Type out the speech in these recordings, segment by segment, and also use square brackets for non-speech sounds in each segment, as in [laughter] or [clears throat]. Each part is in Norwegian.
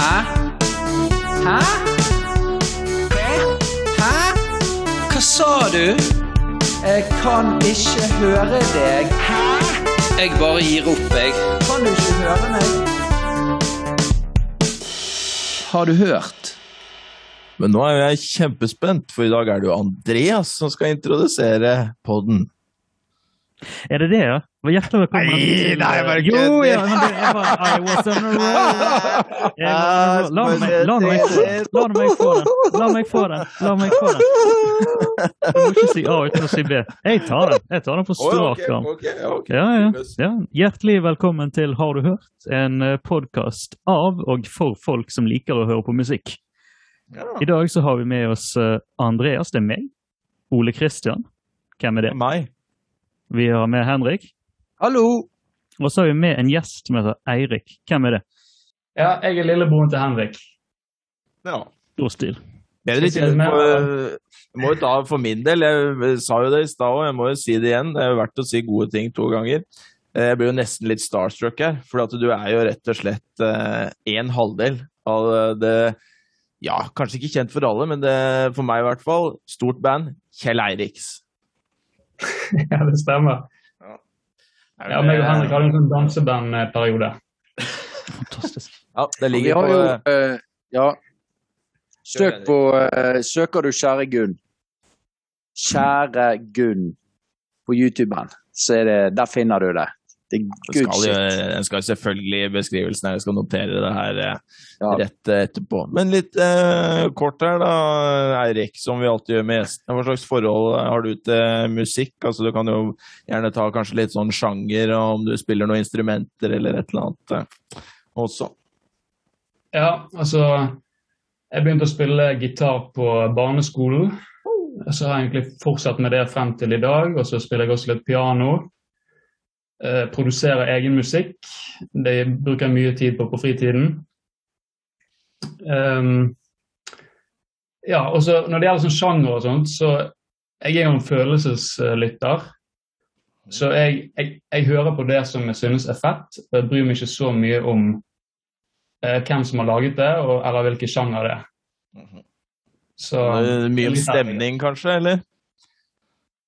Hæ? Hæ? Hæ? Hva sa du? Jeg kan ikke høre deg. Hæ? Jeg bare gir opp, jeg. Kan du ikke høre meg? Har du hørt? Men nå er jeg kjempespent, for i dag er det jo Andreas som skal introdusere podden. Er det det, ja? Hjertelig velkommen. Nei, nei, jeg bare Jo, ja, men det, jeg var, I was on a roll. [laughs] La meg, la meg få den. La meg få den. La meg få. Du må ikke si A uten å si B. Jeg tar den. Jeg tar den på strak arm. Ja, ja, ja. Hjertelig velkommen til Har du hørt? En podkast av og for folk som liker å høre på musikk. I dag så har vi med oss eh, Andreas, det er meg. Ole Kristian. Hvem er det? Meg. Vi har med Henrik. Hallo! Og så har vi med en gjest som heter Eirik. Hvem er det? Ja, jeg er lillebroren til Henrik. Ja. Stor stil. Med- jeg må jo ta for min del, jeg sa jo det i stad òg, jeg må jo si det igjen. Det er jo verdt å si gode ting to ganger. Eh, Jeg blir jo nesten litt starstruck her, for at du er jo rett og slett eh, en halvdel av det Ja, kanskje ikke kjent for alle, men det, for meg i hvert fall, stort band, Kjell Eiriks. [laughs] Ja, det stemmer. Ja, meg og Henrik hadde en sånn dansebandperiode. Fantastisk. Ja, det ligger på jo eh, Ja. Søk på uh, Søker du Kjære Gunn, Kjære Gunn på YouTuben, så er det Der finner du det. Det skal, jo, skal selvfølgelig i beskrivelsen her, jeg skal notere det her eh, Ja. rett eh, etterpå. Men litt eh, kort her, da, Eirik, som vi alltid gjør med gjestene. Hva slags forhold har du til musikk? Altså, du kan jo gjerne ta kanskje litt sånn sjanger, og om du spiller noen instrumenter eller et eller annet eh, også. Ja, altså Jeg begynte å spille gitar på barneskolen. Så har jeg egentlig fortsatt med det frem til i dag. Og så spiller jeg også litt piano. Eh, produserer egen musikk. Det bruker jeg mye tid på på fritiden. Um, ja, og så Når det gjelder sånn sjanger og sånt, så jeg er jo en følelseslytter. Så jeg, jeg, jeg hører på det som jeg synes er fett. og Jeg bryr meg ikke så mye om eh, hvem som har laget det, og, eller hvilken sjanger det er. Så Eh, Mye om stemning, kanskje, eller?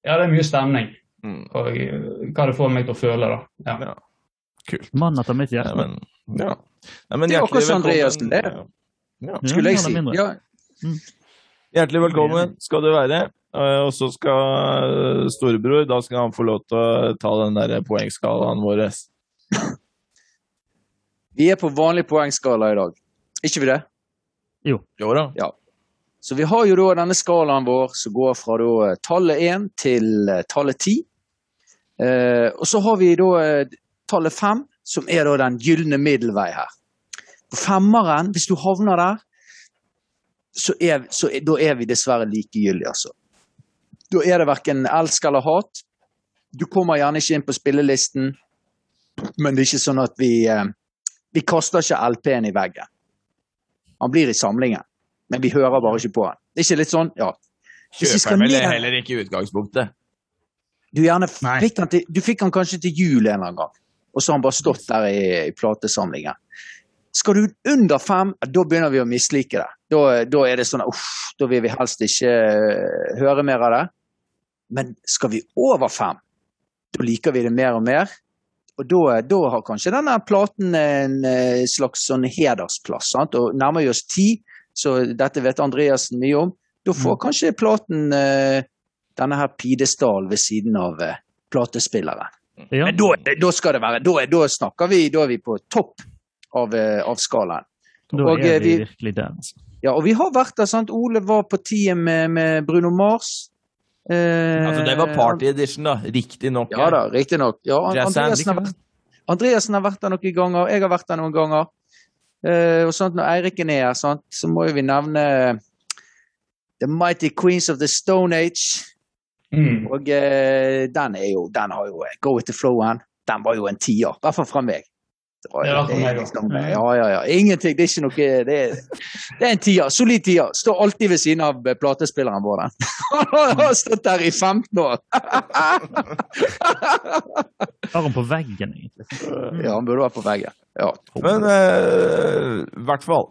Ja, det er mye stemning. Mm. Og eh, hva det får meg til å føle, da. Ja. Ja. Kult. Mann etter mitt Ja, men, ja. Ja, men Det er akkurat som. Andreasen, det. Ja. Ja. Ja, Skulle jeg si. Ja. Mm. Hjertelig velkommen skal du være. Eh, Og så skal eh, storebror, da skal han få lov til å ta den der poengskalaen vår. [laughs] vi er på vanlig poengskala i dag. Ikke vi det? Jo da. Så vi har jo da denne skalaen vår som går fra da tallet 1 til tallet 10. Eh, og så har vi da eh, tallet 5, som er da den gylne middelvei her. På femmeren, hvis du havner der, så er, så da er vi dessverre likegyldige, altså. Da er det verken elsk eller hat. Du kommer gjerne ikke inn på spillelisten, men det er ikke sånn at vi eh, Vi kaster ikke LP-en i veggen. Han blir i samlingen men vi hører bare ikke på han. Det er ikke litt sånn? Ja. Kjøper vel heller ikke i utgangspunktet. Du, fikk han til, du fikk han kanskje til jul en eller annen gang, og så har han bare stått der i, i platesamlingen. Skal du under fem, da begynner vi å mislike det. Da, da er det sånn uff, da vil vi helst ikke eh, høre mer av det. Men skal vi over fem, da liker vi det mer og mer. Og da, da har kanskje denne platen en eh, slags sånn hedersplass. Sant? Og nærmer vi oss ti, så dette vet Andreassen mye om, da får kanskje platen eh, denne her pidestallen ved siden av eh, platespilleren. Ja. Men da, da skal det være, da, da snakker vi, da er vi på topp av, eh, av skalaen. Da og, er eh, vi vi- virkelig der. Altså. Ja, og vi har vært der, sant. Ole var på tida med, med Bruno Mars. Eh, Altså, det var party edition, da. Riktignok. Ja da, riktignok. Ja, Andreasen Andreassen, har vært, Andreassen har vært der noen ganger, jeg har vært der noen ganger. Eh, og sånt, når Eiriken er her, så må jo vi nevne The Mighty Queens of the Stone Age. Mm. Og eh, den er jo, den har jo Go with the flow-en. Den var jo en tier, i hvert fall fra meg. Ja, liksom, også. ja, ja, ja. Ingenting. Det er ikke noe Det er, det er en tier. Solid tier. Står alltid ved siden av eh, platespilleren vår. den. [laughs] Han har stått der i 15 år! [laughs] Har han på veggen, egentlig. Ja, han burde vært på veggen. Ja. Men eh, i hvert fall.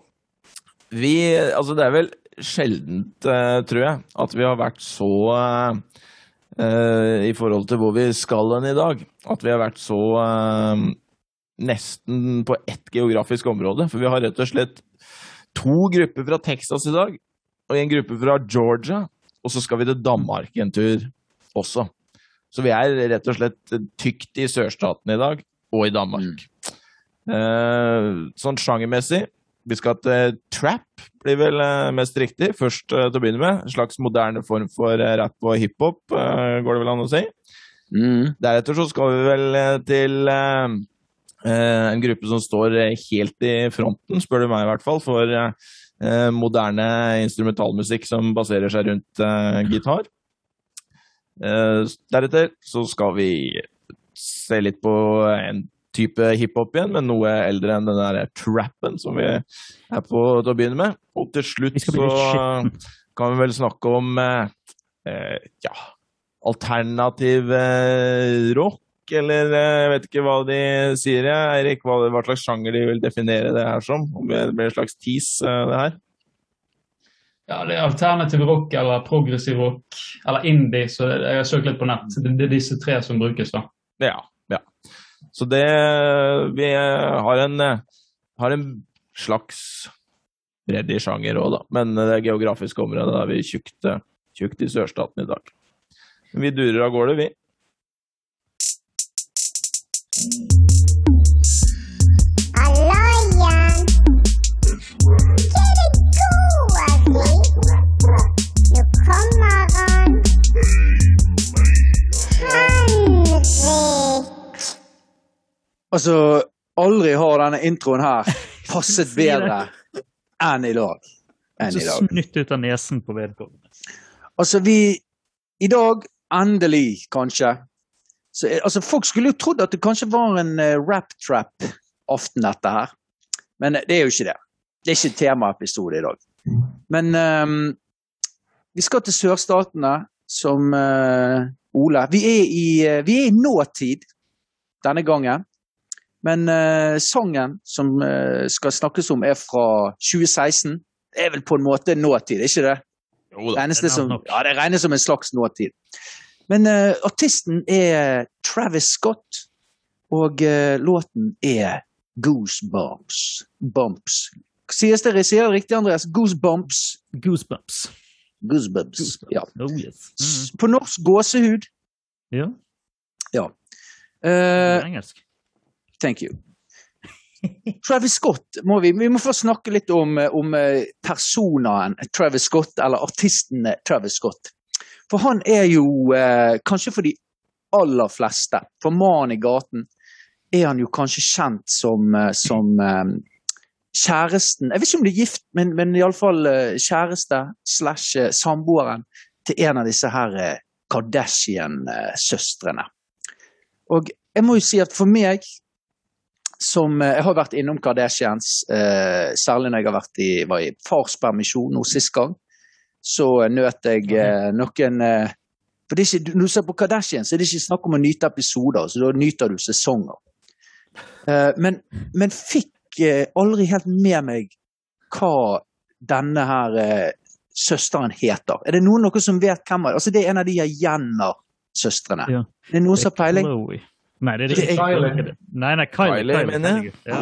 Vi Altså, det er vel sjeldent, uh, tror jeg, at vi har vært så uh, uh, I forhold til hvor vi skal hen i dag, at vi har vært så nesten på ett geografisk område. For vi har rett og slett to grupper fra Texas i dag, og en gruppe fra Georgia. Og så skal vi til Danmark en tur også. Så vi er rett og slett tykt i sørstaten i dag, og i Danmark. Mm. sånn sjangermessig vi skal til trap, blir vel eh, mest riktig. Først eh, til å begynne med. En slags moderne form for eh, rap og hiphop, går det vel an å si. Mm. Deretter så skal vi vel til en gruppe som står helt i fronten, spør du meg i hvert fall, for moderne instrumentalmusikk som baserer seg rundt gitar. deretter så skal vi se litt på en type hiphop igjen, men noe eldre enn den der trappen som vi er på til å begynne med. Og til slutt så kan vi vel snakke om eh, eh, ja, alternativ eh, rock, eller eh, jeg vet ikke hva de sier, Eirik. Hva, hva, slags sjanger de vil definere det her som? Om det blir en slags tease, eh, det her? Ja, det er alternativ rock eller progressiv rock eller indie, så jeg har søkt litt på nett. Det er disse tre som brukes, da. Ja. Så det Vi har en, har en slags bredde i sjanger òg, da. Men det geografiske området er vi tjukt, tjukt i sørstaten i dag. Vi durer av gårde, vi. Altså, aldri har denne introen her [laughs] passet bedre enn i dag. Enn så snytt ut av nesen på vedkommende. Altså, vi I dag, endelig, kanskje så, altså, Folk skulle jo trodd at det kanskje var en uh, rap-trap-aften, dette her. Men det er jo ikke det. Det er ikke temaepisode i dag. Men um, vi skal til sørstatene, som uh, Ole. Vi er, i, uh, vi er i nåtid denne gangen. Men uh, sangen som uh, skal snakkes om, er fra 2016. Det er vel på en måte nåtid, ikke det? Jo da, det, som, ja, det regnes som en slags nåtid. Men uh, artisten er Travis Scott, og låten er Goosebumps. Bumps. Sies det, sier det riktig, Andreas? Goosebumps? Goosebumps. Goosebumps, Goosebumps. ja. Oh, yes. mm. På norsk gåsehud. Ja. ja. Uh, engelsk. Thank you. Travis Scott må vi Vi må først snakke litt om, om personaen personen Travis Scott, eller artisten Travis Scott. For han er jo, eh, kanskje for de aller fleste, for mannen i gaten, er han jo kanskje kjent som, eh, som eh, kjæresten Jeg vet ikke om de er gift, men, men iallfall eh, kjæreste slash samboeren til en av disse her Kardashian-søstrene. Og jeg må jo si at for meg som eh, Jeg har vært innom Kardashians, eh, særlig når jeg har vært i, var i farspermisjon nå sist gang. Så nøt jeg eh, noen eh, For det er ikke, når du ser på Kardashian, så er det ikke snakk om å nyte episoder, så da nyter du sesonger. Eh, men, men, fikk eh, aldri helt med meg hva denne her søsteren heter. Er det noen av som vet hvem altså Det er en av de Jenner-søstrene. Ja. Det er noen som har peiling? Nei, det er ikke Kylie. Nei, nei, Kylie. Kylie, mener jeg. Ja.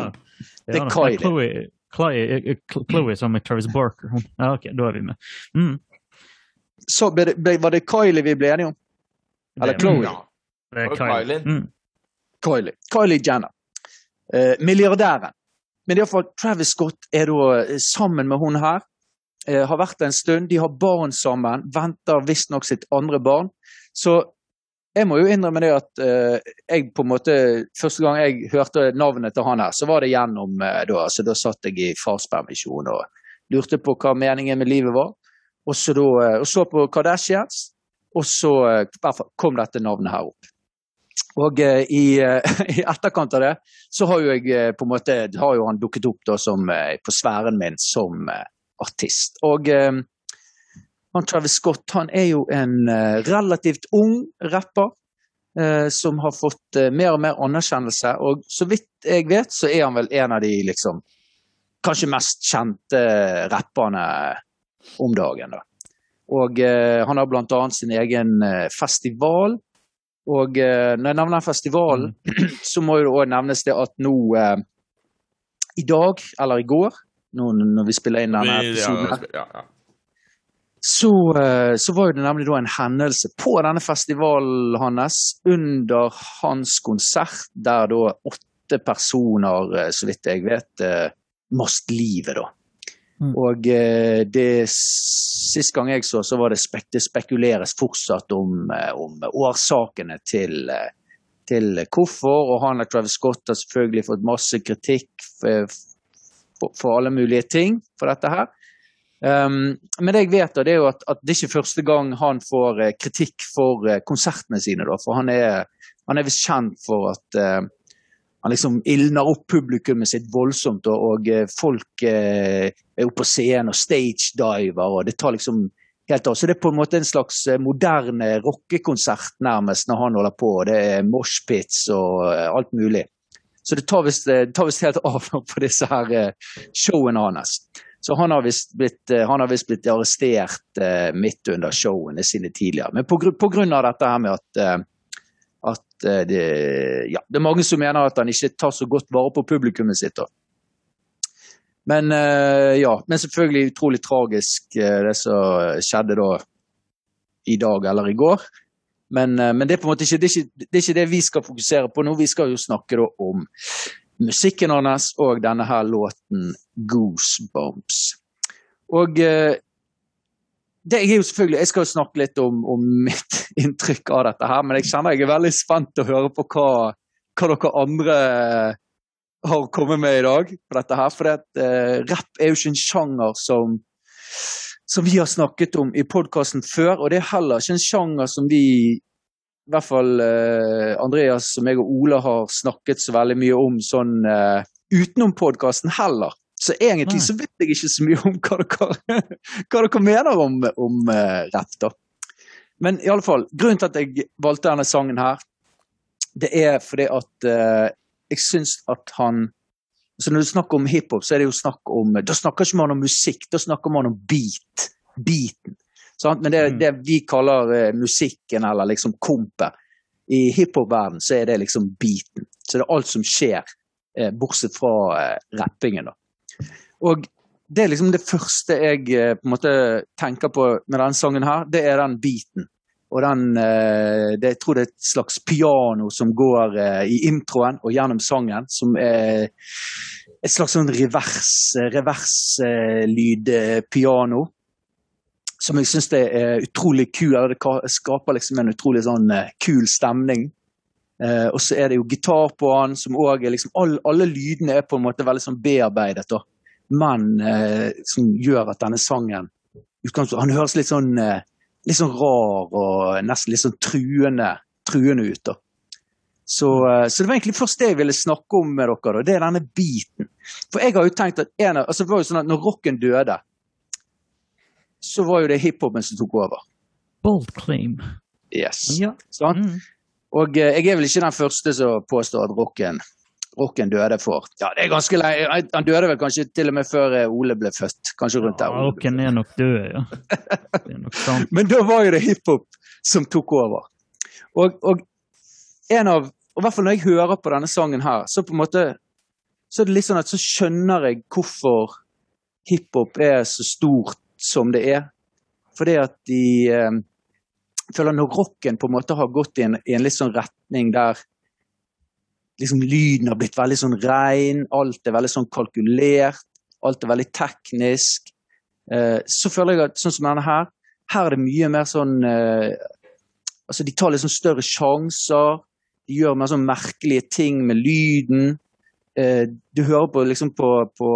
Det er Kylie. Chloe, Chloe, Chloe som er Travis Barker. Ja, ok, da er vi med. Mm. Så ble det, var det Kylie vi ble enige om? Eller Chloe? Ja. Det er Kylie. Mm. Kylie. Kylie Jenner. Eh, milliardæren. Men iallfall Travis Scott er da eh, sammen med hun her. Eh, har vært en stund. De har barn sammen. Venter visstnok sitt andre barn. Så jeg må jo innrømme det at uh, jeg på en måte Første gang jeg hørte navnet til han her, så var det gjennom uh, da, Så da satt jeg i farspermisjon og lurte på hva meningen med livet var. Og så, da, uh, og så på Kardashians, og så kom dette navnet her opp. Og i, [laughs] i, etterkant av det så har jo jeg på en måte har jo han dukket opp da som, på sfæren min som artist. Og han Travis Scott han er jo en uh, relativt ung rapper eh, som har fått uh, mer og mer anerkjennelse. Og så vidt jeg vet, så er han vel en av de liksom kanskje mest kjente rapperne om dagen. da. Og eh, han har blant annet sin egen eh, festival. Og eh, når jeg nevner festivalen, mm. [clears throat] så må det òg nevnes det at nå eh, i dag, eller i går, nå når vi spiller inn denne episoden, ja, ja, så, eh, så, var det nemlig en hendelse på denne festivalen hans under hans konsert, der da åtte personer, eh, så vidt jeg vet, mast livet. da. Mm. Og eh, det Sist gang jeg så, så var det, spek det spekuleres fortsatt om, eh, om årsakene til, eh, til, hvorfor. Og han og Travis Scott har selvfølgelig fått masse kritikk for, for, for alle mulige ting for dette her. Um, men det jeg vet, da, det er jo at, at, det er første gang han får kritikk for konsertene sine. Da, for han er, han er visst kjent for at uh, han liksom ildner opp publikummet sitt voldsomt, og, eh, folk eh, er oppe på scenen og stagediver, og det tar liksom helt av. Så det er på en måte en slags eh, moderne rockekonsert nærmest når han holder på. Det er moshpits og eh, alt mulig. Så det tar visst helt [laughs] av på disse her showene hans. Så han har visst blitt, blitt, arrestert midt under showene sine tidligere. Men på, grunn av dette her med at at eh, det, ja, det er mange som mener at han ikke tar så godt vare på publikummet sitt. Da. Men eh, ja, men selvfølgelig utrolig tragisk eh, det som skjedde da i dag eller i går. Men, men det, er på en måte ikke det, ikke, det, er ikke det vi skal fokusere på nå. Vi skal jo snakke om musikken hans og denne her låten 'Goosebumps'. Og det er jo selvfølgelig, Jeg skal jo snakke litt om, om, mitt [laughs] inntrykk av dette, her, men jeg kjenner jeg er veldig spent til å høre på hva, hva dere andre har kommet med i dag. på dette her, For uh, rapp er jo ikke en sjanger som, som vi har snakket om i podkasten før. Og det er heller ikke en sjanger som vi, i hvert fall eh, Andreas som meg og Ola, har snakket så veldig mye om sånn eh, utenom podkasten heller. Så egentlig så vet jeg ikke så mye om hva dere, [laughs] hva dere mener om, om eh, rapp. da. Men i alle fall, grunnen til at jeg valgte denne sangen her, det er fordi at uh, jeg syns at han så Når du snakker om hiphop, så er det jo snakk om Da snakker ikke man om musikk, da snakker man om beat. Beaten. Sant? Men det, mm. det vi kaller uh, musikken, eller liksom kompet. I hiphop-verdenen så er det liksom beaten. Så det er alt som skjer, bortsett fra rappingen. da. Og det er liksom det første jeg eh, på en måte tenker på med denne sangen her, det er den beaten. Og den eh, det, Jeg tror det er et slags piano som går eh, i introen og gjennom sangen, som er et slags sånn reverslyd-piano. Som jeg syns er utrolig kul. Det skaper liksom en utrolig sånn kul stemning. og så er det jo gitar på han, som òg er liksom all, Alle lydene er på en måte veldig sånn bearbeidet. da men eh, som gjør at denne sangen Han høres litt sånn, eh, litt sånn rar og nesten litt sånn truende, truende ut. da. Så, eh, så, det var egentlig først det jeg ville snakke om med dere. Da. Det er denne biten. For jeg har jo tenkt at en, altså det var jo sånn at når rocken døde, så var jo det hiphopen som tok over. Bold claim. Yes. Ja. Sånn? Mm. Og eh, jeg er vel ikke den første som påstår at rocken rocken døde for Ja, det er ganske lei. Han døde vel kanskje til og med før eh, Ole ble født. Kanskje rundt der. Ja, rocken er nok død, ja. [laughs] Det er nok sant. Men da var jo det hiphop som tok over. Og, og en av og i hvert fall når jeg hører på denne sangen her, så på en måte så er det litt sånn at så skjønner jeg hvorfor hiphop er så stort som det er. Fordi at de eh, føler når rocken på en måte har gått i en, i en litt sånn retning der liksom lyden har blitt veldig sånn rein, alt er veldig sånn kalkulert, alt er veldig teknisk. Eh, så føler jeg at sånn som denne her, her er det mye mer sånn eh, Altså, de tar litt sånn større sjanser. De gjør mer sånn merkelige ting med lyden. Eh, du hører på liksom på, på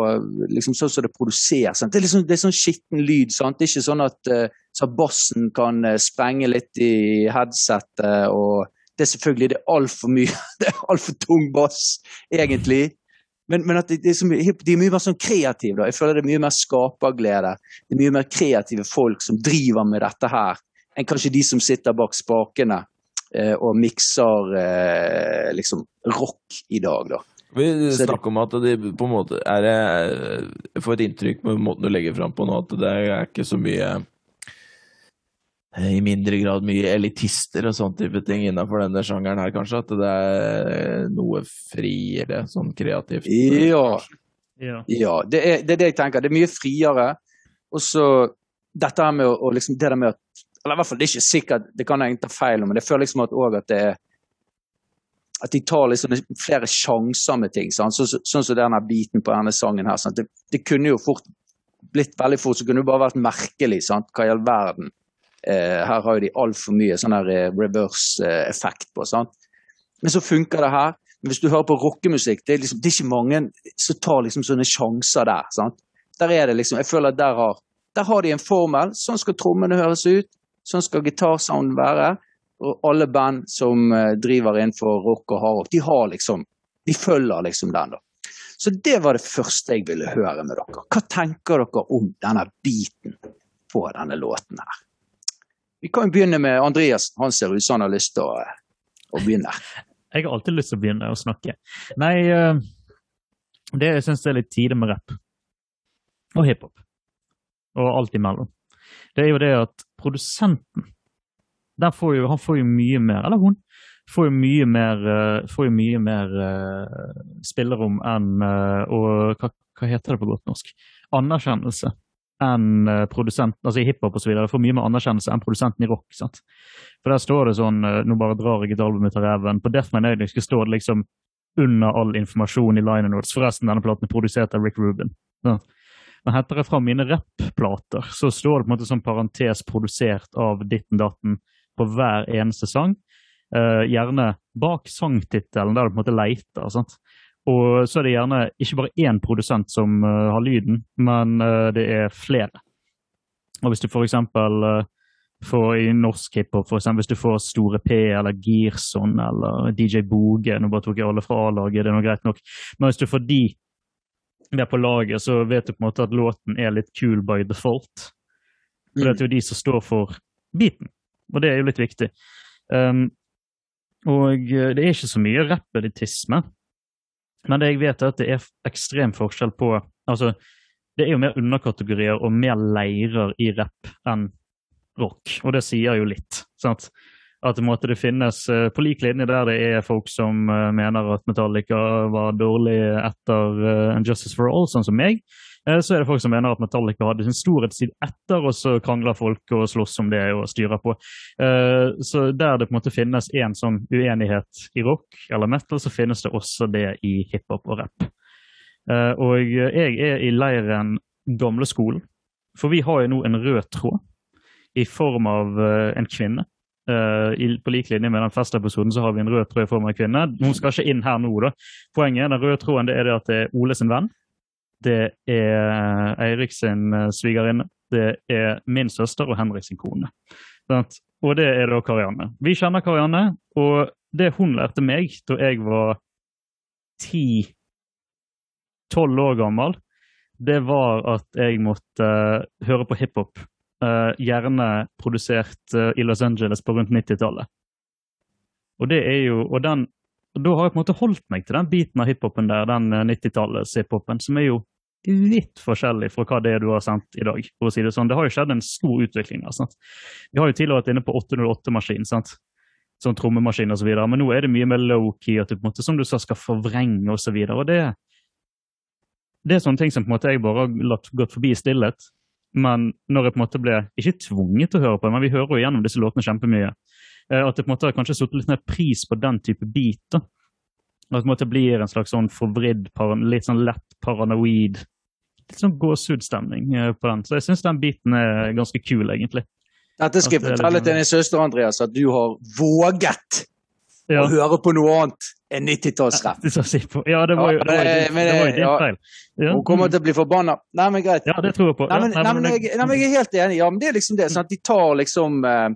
liksom sånn som det produseres. Det er, liksom, det er sånn skitten lyd. sant? Det er ikke sånn at så bassen kan sprenge litt i headsetet og det er selvfølgelig det er altfor mye. [laughs] Det er altfor tung bass, egentlig. Men, men at de, de, er mye, er mer sånn kreative. Da. Jeg føler det er mye mer skaperglede. Det er mye mer kreative folk som driver med dette her, enn kanskje de som sitter bak spakene eh, og mikser eh, liksom rock i dag, da. Vi snakker om at de på en måte er Jeg får et inntrykk med måten du legger fram på nå, at det er ikke så mye eh, I mindre grad mye elitister og sånn type ting innenfor denne sjangeren her, kanskje? At det er noe friere, sånn kreativt? Ja, Ja. ja det, er, det er det jeg tenker. Det er mye friere. Og så dette her med å, liksom, det der med at Eller i hvert fall, det er ikke sikkert, det kan jeg ta feil om, men jeg føler liksom at, også at det er at de tar liksom flere sjanser med ting. Sant? Så, så, sånn som denne biten på denne sangen her. Det, det kunne jo fort blitt veldig fort, så kunne det bare vært merkelig. Sant? Hva i all verden? Eh, her har jo de altfor mye sånn eh, reverse-effekt på. Sant? Men så funker det her. Hvis du hører på rockemusikk, det er, liksom, det er ikke mange som tar liksom sånne sjanser der. Sant? Der er det liksom, jeg føler at der har, der har de en formel. Sånn skal trommene høres ut. Sånn skal gitarsounden være. Og alle band som eh, driver innenfor rock og hardrock, de har liksom De følger liksom den, da. Så det var det første jeg ville høre med dere. Hva tenker dere om denne biten på denne låten her? Vi kan jo begynne med Andreas. Han ser ut som han har lyst til å, eh, å begynne. Jeg har alltid lyst til å begynne å snakke. Nei, eh, det jeg syns er litt tidlig med rapp. Og hiphop. Og alt imellom. Det er jo det at produsenten får jo, Han får jo mye mer, eller hun, får jo mye mer, eh, får jo mye mer eh, spillerom enn eh, Og hva, hva heter det på godt norsk? Anerkjennelse enn produsenten, altså i hiphop osv. Får mye mer anerkjennelse enn produsenten i rock. sant? For der står det sånn Nå bare drar jeg et album ut av reven. På Death Man Alien skal det liksom under all informasjon i Line notes. Forresten, denne platen er produsert av Rick Rubin. Ja. Men henter jeg fra mine rapp-plater, så står det på en måte sånn parentes produsert av ditten datten på hver eneste sang. Uh, gjerne bak sangtittelen, der du på en måte leter. sant? Og så er det gjerne ikke bare én produsent som uh, har lyden, men uh, det er flere. Og hvis du for eksempel får i norsk hiphop, for eksempel hvis du får Store P eller Girson eller DJ Boge Nå bare tok jeg alle fra A-laget, det er nå greit nok. Men hvis du får de med på laget, så vet du på en måte at låten er litt kul by default. For det er jo de som står for beaten, og det er jo litt viktig. Um, og eh, det er ikke så mye rappelitisme, men det jeg vet er at det er ekstrem forskjell på altså Det er jo mer underkategorier og mer leirer i rapp enn rock, og det sier jo litt. sant? At det, måtte det finnes eh, På lik linje der det er folk som eh, mener at Metallica var dårlig etter uh, Justice for All, sånn som meg, så er det folk som mener at Metallica hadde sin storhetstid etter, og så krangler folk og slåss om det og styrer på. Eh, så der det på en måte finnes en sånn uenighet i rock eller metal, så finnes det også det i hiphop og rap. Eh, og jeg er i leiren gamleskolen, for vi har jo nå en rød tråd i form av eh, en kvinne. Uh, på lik linje med den festepisoden så har vi en rød tråd i form av en kvinne. Hun skal ikke inn her nå, da. Poenget er den røde tråden det er det at det er Ole sin venn. Det er Eirik sin eh, svigerinne. Det er min søster og Henrik sin kone. Og det er da Karianne. Vi kjenner Karianne, og det hun lærte meg da jeg var ti-tolv år gammel, det var at jeg måtte uh, høre på hiphop. Uh, gjerne produsert uh, i Los Angeles på rundt 90-tallet. Og det er jo, og den, da har jeg på en måte holdt meg til den biten av hiphopen der, den eh, 90-tallets hiphopen, som er jo litt forskjellig fra hva det er du har sendt i dag. for å si Det sånn. Det har jo skjedd en stor utvikling. der, sant? Vi har jo tidligere vært inne på 808-maskin, sant? sånn trommemaskin osv., men nå er det mye mer low-key, at du på en måte, som du sa, skal forvrenge osv. Så videre, det, det er sånne ting som på en måte jeg bare har latt gått forbi i stillhet. Men når jeg på en måte ble ikke tvunget til å høre på det, men vi hører jo gjennom disse låtene kjempemye. eh, At det på en måte har kanskje satt litt mer pris på den type beat. da. At det blir en slags sånn forvridd, litt sånn lett paranoid Litt sånn gåsehudstemning eh, på den. Så jeg syns den biten er ganske kul, egentlig. Dette skal jeg fortelle liksom- til din søster, Andreas, at du har våget Ja, å høre på noe annet enn 90-tallsrapp. [laughs] det skal jeg si på. ja det var jo, det var jo, Ja, din- det var jo din feil. Ja, Hun kommer til å bli forbanna. Nei, men greit. ja, det tror jeg på. Nei, men, nei, men, jeg, nei, men jeg er helt enig. Ja, men det er liksom det. Sånn at De tar liksom eh,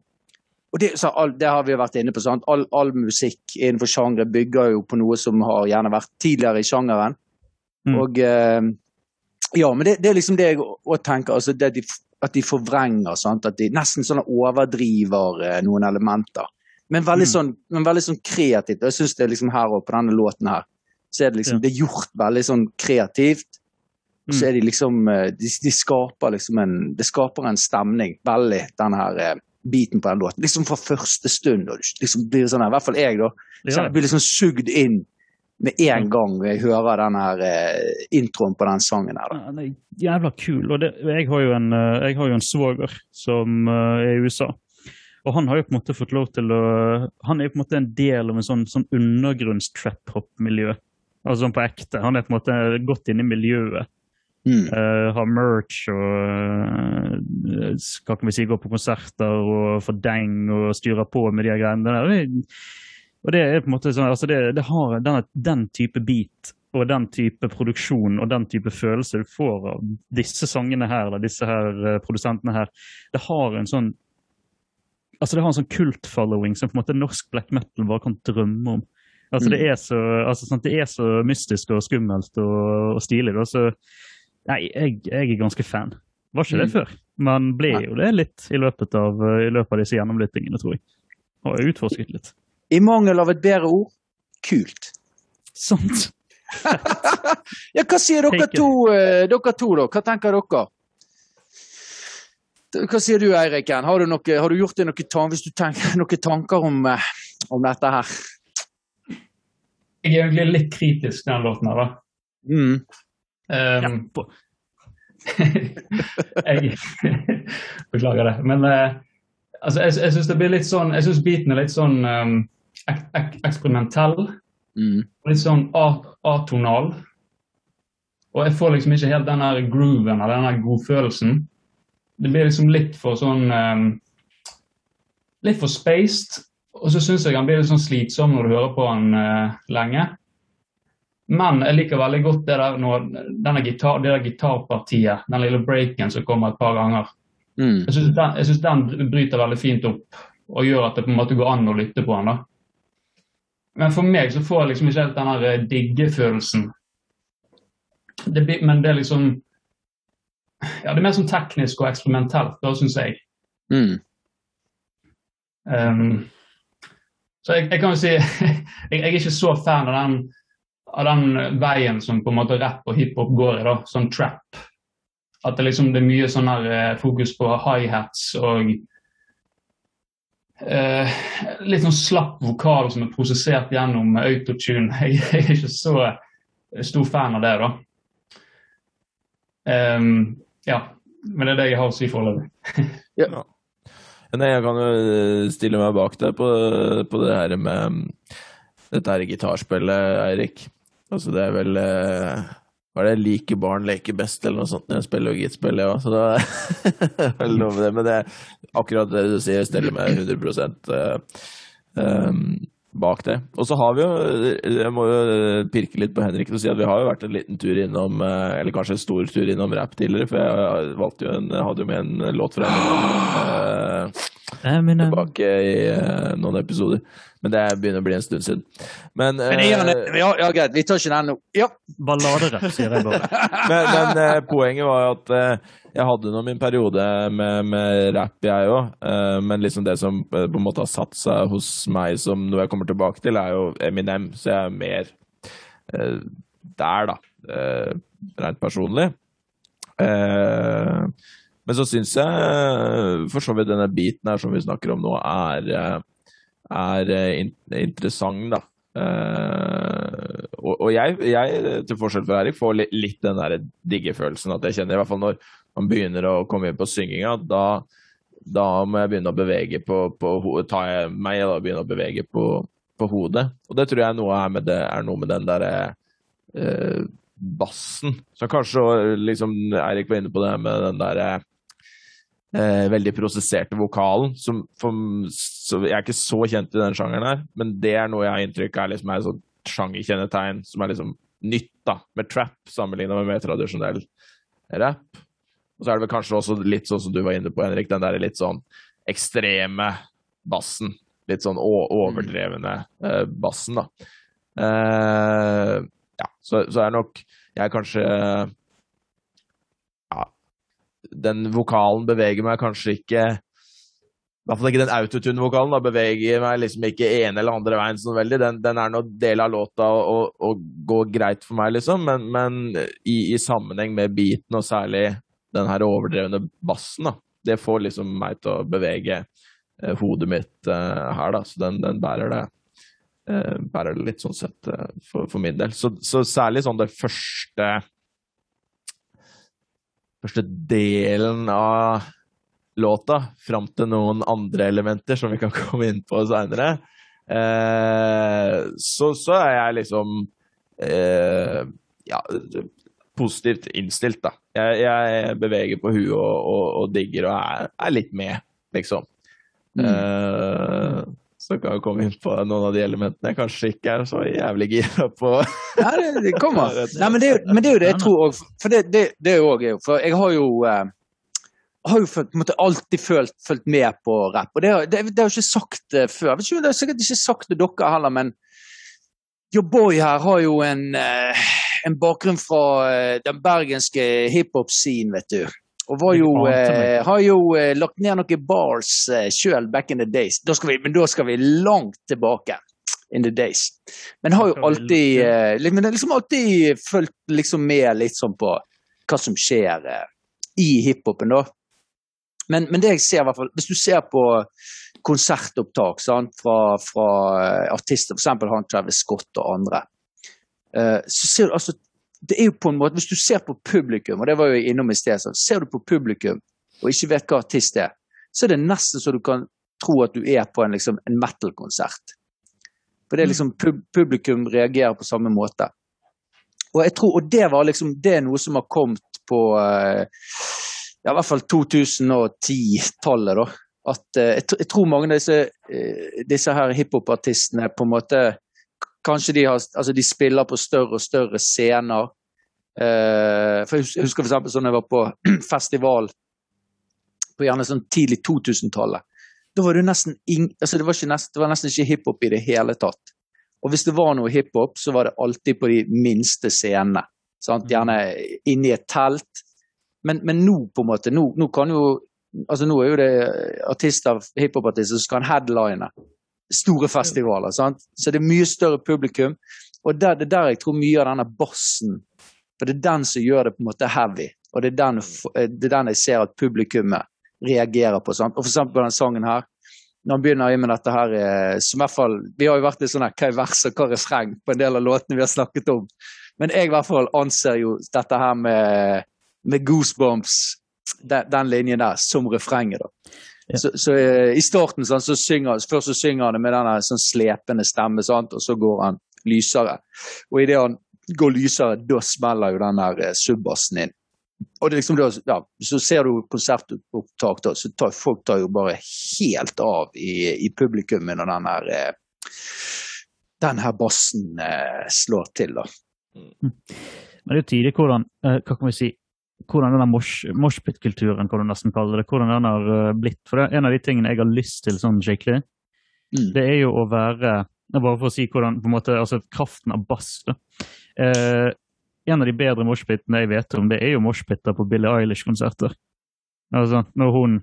Og det, så, all, det har vi jo vært inne på. Sant? All, all musikk innenfor sjangre bygger jo på noe som har gjerne vært tidligere i sjangeren. Mm. Og eh, Ja, men det, det er liksom det jeg òg tenker. Altså de, at de forvrenger. Sant? At de nesten sånn overdriver eh, noen elementer. Men veldig sånn, men veldig sånn kreativt. Jeg syns det liksom her og på denne låten her, så er det liksom Ja. Det er gjort veldig sånn kreativt. Så Mm. er de liksom eh, de, de skaper liksom en Det skaper en stemning, veldig, den her eh, biten på den låten. Liksom fra første stund. Og liksom blir sånn her, I hvert fall jeg, da. Så jeg blir liksom sugd inn med en gang jeg hører den her eh, introen på den sangen her. Ja, Den er jævla kul. Og det, jeg har jo en, eh, en svoger som eh, er i USA. Og han har jo på en måte fått lov til å Han er jo på en måte en del av en sånn, sånn undergrunns-trap-hop-miljø. Altså sånn på ekte. Han er på en måte godt inne i miljøet. Mm. Uh, har merch og uh, hva kan vi si, går på konserter og får deng og styrer på med de greiene der. Og det, er på en måte sånn, altså det, det har den, den type beat og den type produksjon og den type følelse du får av disse sangene her, eller disse her eh, produsentene her, det har en sånn altså det har en sånn kult-following som på en måte norsk black metal bare kan drømme om. Altså Det er så altså sant, det er så mystisk og skummelt og, og stilig. Da, så Nei, jeg, jeg er ganske fan. Var ikke det Mm. før, men ble jo det litt i løpet av, i løpet av disse gjennomlyttingene, tror jeg. Og utforsket litt. I mangel av et bedre ord kult. Sånt. [laughs] Ja, hva sier dere to, eh, dere to, da? Hva tenker dere? Hva sier du, Eiriken? Har, du noe- har du gjort deg noen, tanker, hvis du tenker, [laughs] noen tanker om, eh, om dette her? Jeg er egentlig litt kritisk til den låten her, da. Mm. Um, ja, [laughs] jeg Beklager det. Men uh, altså, jeg, jeg syns det blir litt sånn Jeg syns beaten er litt sånn um, ek, ek, eksperimentell. Mm. Litt sånn atonal. Og jeg får liksom ikke helt den der grooven eller den der godfølelsen. Det blir liksom litt for sånn um, Litt for spaced. Og så syns jeg han blir litt sånn slitsom når du hører på han uh, lenge. Men jeg liker veldig godt det der, når, gitar, det der gitarpartiet, den lille breaken som kommer et par ganger. Mm. Jeg syns den, den bryter veldig fint opp og gjør at det på en måte går an å lytte på den. da. Men for meg så får jeg liksom ikke helt den der digge-følelsen. Det Men det er liksom Ja, det er mer sånn teknisk og eksperimentelt, da syns jeg. Mm. Um, så jeg, jeg kan jo si [laughs] jeg, jeg er ikke så fan av den, av den veien som på en måte rapp og hiphop går i, da, sånn trap. At det liksom det er mye sånn her eh, fokus på high-hats og eh, litt sånn slapp vokal som er prosessert gjennom autotune. [laughs] Jeg, jeg er ikke så stor fan av det, da. Um, ja, men det er det jeg har å si foreløpig. [laughs] Nei, jeg kan jo eh, stille meg bak deg på, på det her med mm, dette her gitarspillet, Eirik. Altså, det er vel eh, Hva er det? Like barn leker best, eller noe sånt. når Jeg spiller og gittspill, ja. Så da [laughs] vel med det. Men det er akkurat det du sier, jeg steller meg 100 eh, um, bak det. Og så har vi jo Jeg må jo pirke litt på Henrik og si at vi har jo vært en liten tur innom eh, Eller kanskje en stor tur innom rap tidligere, for jeg valgte jo en, hadde jo med en låt fra en, eh, Eminem. tilbake i uh, noen episoder. Men det begynner å bli en stund siden. Men, Men er eh, ja, ja, greit, vi tar ikke den nå. Ja. Balladerapp, sier jeg bare. [laughs] men, men uh, poenget var jo at eh, jeg hadde nå min periode med, med rap, jeg òg. men liksom det som eh, på en måte har satt seg hos meg som noe jeg kommer tilbake til, er jo Eminem. Så jeg er mer eh, der, da. eh, rent personlig. Eh, men så syns jeg eh, for så vidt denne biten her som vi snakker om nå, er, eh, er eh, in interessant, da. Og, og jeg, jeg, til forskjell fra Erik, får litt, den der diggefølelsen at jeg kjenner, i hvert fall når man begynner å komme inn på synginga, da, da må jeg begynne å bevege på, på. Tar jeg meg da begynne å bevege på, på hodet. Og det tror jeg noe er, det, er noe med den derre eh, bassen. Så kanskje liksom Eirik var inne på det med den derre eh, veldig prosesserte vokalen. Som, for, så jeg er ikke så kjent i den sjangeren her, men det er noe jeg har inntrykk av er liksom er et sånt sjangerkjennetegn som er liksom nytt da, med trap sammenligna med mer tradisjonell rap. Og så er det vel kanskje også litt sånn som du var inne på, Henrik, den der litt sånn ekstreme bassen. Litt sånn overdrevne eh, bassen, da. Eh, ja, så, så er nok jeg kanskje Ja, den vokalen beveger meg kanskje ikke i hvert fall ikke den autotune-vokalen. da Beveger meg liksom ikke ene eller andre veien sånn veldig. Den, den er nå del av låta og, og, går greit for meg, liksom, men, men i, i, sammenheng med beaten, og særlig den her overdrevne bassen, da, det får liksom meg til å bevege eh, hodet mitt eh, her, da. Så den, den bærer det. Eh, bærer det litt sånn sett eh, for, for, min del. Så, så, særlig sånn det første Første delen av låta, fram til noen andre elementer som vi kan [laughs] komme inn på seinere, eh, så, så, er jeg liksom eh, ja, positivt innstilt, da. Jeg, jeg beveger på huet og, og, og, digger og er, er, litt med, liksom. Mm. Eh, så kan vi komme inn på noen av de elementene jeg kanskje ikke er så jævlig gira på. ja, det, det kommer. [laughs] Nei, men, det, men, det, er jo det jeg tror òg. For det, det, det er jo òg For jeg har jo eh, har jo en måte alltid følt, følt, med på rapp. Og det, det, det har jeg ikke sagt uh, før. Jeg vet ikke, det har sikkert ikke sagt til dere heller, men Your Boy her har jo en, uh, en bakgrunn fra uh, den bergenske hiphop-scenen, vet du. Og jo, har jo lagt ned noen bars eh, sjøl back in the days. Da vi, men da skal vi langt tilbake. In the days. Men har jo alltid, men liksom alltid fulgt liksom med litt sånn på hva som skjer i hiphopen, da. Men, men, det jeg ser, i hvert fall, hvis du ser på konsertopptak sant, fra, fra eh, artister, f.eks. han Travis Scott og andre, uh, så ser du altså det er jo på en måte, Hvis du ser på publikum, og det var jo innom i sted, så ser du på publikum og ikke vet hva artist er, så er det nesten så du kan tro at du er på en, liksom, en metal-konsert. For det er liksom, liksom publikum reagerer på samme måte. Og jeg tror, og det var liksom, det er noe som har kommet på uh, ja, i hvert fall 2010-tallet, da. At eh, jeg, jeg, tror mange av disse, eh, disse her hiphopartistene på en måte Kanskje de, har, altså de spiller på større og større scener. Uh, for Jeg husker eksempel sånn jeg var på [clears throat] festival på gjerne sånn tidlig 2000-tallet. Da var det nesten ing, altså det, var nest, det var nesten ikke hiphop i det hele tatt. Og hvis det var noe hiphop, så var det alltid på de minste scenene. Sant? Mm. Gjerne inni et telt men, men, nå, på en måte, nå, nå, kan jo altså Nå er jo det artister, hiphopartister, som kan headline store festivaler. Sant? Så det er mye større publikum. Og det er der jeg tror mye av denne bossen For det er den som gjør det på en måte heavy. Og det er den, det er den jeg ser at publikummet reagerer på. Sant? Og for eksempel denne sangen her. Når han begynner med dette her, eh, som i hvert fall, Vi har jo vært i sånn her, hva er vers og hva er refreng på en del av låtene vi har snakket om. Men jeg i hvert fall anser jo dette her med med Goosebumps, den, den linjen der, som refrenget. da. Så, så uh, I starten sånn, så synger, først så synger han med denne sånn slepende stemme, sant? og så går han lysere. Og idet han går lysere, da smeller jo den der uh, subbassen inn. Og det liksom, ja, Så ser du konsertopptak, da, så tar folk tar jo bare helt av i, i publikummet når den her, uh, den her bassen slår til. da. Mm. Men det er jo tidlig hvordan, hva kan vi si, hvordan denne moshpit-kulturen, kan du nesten kalle det, hvordan den har eh, blitt. For det er en av de tingene jeg har lyst til sånn skikkelig, mm. det er jo å være Bare for å si hvordan på en måte, altså kraften av bass. da. Eh, en av de bedre moshpitene jeg vet om, det er jo moshpiter på Billie Eilish-konserter. Altså, når hun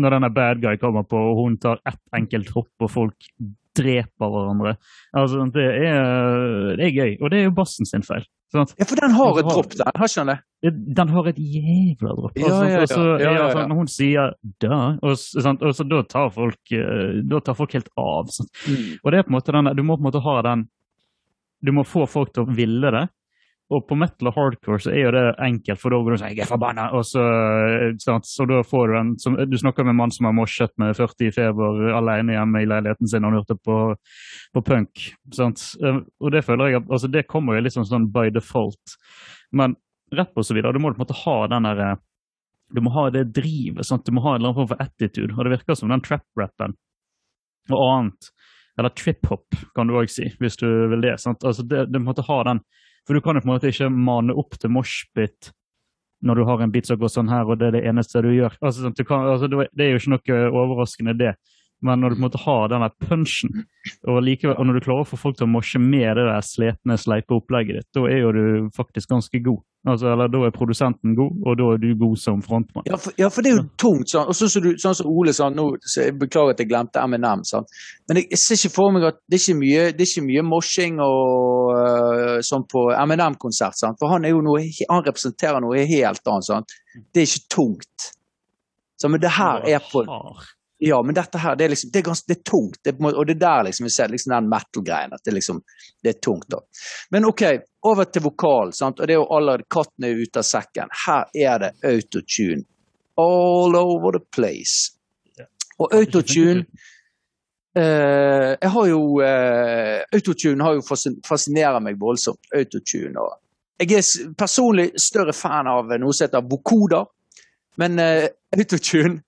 når denne bad guy kommer på, og hun tar ett enkelt hopp, og folk dreper hverandre. Altså, det er, det er gøy, og det er jo bassen sin feil. Sant? Ja, for den har et dropp, den. Har ikke den det? Den har et jævla dropp. Altså, ja, ja, så, ja, ja, sånn, Når hun sier 'da', og, så da tar folk, eh, da tar folk helt av. Mm. Og det er på en måte den, Du må på en måte ha den Du må få folk til å ville det, og på metal og hardcore så er jo det enkelt, for da går du sånn 'jeg er forbanna', og så, sant? så da får du en som, Du snakker med en mann som har mosjet med 40 i feber alene hjemme i leiligheten sin og han hørte på, på punk. Sant? Og det føler jeg altså det kommer jo litt sånn, by default. Men rapp og så videre, du må på en måte ha den der Du må ha det drivet. Sant? Du må ha en eller annen form for attitude. Og det virker som den trap-rappen og annet eller trip-hop, kan du òg si, hvis du vil det. sant? Altså det, du måtte ha den for du kan jo på en måte ikke mane opp til moshpit når du har en bit som går sånn her, og det er det eneste du gjør. Altså, du kan, altså, det er jo ikke noe overraskende, det. Men når du på en måte har den der punchen, og, likevel, og når du klarer å få folk til å mosje med det der sletne, sleipe opplegget ditt, da er jo du faktisk ganske god. Altså, eller Da er produsenten god, og da er du god som frontmann. Ja, for, ja, for det er jo tungt. sånn. Og så, som, du, sånn som Ole sa nå, så jeg Beklager at jeg glemte M&M. sant? Men jeg, jeg ser ikke for meg at det er ikke mye, det er ikke mye moshing og uh, sånn på M&M-konsert. For han noe, han representerer noe helt annet. sant? Det er ikke tungt. Så, men det her er på. Ja, men dette her, det er liksom, det er ganske, det er tungt. Det og det er der liksom vi ser liksom den metal-greien, at det liksom, det er tungt da. Men ok, over til vokal, sant? og det er jo allerede, katten er ute av sekken. Her er det autotune. All over the place. Og autotune, eh, jeg har jo, eh, autotune har jo fascin- fascinerer meg voldsomt, autotune. Og jeg er personlig større fan av noe som heter vokoder, men eh, autotune,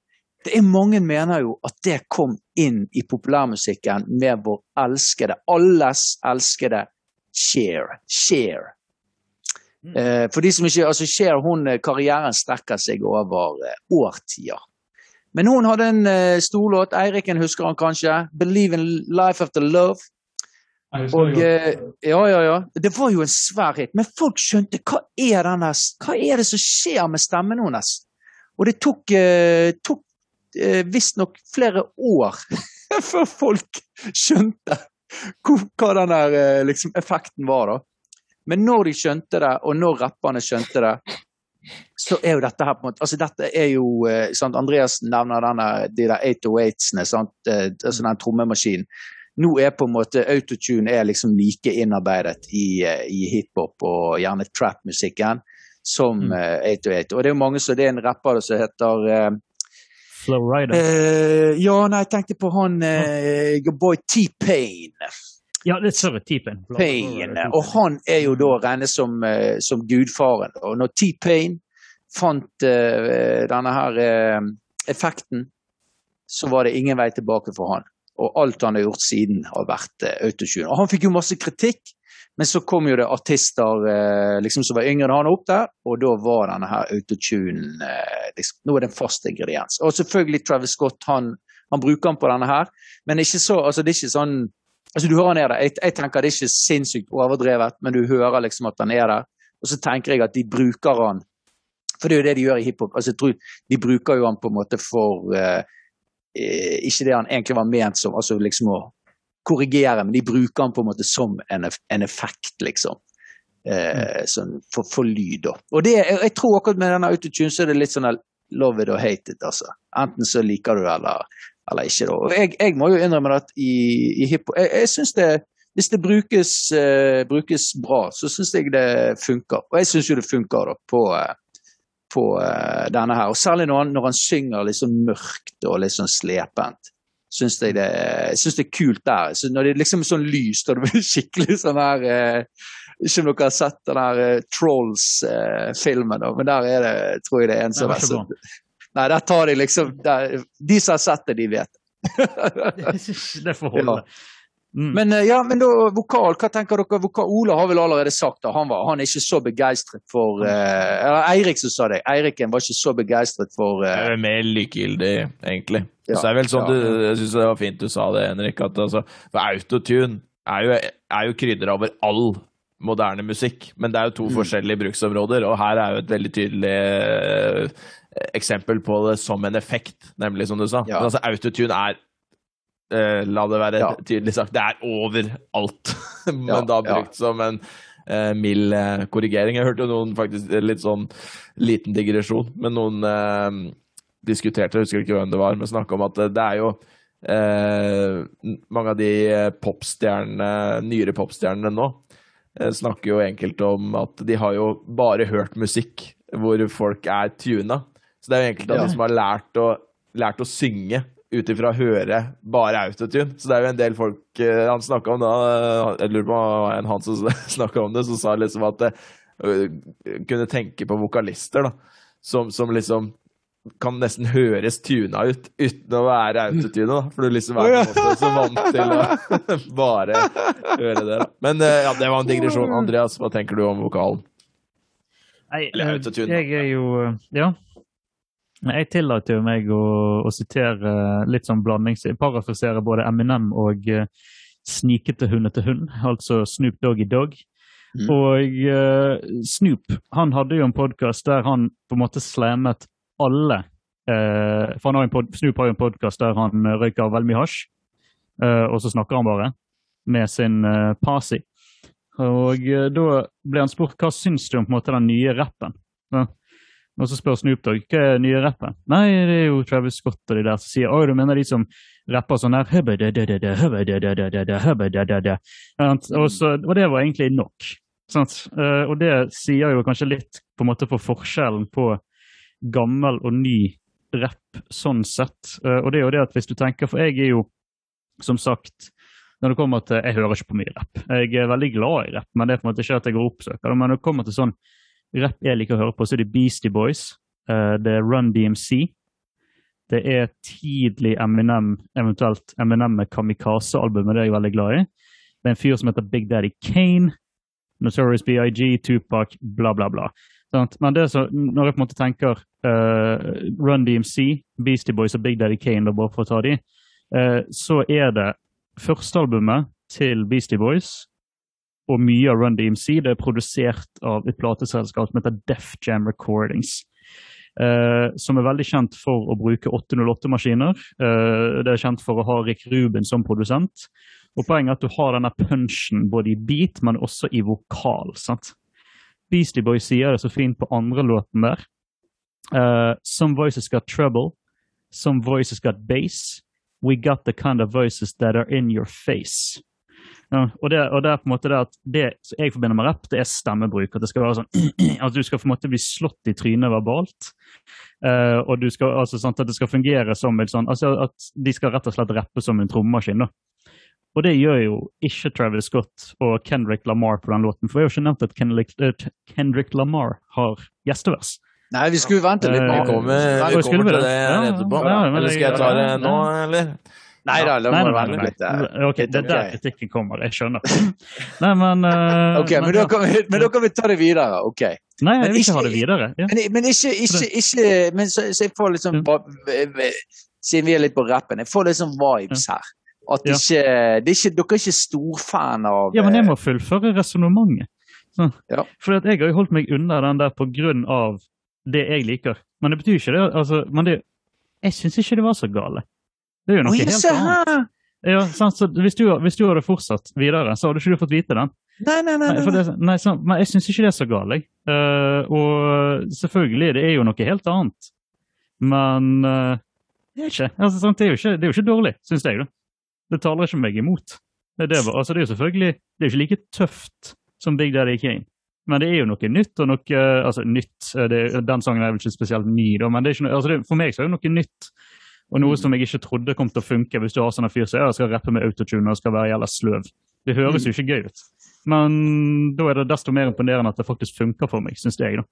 det er mange mener jo at det kom inn i populærmusikken med vår elskede, alles elskede Cher. Cher. Eh, for de som ikke, altså Cher, hun, eh, karrieren strekker seg over eh, årtier. Men hun hadde en eh, storlåt, Eiriken husker han kanskje, 'Believe in Life After Love'. Og eh, ja, ja, ja. Det var jo en svær hit. Men folk skjønte hva er, denne, hva er det som skjer med stemmen hennes? Og det tok, eh, tok eh, visstnok flere år [laughs] før folk skjønte hvor, hva den der eh, liksom, effekten var. da. Men når de skjønte det, og når rapperne skjønte det, så er jo dette her på en måte altså Dette er jo eh, sant, Andreas nevner denne, de der 808-ene, sant, eh, altså den trommemaskinen nå er på en måte autotune er liksom like innarbeidet i, eh, i hiphop og gjerne trap-musikken som Mm. eh, 808. Og det er jo mange som det er en rapper som heter eh, Flowrider. eh, Ja, nei, jeg tenkte på han uh, your boy T-Pain. Ja, det sorry, T-Pain. Pain. Og han er jo da regnet som, uh, som gudfaren. Og når T-Pain fant uh, denne her eh, effekten, så var det ingen vei tilbake for han. Og alt han har gjort siden, har vært uh, autotune. Og han fikk jo masse kritikk, men så kom jo det artister eh, liksom som var yngre enn han opp der, og da var denne her autotunen eh, liksom, Nå er det en fast ingrediens. Og selvfølgelig Travis Scott, han, han bruker han på denne her, men så, altså det er ikke sånn Altså du hører han er der. Jeg, jeg tenker det er ikke sinnssykt overdrevet, men du hører liksom at han er der. Og så tenker jeg at de bruker han For det er jo det de gjør i hiphop. Altså, de bruker jo han på en måte for eh, eh, Ikke det han egentlig var ment som, altså liksom å korrigere, men de bruker den på en måte som en, en effekt, liksom. Eh, sånn for, for lyd, da. Og det, jeg, jeg tror akkurat med denne autotune så er det litt sånn love it or hate it, altså. Enten så liker du det, eller, eller ikke. da. Og jeg, jeg må jo innrømme at i, i hiphop Jeg, jeg synes det hvis det brukes, eh, brukes bra, så syns jeg det funker. Og jeg syns jo det funker da, på, eh, på uh, denne her. Og særlig når han, når han synger litt sånn mørkt og litt sånn slepent. Syns jeg det, synes det er kult der. Så når det er liksom sånn lyst og det [laughs] blir skikkelig sånn her eh, Ikke om dere har sett den der eh, Trolls-filmen, men der er det, tror jeg det er en som var er så. Nei, der tar de liksom der, De som har sett det, de vet. [laughs] det får holde. Mm. Men eh, ja, men da vokal, hva tenker dere? Vokal, Ola har vel allerede sagt det. han, var, han er ikke så begeistret for eh, Eller Eirik som sa det. Eiriken var ikke så begeistret for Det Jeg er mer likegyldig, egentlig. Ja, så det er vel sånn ja. du, Jeg syns det var fint du sa det, Henrik. At altså, for autotune er jo, er jo krydder over all moderne musikk, men det er jo to Mm. forskjellige bruksområder, og her er jo et veldig tydelig eh, eksempel på det som en effekt, nemlig som du sa. Ja. Men altså, autotune er eh, La det være Ja. tydelig sagt, det er overalt, [laughs] men Ja, da brukt som en uh, mild uh, korrigering. Jeg hørte jo noen faktisk litt sånn liten digresjon, men noen diskuterte, jeg husker ikke hvem det var, men snakka om at det, er jo Mange av de popstjernene, nyere popstjernene nå, snakker jo enkelt om at de har jo bare hørt musikk hvor folk er tuna. Så det er jo enkelte av Ja. de som har lært å, lært å synge ut ifra å høre bare autotune. Så det er jo en del folk uh, Han snakka om da Jeg lurer på en han som [laughs] snakka om det, som sa liksom at øh, kunne tenke på vokalister, da. Som, som liksom kan nesten høres tuna ut uten å være autotune, da. For du liksom er på en måte så vant til å [laughs] bare høre det. da. Men uh, ja, det var en digresjon. Andreas, hva tenker du om vokalen? Nei, Eller autotune, jeg er jo Ja. Jeg tillater jo meg å, å sitere litt sånn blandings... Parafrisere både Eminem og uh, Snikete hundete hund, altså Snoop Doggy Dog. Mm. Og uh, Snoop han hadde jo en podkast der han på en måte slammet alle uh, for har pod, Snoop har jo en podkast der han røyker veldig mye hasj, uh, og så snakker han bare med sin uh, pasi. Og da ble han spurt hva syns du om måte den nye rappen. Ja. Og så spør Snoop Dogg hva er nye rappen? Nei, det er jo Travis Scott og de der som sier Å, du mener de som rapper sånn her og, så, og det var egentlig nok. Sant? Og det sier jo kanskje litt på en måte for forskjellen på gammel og ny rapp sånn sett. Og det er jo det at hvis du tenker For jeg er jo, som sagt når det kommer til, Jeg hører ikke på mye rapp. Jeg er veldig glad i rapp, men det er på en måte ikke at jeg går oppsøker det. Men når det kommer til sånn rapp jeg liker å høre på, så er det Beastie Boys. Uh, det er Run DMC. Det er tidlig Eminem, eventuelt Eminem med Kamikaze-albumet, det er jeg veldig glad i. Det er en fyr som heter Big Daddy Kane. Notorious BIG, Tupac, bla, bla, bla. Men det så, når jeg på en måte tenker uh, Run DMC, Beastie Boys og Big Daddy Kane, da, bare for å ta de, uh, så er det førstealbumet til Beastie Boys og mye av Run DMC det er produsert av et plateselskap som heter Def Jam Recordings. Uh, som er veldig kjent for å bruke 808-maskiner. Uh, det er kjent for å ha Rick Ruben som produsent. Og Poenget er at du har denne punchen både i beat, men også i vokal. sant? Beastie Boy sier det så fint på andre låten der. Uh, some voices got trouble. Some voices got bass. We got the kind of voices that are in your face. Ja, og, det, og, det, er på en måte det at det jeg forbinder med rapp, det er stemmebruk. At det skal være sånn [clears throat] at du skal på en måte bli slått i trynet verbalt. Uh, og du skal, altså, sant, at det skal fungere som en sånn altså At de skal rett og slett rappe som en trommaskin. Og det gjør jo ikke Travis Scott og Kendrick Lamar på den låten. For vi har jo ikke nevnt at Kendrick, Kendrick Lamar har gjestevers. Nei, vi skulle vente litt. Vi kommer, vi kommer til det etterpå. Eller skal jeg ta det nå, eller? Nei da, la meg være litt der. Ok, Det er der kritikken kommer, jeg skjønner. [laughs] Nei, men uh, [laughs] Ok, men, da kan, vi, men da kan vi ta det videre. ok. Nei, jeg vil ikke ha det videre. Ja. Men, men, ikke, ikke, ikke men så, så, jeg får liksom Siden vi er litt på rappen, jeg får litt sånn vibes her. At ja. ikke, det er ikke, dere er ikke storfan av Ja, men jeg må fullføre resonnementet. Ja. For jeg har jo holdt meg unna den der på grunn av det jeg liker. Men det betyr ikke det. altså, men det, Jeg syns ikke det var så gale. Det er jo noe Oi, helt annet. Ja, sant? Så hvis du, hvis du, hadde fortsatt videre, så hadde ikke du fått vite den. Nei, nei, nei. nei. Det, nei så, men jeg syns ikke det er så galt. Uh, og selvfølgelig, det er jo noe helt annet. Men uh, det, er ikke, altså, sant? Det, er ikke, det er jo ikke dårlig, syns jeg. da. Det taler ikke meg imot. Det det, altså, det er jo selvfølgelig det er ikke like tøft som Big Daddy Kane. Men det er jo noe nytt og noe Altså, nytt det, Den sangen er vel ikke spesielt ny, da, men det er ikke noe, altså, for meg så er det noe nytt og noe som jeg ikke trodde kom til å funke hvis du har sånn fyr som så, skal rappe med autotune og skal være jævla sløv. Det høres jo ikke gøy ut. Men da er det desto mer imponerende at det faktisk funker for meg, syns jeg. da.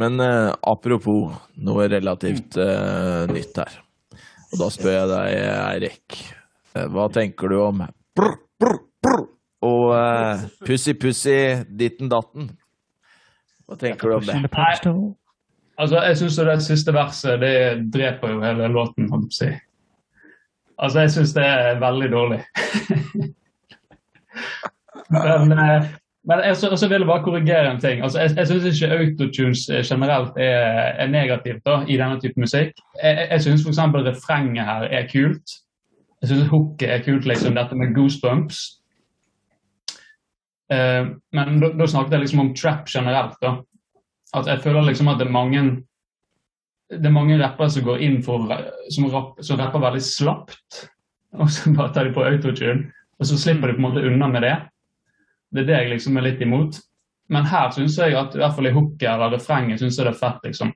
Men eh, apropos noe relativt eh, nytt her. Og da spør jeg deg, Eirik. Eh, hva tenker du om brr, brr, brr, og eh, pussy pussy ditten datten? Hva tenker du om det? Nei, Altså, jeg syns det siste verset det dreper jo hele låten, holdt jeg på å si. Altså, jeg syns det er veldig dårlig. [laughs] men, eh, men jeg, så, vil jeg bare korrigere en ting. Altså, jeg jeg syns ikke autotunes generelt er, er negativt da, i denne type musikk. Jeg, jeg syns f.eks. refrenget her er kult. Jeg syns hooket er kult, liksom, dette med goosebumps. Uh, men da snakket jeg liksom om trap generelt. da at jeg føler liksom at det er mange det er mange rappere som går inn for som, rapp, som rapper veldig slapt. Og så bare tar de på autotune, og så slipper de på en måte unna med det. Det er det jeg liksom er litt imot. Men her syns jeg at i hvert fall i hooket eller refrenget synes jeg det er fett, liksom.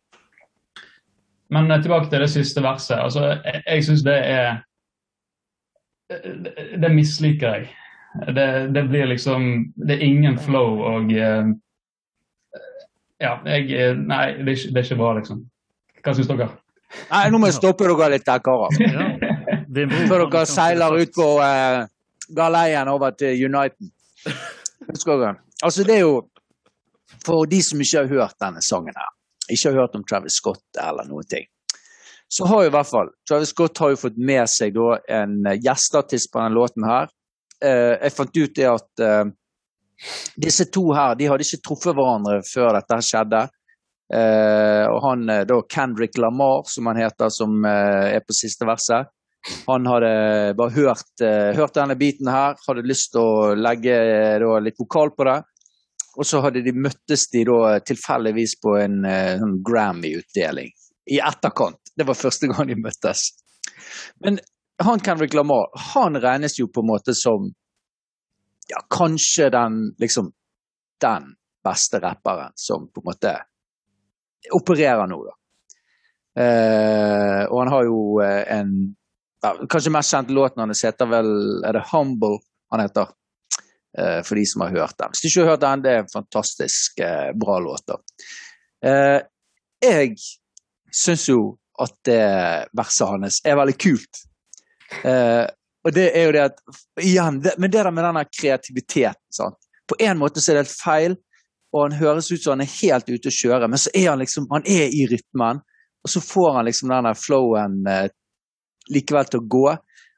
Men eh, tilbake til det siste verset. altså Jeg, jeg syns det er det, det misliker jeg. Det, det, blir liksom Det er ingen flow og uh, ja, jeg, eh, nei, det er, ikke, det er, ikke, bra, liksom. Hva syns dere? Nei, Nå må jeg stoppe dere litt der, karer. [laughs] Ja, Før dere seiler ut på uh, galeien over til Uniten. Altså, det er jo For de som ikke har hørt denne sangen her, ikke har hørt om Travis Scott eller noen ting. Så har jo i hvert fall Travis Scott har jo fått med seg da en gjesteartist på denne låten her. Uh, jeg fant ut det at eh, disse to her de hadde ikke truffet hverandre før dette skjedde. Eh, og han da Kendrick Lamar, som han heter, som er på siste verset, han hadde bare hørt, hørt denne biten her, hadde lyst til å legge da, litt vokal på det. Og så hadde de møttes de da tilfeldigvis på en en Grammy-utdeling i etterkant. Det var første gang de møttes. Men han Kendrick Lamar, han regnes jo på en måte som ja, kanskje den liksom den beste rapperen som på en måte opererer nå, da. Eh, og han har jo eh, en Kanskje mest kjente låten hans heter vel Er det 'Humble' han heter? Eh, for de som har hørt den. Hvis du ikke har hørt den, det er en fantastisk eh, bra låt. da. Eh, jeg syns jo at det verset hans er veldig kult. Og det er jo det at Igjen, det, men det der med denne kreativiteten. Sant? På en måte så er det helt feil, og han høres ut som han er helt ute å kjøre, men så er han liksom han er i rytmen, og så får han liksom denne flowen eh, likevel til å gå.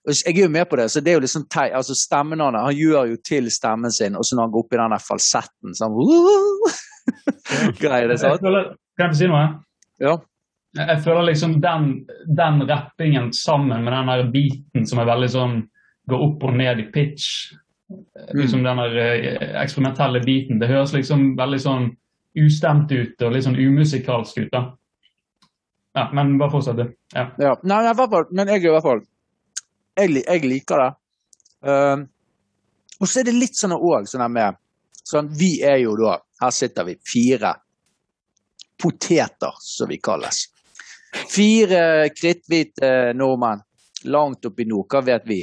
Og jeg er jo med på det, så det er jo liksom altså stemmen hans Han gjør jo til stemmen sin, og så når han går opp i denne falsetten sånn [laughs] Greier det, sant? Kan jeg få si noe? Ja. Jeg føler liksom den, den rappingen sammen med den der beaten som er veldig sånn går opp og ned i pitch, mm. liksom den der eh, eksperimentelle beaten, det høres liksom veldig sånn ustemt ut og litt sånn umusikalsk ut. da. Ja, Men bare fortsett, du. Ja. ja. Nei, nei, fall, men jeg i hvert fall Jeg, jeg liker det. Uh, og så er det litt sånn òg, sånn med sånn, Vi er jo da Her sitter vi fire poteter, som vi kalles. Fire kritthvite nordmenn langt oppe i nord, hva vet vi?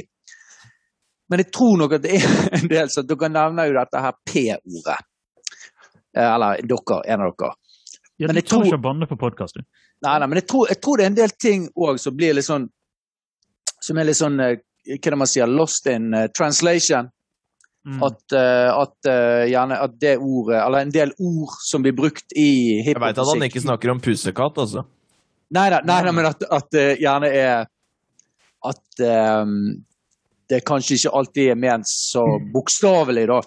Men jeg tror nok at det er [laughs] en del som Dere nevner jo dette her P-ordet. Eh, eller dere, en av dere. Ja, men jeg tror ikke å banne på podkast, du. Nei, nei, men jeg tror, jeg tror, det er en del ting òg som blir litt sånn Som er litt sånn eh, Hva er det man sier? Lost in translation. Mm. At, uh, at, uh, gjerne, at det ordet, eller en del ord som blir brukt i hiphop Jeg veit at han ikke snakker om pusekatt, altså. Nei da, men at, at det gjerne er At um, det kanskje ikke alltid er ment så bokstavelig, da.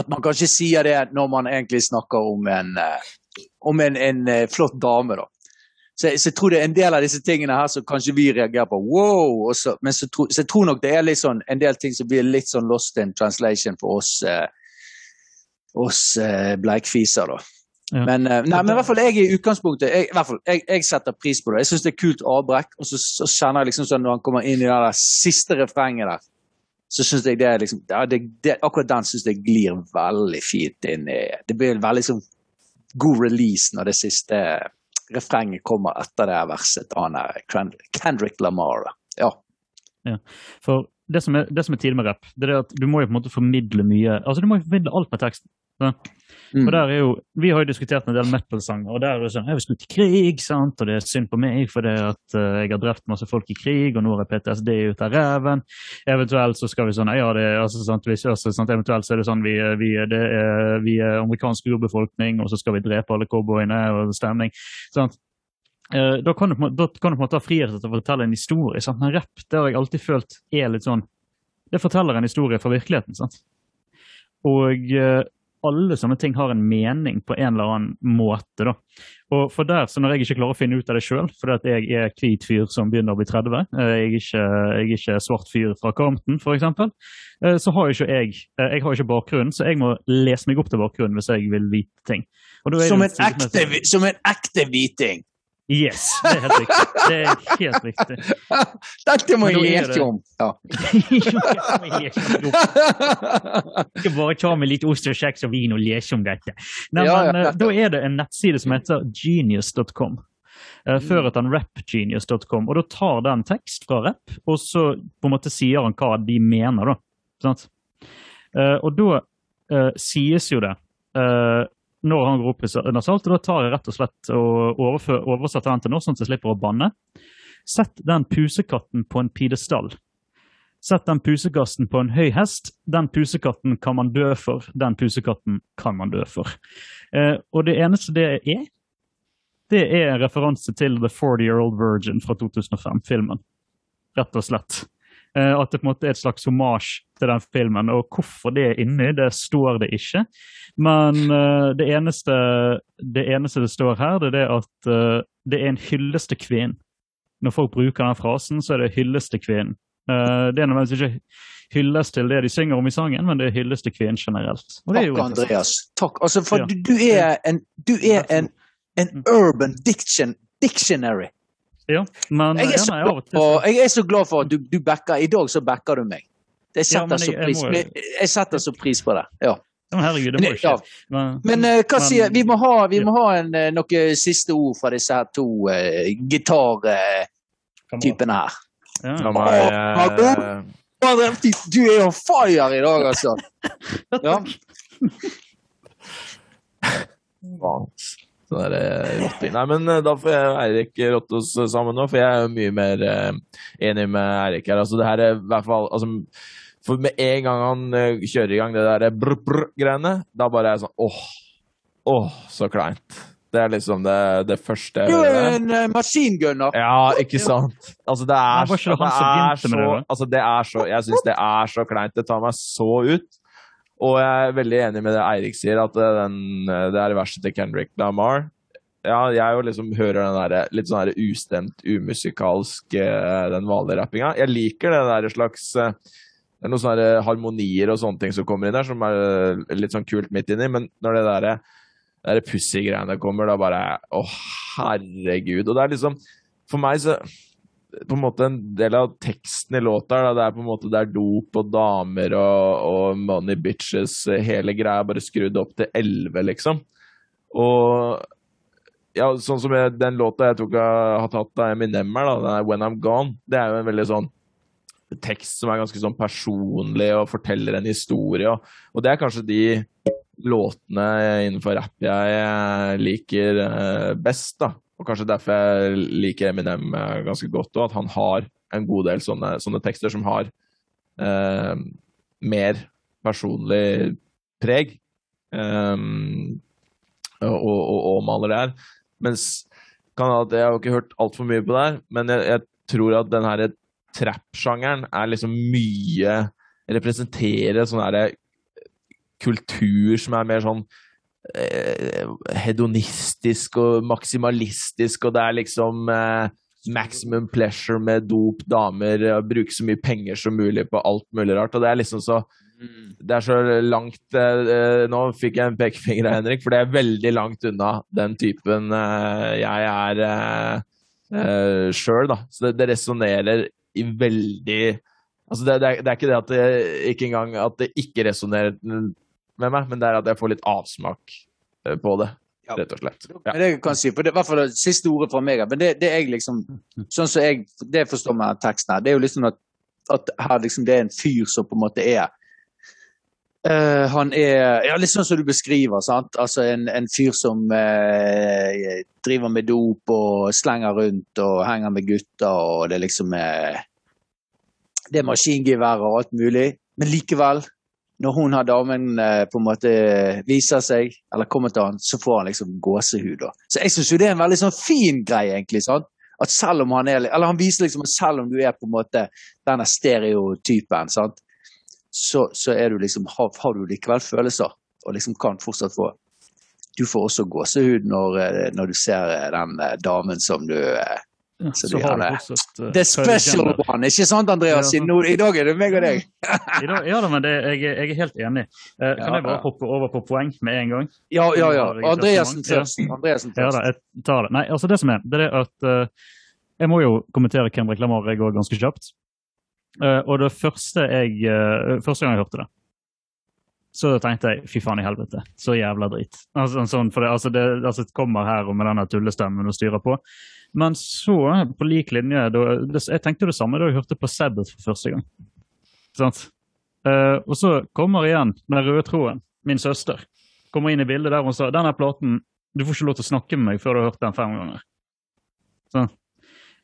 At man kanskje sier det når man egentlig snakker om en, uh, om en, en uh, flott dame, da. Så, så, jeg tror det er en del av disse tingene her som kanskje vi reagerer på. wow, så, Men så, så, jeg tror nok det er sånn, en del ting som blir litt sånn lost in translation for oss, eh, oss bleikfiser, da. Ja. Men, eh, nei, men i hvert fall jeg i utgangspunktet jeg, i hvert fall, jeg, jeg setter pris på det. Jeg syns det er kult avbrekk. Og så, så, kjenner jeg liksom sånn når han kommer inn i det der siste refrenget der, så syns jeg det er liksom ja, det, det, Akkurat den syns jeg glir veldig fint inn i Det blir en veldig sånn god release når det siste refrenget kommer etter det verset er Kendrick Lamar. Ja. ja. For det som er, det som er tidlig med rapp, det er at du må jo på en måte formidle mye Altså du må jo formidle alt med teksten. Mm. Og der er jo, Vi har jo diskutert en del metal-sanger, og der er det sånn Jeg vil skulle i krig, sant? og det er synd på meg for det at uh, jeg har drept masse folk i krig, og nå har jeg PTSD ut av ræven. Eventuelt så skal vi sånn ja, det, altså, sant, hvis, altså, sant, Eventuelt så er det sånn vi, vi, det er, vi er amerikansk urbefolkning, og så skal vi drepe alle cowboyene og stemning. sant? Uh, da, kan du, da kan du på en måte ha frihet til å fortelle en historie. Sant? Men rapp det har jeg alltid følt er litt sånn Det forteller en historie fra virkeligheten. sant? Og uh, alle sånne ting har en mening på en eller annen måte. da. Og for der, så Når jeg ikke klarer å finne ut av det sjøl, fordi jeg er hvit fyr som begynner å bli 30, eh, jeg er ikke, jeg er ikke svart fyr fra Compton f.eks., eh, så har ikke jeg eh, jeg har ikke bakgrunnen, så jeg må lese meg opp til bakgrunnen hvis jeg vil vite ting. Som en, ekte, som en ekte hviting! Yes, det er helt riktig. Det er helt riktig. [laughs] [laughs] Dette må jeg lese om! Ja. Ikke bare ta med litt ost og kjeks og vin og lese om dette. Nei, ja, men, ja, da er det en nettside som heter genius.com. Uh, før het han rapgenius.com. Og da tar den tekst fra rap, og så på en måte sier han hva de mener, da. Uh, og da uh, sies jo det når han roper opp under salt. og Da tar jeg rett og slett og oversetter den til norsk, sånn at jeg slipper å banne. Sett den pusekatten på en pidestall. Sett den pusekatten på en høy hest. Den pusekatten kan man dø for. Den pusekatten kan man dø for. Eh, og det eneste det er, det er en referanse til The 40 Year Old Virgin fra 2005-filmen. Rett og slett. Eh, at det på en måte er et slags homasj til den filmen. Og hvorfor det er inni, det står det ikke. Men uh, det, eneste, det, eneste, det står her, det er det at uh, det er en hyllest til kvinnen. Når folk bruker den frasen, så er det hyllest til kvinnen. Uh, det er nødvendigvis ikke hyllest til det de synger om i sangen, men det er hyllest til kvinnen generelt. Takk, Andreas. Takk. Altså, for ja. du, du, er en, du er en, en urban diction, dictionary. Ja, men jeg er, så, ja, og, jeg er så glad for at du, du backer I dag så backer du meg. Jeg setter, ja, jeg, så, pris, jeg, jeg setter så pris på det. Ja. Men herregud, det må jo skje. Men, men uh, hva sier Vi må ha, vi må ha en, uh, noen siste ord fra disse her to uh, gitartypene her. Ja. Meg, du er jo fire i dag, altså! [laughs] Ja. Sånn der rotta. Nei, men da får jeg og Eirik rotte oss sammen nå, for jeg er jo mye mer enig med Eirik her. Altså, det her er i hvert fall altså, for med en gang han kjører i gang det der brr-brr-greiene, da bare er jeg sånn åh, åh, så kleint. Det er liksom det, det første Du er en uh, maskingunner. Ja, ikke sant? Altså, det er, det er, det er så altså, det er så Jeg syns det er så kleint. Det tar meg så ut. Og jeg er veldig enig med det Eirik sier, at den, det er verset til Kendrick Lamar. Ja, jeg jo liksom hører den der, litt sånn der ustemt, umusikalsk, eh, den vanlige rappinga. Jeg liker det der slags det er noen sånne harmonier og sånne ting som kommer inn der, som er eh, litt sånn kult midt inni. Men når det derre der pussy-greiene kommer, da bare Å, herregud. Og det er liksom For meg så på en måte En del av teksten i låta da, det er på en måte det er dop og damer og, og money bitches. Hele greia bare skrudd opp til elleve, liksom. Og ja, sånn som jeg, den låta jeg tok, har tatt av Eminem da, den When I'm Gone, det er jo en veldig sånn tekst som er ganske sånn personlig og forteller en historie. Og, og det er kanskje de låtene innenfor rapp jeg liker eh, best. da. Og kanskje derfor jeg liker Eminem eh, ganske godt òg, at han har en god del sånne, sånne tekster som har eh, mer personlig preg. Eh, og, og, og, maler det her. Mens jeg, har har ikke hørt altfor mye på det her, men jeg, jeg tror at den her trap-sjangeren er liksom mye Representerer sånn derre kultur som er mer sånn eh, hedonistisk og maksimalistisk, og det er liksom eh, maximum pleasure med dop, damer, bruke så mye penger som mulig på alt mulig rart. Og det er liksom så det er så langt eh, Nå fikk jeg en pekefinger av Henrik, for det er veldig langt unna den typen eh, jeg er eh, eh sjøl, da. Så det, det resonnerer i veldig Altså det, det, er, det, er, ikke det at det ikke engang at det ikke resonnerer med meg, men det er at jeg får litt avsmak eh, på det. Ja. Rett og slett. Ja. Det det kan si, for det, i hvert fall det siste ordet fra meg. Men det, det er liksom Sånn som jeg det forstår meg teksten her, det er jo liksom at, at her liksom det er en fyr som på en måte er Uh, han er ja, litt sånn som du beskriver. sant? Altså En, en fyr som uh, driver med dop og slenger rundt og henger med gutter. og Det er liksom uh, Det er maskingevær og alt mulig. Men likevel, når hun har damen på en måte viser seg, eller kommer til han, så får han liksom gåsehud. Da. Så jeg syns jo det er en veldig sånn fin greie, egentlig. sant? At selv om han er Eller han viser liksom at selv om du er på en måte denne stereotypen, sant? så, så du liksom, har, har, du likevel følelser, og liksom kan fortsatt få Du får også gåsehud når, eh, når du ser eh, den eh, damen som du så, så har du fortsatt uh, The special one, ikke sant Andreas? Ja, Nå, I dag er det meg og deg. [laughs] dag, ja da, men det, jeg, jeg, er helt enig. Uh, kan ja, jeg bare hoppe over på poeng med en gang? Ja, ja, ja. Andreassen først. Andreasen først. Ja da, jeg tar det. Nei, altså det som er, det er at uh, jeg må jo kommentere Kendrick Lamar jeg òg ganske kjapt. Uh, og det første jeg Første gang jeg hørte det, så tenkte jeg fy faen i helvete, så jævla drit. Altså, sånn, for det, altså, det altså, kommer her og med denne tullestemmen og styrer på. Men så, på lik linje da, det, Jeg tenkte det samme da jeg hørte på Sabbath for første gang. Sant? Uh, og så kommer igjen den røde troen. min søster, kommer inn i bildet der hun sa denne platen Du får ikke lov til å snakke med meg før du har hørt den fem ganger. Sånn.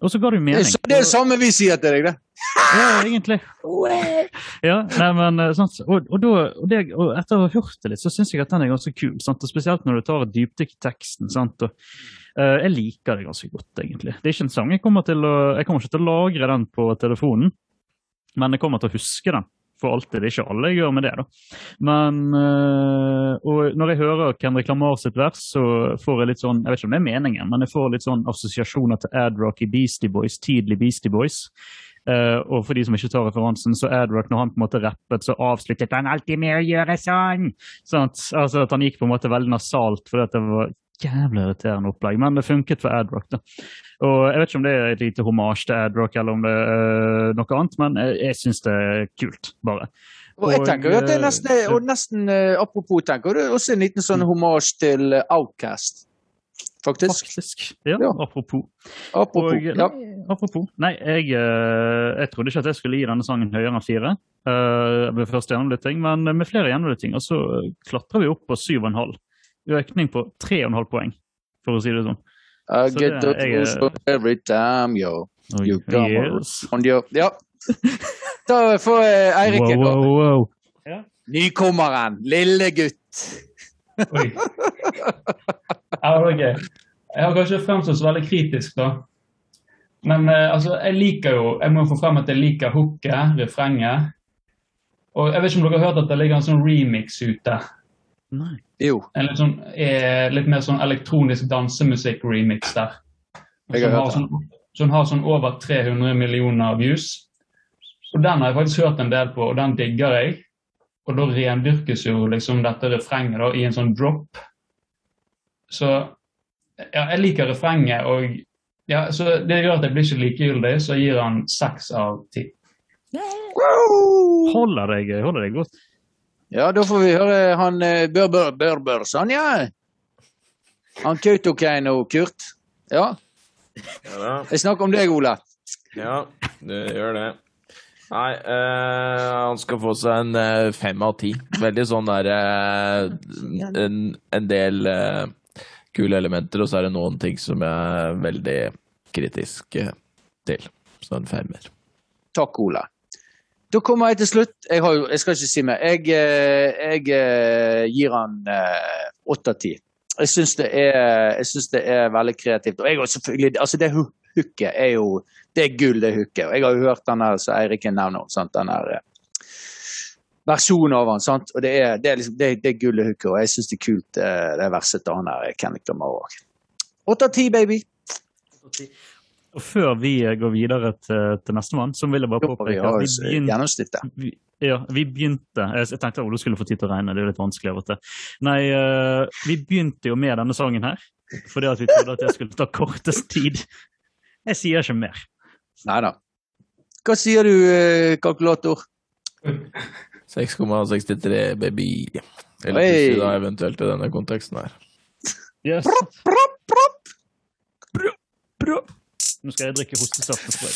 Og så ga det jo mening. Det er det samme vi sier til deg, det. [laughs] Ja, egentlig. Ja, nei, men eh, sant? Og, og, da, og, det, og etter å ha hørt det litt, så syns jeg at den er ganske kul. Sant? Og spesielt når du tar et dypdykk i teksten. Sant? Og, uh, jeg liker det ganske godt, egentlig. Det er ikke en sang jeg kommer til å Jeg kommer ikke til å lagre den på telefonen, men jeg kommer til å huske den for alltid. Det er ikke alle jeg gjør med det, da. Men uh, og når jeg hører Kendrick Lamar sitt vers, så får jeg litt sånn Jeg vet ikke om det er meningen, men jeg får litt sånn assosiasjoner til Adrock i Beastie Boys, tidlig Beastie Boys. Uh, og for de som ikke tar referansen, så Adrock, når han på en måte rappet, så avsluttet han alltid med å gjøre sånn! sånn. Altså at han gikk på en måte veldig nasalt fordi det var jævlig irriterende opplegg, men det funket for Adrock. da. Og Jeg vet ikke om det er et lite homasj til Adrock eller om det er uh, noe annet, men jeg, jeg syns det er kult, bare. Og jeg tenker jo at det er nesten, og nesten uh, Apropos, tenker er også en liten sånn homasj til uh, Outcast. Faktisk. Faktisk. Ja, Ja. apropos. Apropos. Og, ja. apropos. Nei, jeg, eh, jeg trodde ikke at jeg skulle gi denne sangen høyere enn fire. Uh, ved første gjennomlytting, men med flere gjennomlyttinger så klatrer vi opp på syv og en halv. Økning på tre og en halv poeng, for å si det sånn. I Så get the jeg er- every time, yo. You come yes. on your Ja. [laughs] Da får eh, Eirik en, da. wow, wow. Nykommeren. Lille gutt. Oi. [laughs] Ja, det var gøy. Jeg har kanskje fremstått så veldig kritisk, da. Men eh, altså, jeg liker jo Jeg må få frem at jeg liker hooket, refrenget. Og jeg vet ikke om dere har hørt at det ligger en sånn remix ute. Nei. Jo. En litt, sånn, eh, litt mer sånn elektronisk dansemusikk-remix der. Jeg har hørt den. som har sånn over 300 millioner views. Og den har jeg faktisk hørt en del på, og den digger jeg. Og da rendyrkes jo liksom dette refrenget da, i en sånn drop. Så ja, jeg liker refrenget, og ja, så det gjør at jeg blir ikke likegyldig, så jeg gir han seks av ti. Holder deg, holder deg godt. Ja, da får vi høre han eh, Bør Bør Bør Bør sånn, ja. Han Kautokeino, Kurt. Ja, Ja, jeg snakker om deg, Ole. ja det gjør det. Nei, øh, han skal få seg en øh, fem av ti. Veldig sånn der øh, en, en del kule elementer, og så er det noen ting som jeg er veldig kritisk til. Så en femmer. Takk, Ole. Da kommer jeg til slutt. Jeg, har, jeg skal ikke si mer. Jeg, eh, jeg eh, gir han eh, åtte av ti. Jeg syns det, det er veldig kreativt. Og jeg har selvfølgelig, altså det hooket er jo det er gull, det hooket. Og jeg har jo hørt den her som Eirik nevner, sant? den her versjonen av han, sant? Og det er, det er, liksom, det, det er gull, det hooket. Og jeg syns det er kult, det verset han her, Kenny Lamar òg. Åtte av ti, baby! Og før vi eh, går videre til, til nestemann, så vil jeg bare påpeke at vi begynte vi, ja, vi begynte Jeg tenkte Ole skulle få tid til å regne, det er litt vanskelig av og til. Nei, eh, vi begynte jo med denne sangen her fordi at vi trodde at det skulle ta kortest tid. Jeg sier ikke mer. Nei da. Hva sier du, eh, kalkulator? [laughs] 6,63 baby. Eller plutselig da eventuelt i denne konteksten her. Yes. Propp, propp! Nå skal jeg drikke hostesaftespray.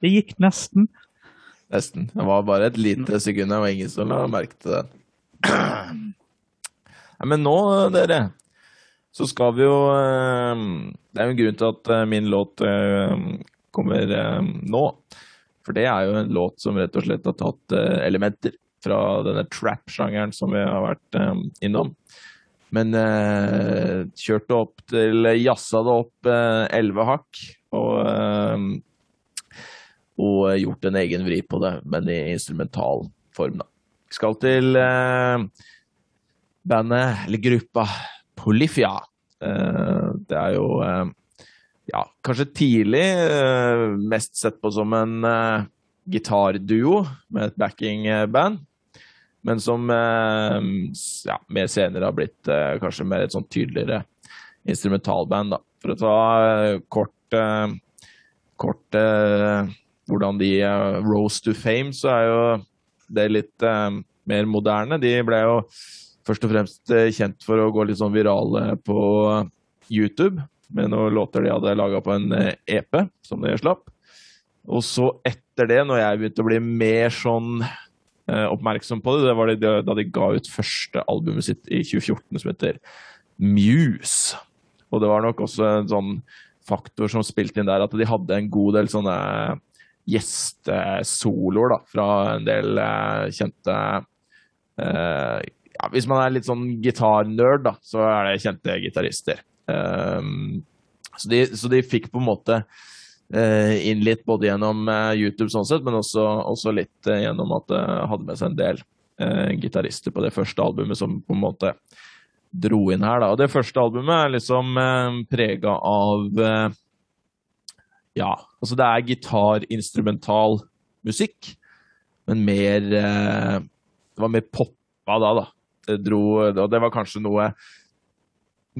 Det gikk nesten. Nesten. Det var bare et lite sekund, det var ingen som la merke til det. Nei, men nå, dere, så skal vi jo eh, Det er jo en grunn til at eh, min låt eh, kommer nå. For det er jo en låt som rett og slett har tatt elementer fra denne trap-sjangeren som vi har vært eh, innom. Men eh, kjørte opp til Jazza det opp elleve hakk. Og eh, og gjort en egen vri på det, men i instrumental form, da. Vi skal til eh, bandet, eller gruppa, Polifia. Eh, det er jo eh, ja, kanskje tidlig eh, mest sett på som en eh, gitarduo med et backingband. Men som eh, ja, mer senere har blitt eh, kanskje mer et sånn tydeligere instrumentalband, da. For å ta eh, kort kort hvordan de rose to fame, så er jo det litt mer moderne. De ble jo først og fremst kjent for å gå litt sånn virale på YouTube med noen låter de hadde laga på en EP som de slapp. Og så etter det, når jeg begynte å bli mer sånn oppmerksom på det, det var det da de ga ut første albumet sitt i 2014 som heter Muse. Og det var nok også en sånn faktor som spilte inn der, at de hadde en god del sånne gjestesoloer fra en del uh, kjente uh, ja, Hvis man er litt sånn gitarnerd, da, så er det kjente gitarister. Så, de, så, de, fikk på en måte inn litt både gjennom YouTube, sånn sett, men også, også litt gjennom at det hadde med seg en del gitarister på det første albumet som på en måte dro inn her. Da. Og det første albumet er liksom eh, prega av eh, Ja, altså det er gitarinstrumental musikk, men mer eh, Det var mer poppa da, da. Det dro Og det var kanskje noe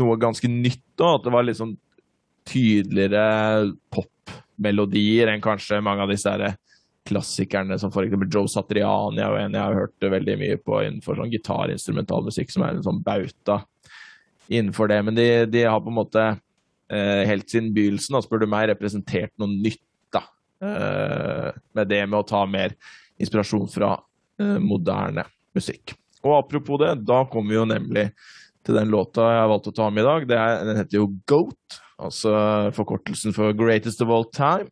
noe ganske nytt òg, at det var sånn tydeligere popmelodier enn kanskje mange av disse her klassikerne som f.eks. Joe Satriani er en jeg har hørt veldig mye på innenfor sånn gitarinstrumentalmusikk, som er en sånn bauta innenfor det. Men de, de har på en måte eh, helt siden begynnelsen, da, spør du meg, representert noe nytt da. Eh, med det med å ta mer inspirasjon fra eh, moderne musikk. Og apropos det, da kommer vi jo nemlig til den låta jeg har valgt å ta med i dag. Er, den heter jo Goat, altså forkortelsen for Greatest of All Time.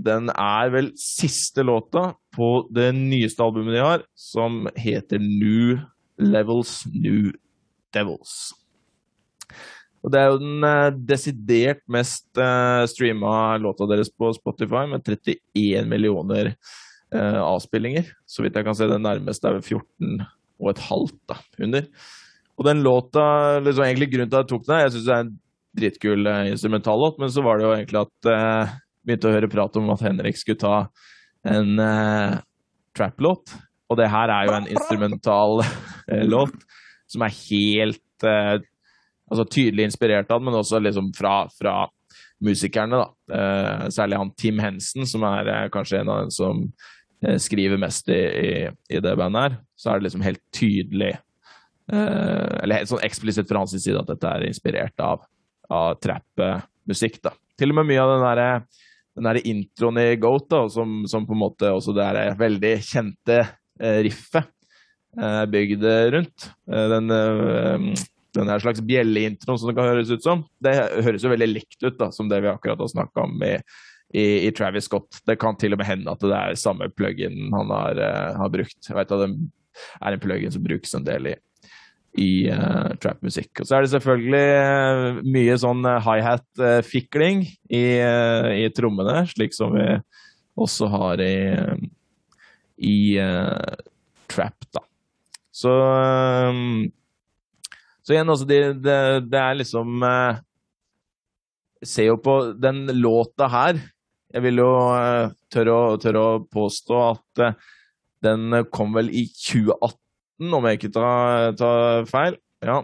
Den er vel siste låta på det nyeste albumet de har, som heter New Levels New Devils. Og Det er jo den eh, desidert mest eh, streama låta deres på Spotify, med 31 millioner eh, avspillinger. Så vidt jeg kan se, den nærmeste er vel 14 og et halvt da, under. Og den låta, liksom egentlig Grunnen til at jeg tok den, jeg syns det er en dritkul eh, instrumentallåt, men så var det jo egentlig at eh, begynte å høre prat om at Henrik skulle ta en uh, trap-låt. Og det her er jo en instrumental uh, låt som er helt uh, altså tydelig inspirert av den, men også liksom fra, fra musikerne. da. særlig han Tim Hensen, som er kanskje en av dem som skriver mest i, i, i, det bandet her. Så er det liksom helt tydelig, eller helt sånn eksplisitt fra hans side, at dette er inspirert av, av trap-musikk. da. Til og med mye av den derre den der introen i Goat, da, som, som, på en måte også det er veldig kjente eh, riffet eh, bygd rundt. Eh, den, eh, den her slags bjelleintroen som det kan høres ut som. Det høres jo veldig likt ut, da, som det vi akkurat har snakka om i, i, i, Travis Scott. Det kan til og med hende at det er samme plug-in han har, har, brukt. Jeg vet at det er en plug-in som brukes en del i, i uh, trap-musikk. Og så er det selvfølgelig uh, mye sånn uh, high-hat-fikling i, i, trommene, slik som vi også har i, i trap, da. Så um, Så igjen, altså, det, det, det er liksom Ser jo på den låta her Jeg vil jo tørre å, tørre å påstå at den kom vel i 2018 om jeg ikke tar, tar feil. Ja.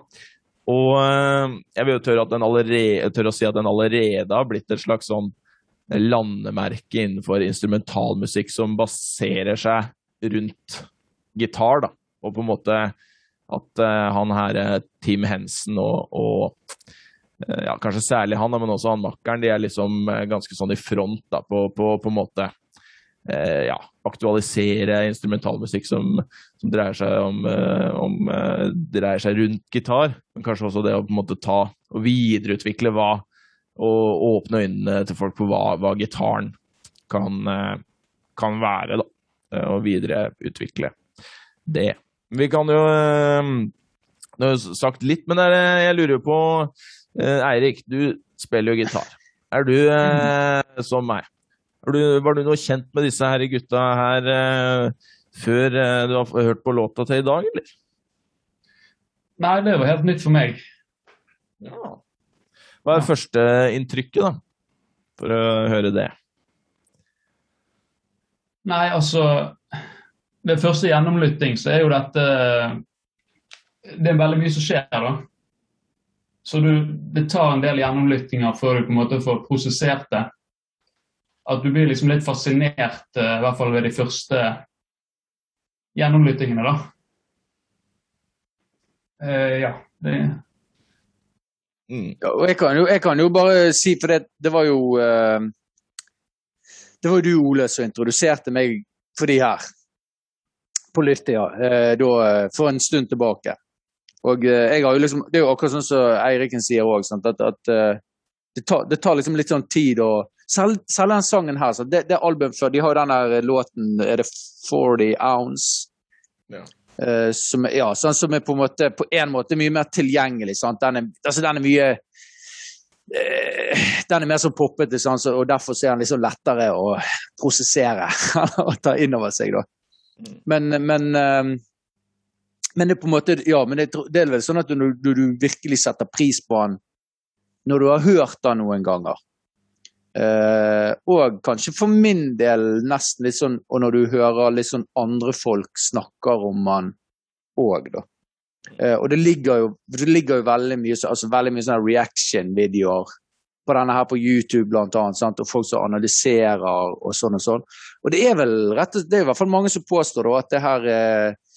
Og eh, jeg vil jo tørre, allerede, tørre, å si at den allerede har blitt et slags sånn landemerke innenfor instrumentalmusikk som baserer seg rundt gitar, da. Og på en måte at uh, han her, eh, Tim Hensen og, og ja, kanskje særlig han, men også han makkeren, de er liksom ganske sånn i front da, på, på, på en måte Eh, ja, aktualisere instrumentalmusikk som, som dreier, seg om, eh, om, eh, dreier seg rundt gitar. Men kanskje også det å på en måte ta og videreutvikle hva Og åpne øynene til folk på hva, hva gitaren kan, kan, være, da. Og videreutvikle det. Vi kan jo Du har sagt litt, men jeg lurer jo på Eirik, du spiller jo gitar. Er du som meg? Du, var du noe kjent med disse her gutta her eh, før eh, du har hørt på låta til i dag, eller? Nei, det var helt nytt for meg. Ja. Hva er ja. førsteinntrykket, da? For å høre det. Nei, altså Ved første gjennomlytting så er jo dette Det er veldig mye som skjer, da. Så du, det tar en del gjennomlyttinger før du på en måte får prosessert det at du blir liksom litt fascinert, eh, i hvert fall ved de første gjennomlyttingene, da. Uh, ja, det mm. ja, og jeg kan, jo, jeg kan, jo, bare si, for det, det var jo uh, Det var jo du, Ole, som introduserte meg for de her på Lyttia da, for en stund tilbake. Og jeg har jo liksom, Det er jo akkurat sånn som Eiriken sier òg, at, at det, tar, det, tar, liksom litt sånn tid å selv, den sangen her, det, det albumet før, de har jo den der låten Er det 40 Ounce? Ja. Uh, som, ja, sånn, som er på en måte på en måte mye mer tilgjengelig. Sant? Den, er, altså, den er mye uh, Den er mer sånn poppete, sant? og derfor er den liksom lettere å prosessere og ta inn over seg. Da. Mm. Men, men, uh, men det er på en måte, ja, men det, det er vel sånn at du, du, du virkelig setter pris på den når du har hørt den noen ganger. Uh, og kanskje for min del nesten litt sånn Og når du hører litt sånn andre folk snakker om han òg, da. Uh, og det ligger, jo, det ligger jo veldig mye, altså veldig mye sånne reaction-videoer på denne her på YouTube, blant annet, sant? og folk som analyserer og sånn og sånn. Og det er vel rett og, det er i hvert fall mange som påstår da, at det her uh,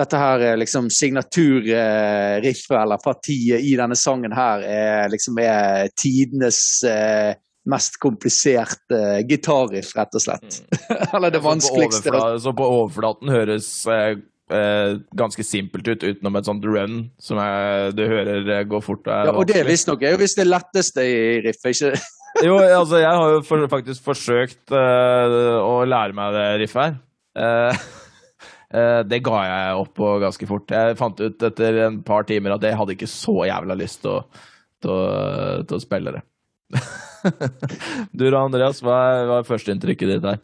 dette her liksom signaturriffet eller partiet i denne sangen her er liksom er tidenes eh, mest kompliserte uh, gitarriff, rett og slett. Mm. [laughs] Eller det vanskeligste. Så på, så på overflaten høres uh, uh, ganske simpelt ut, utenom et sånt run som jeg, du hører eh, gå fort. Og, ja, og det visstnok er jo visst det letteste i riffet, ikke [laughs] Jo, altså jeg har jo for, faktisk forsøkt å lære meg det riffet her. [laughs] Det ga jeg opp på ganske fort. Jeg fant ut etter en par timer at jeg hadde ikke så jævla lyst til å, til å, til å spille det. [laughs] du da, Andreas, hva er, hva er førsteinntrykket ditt her?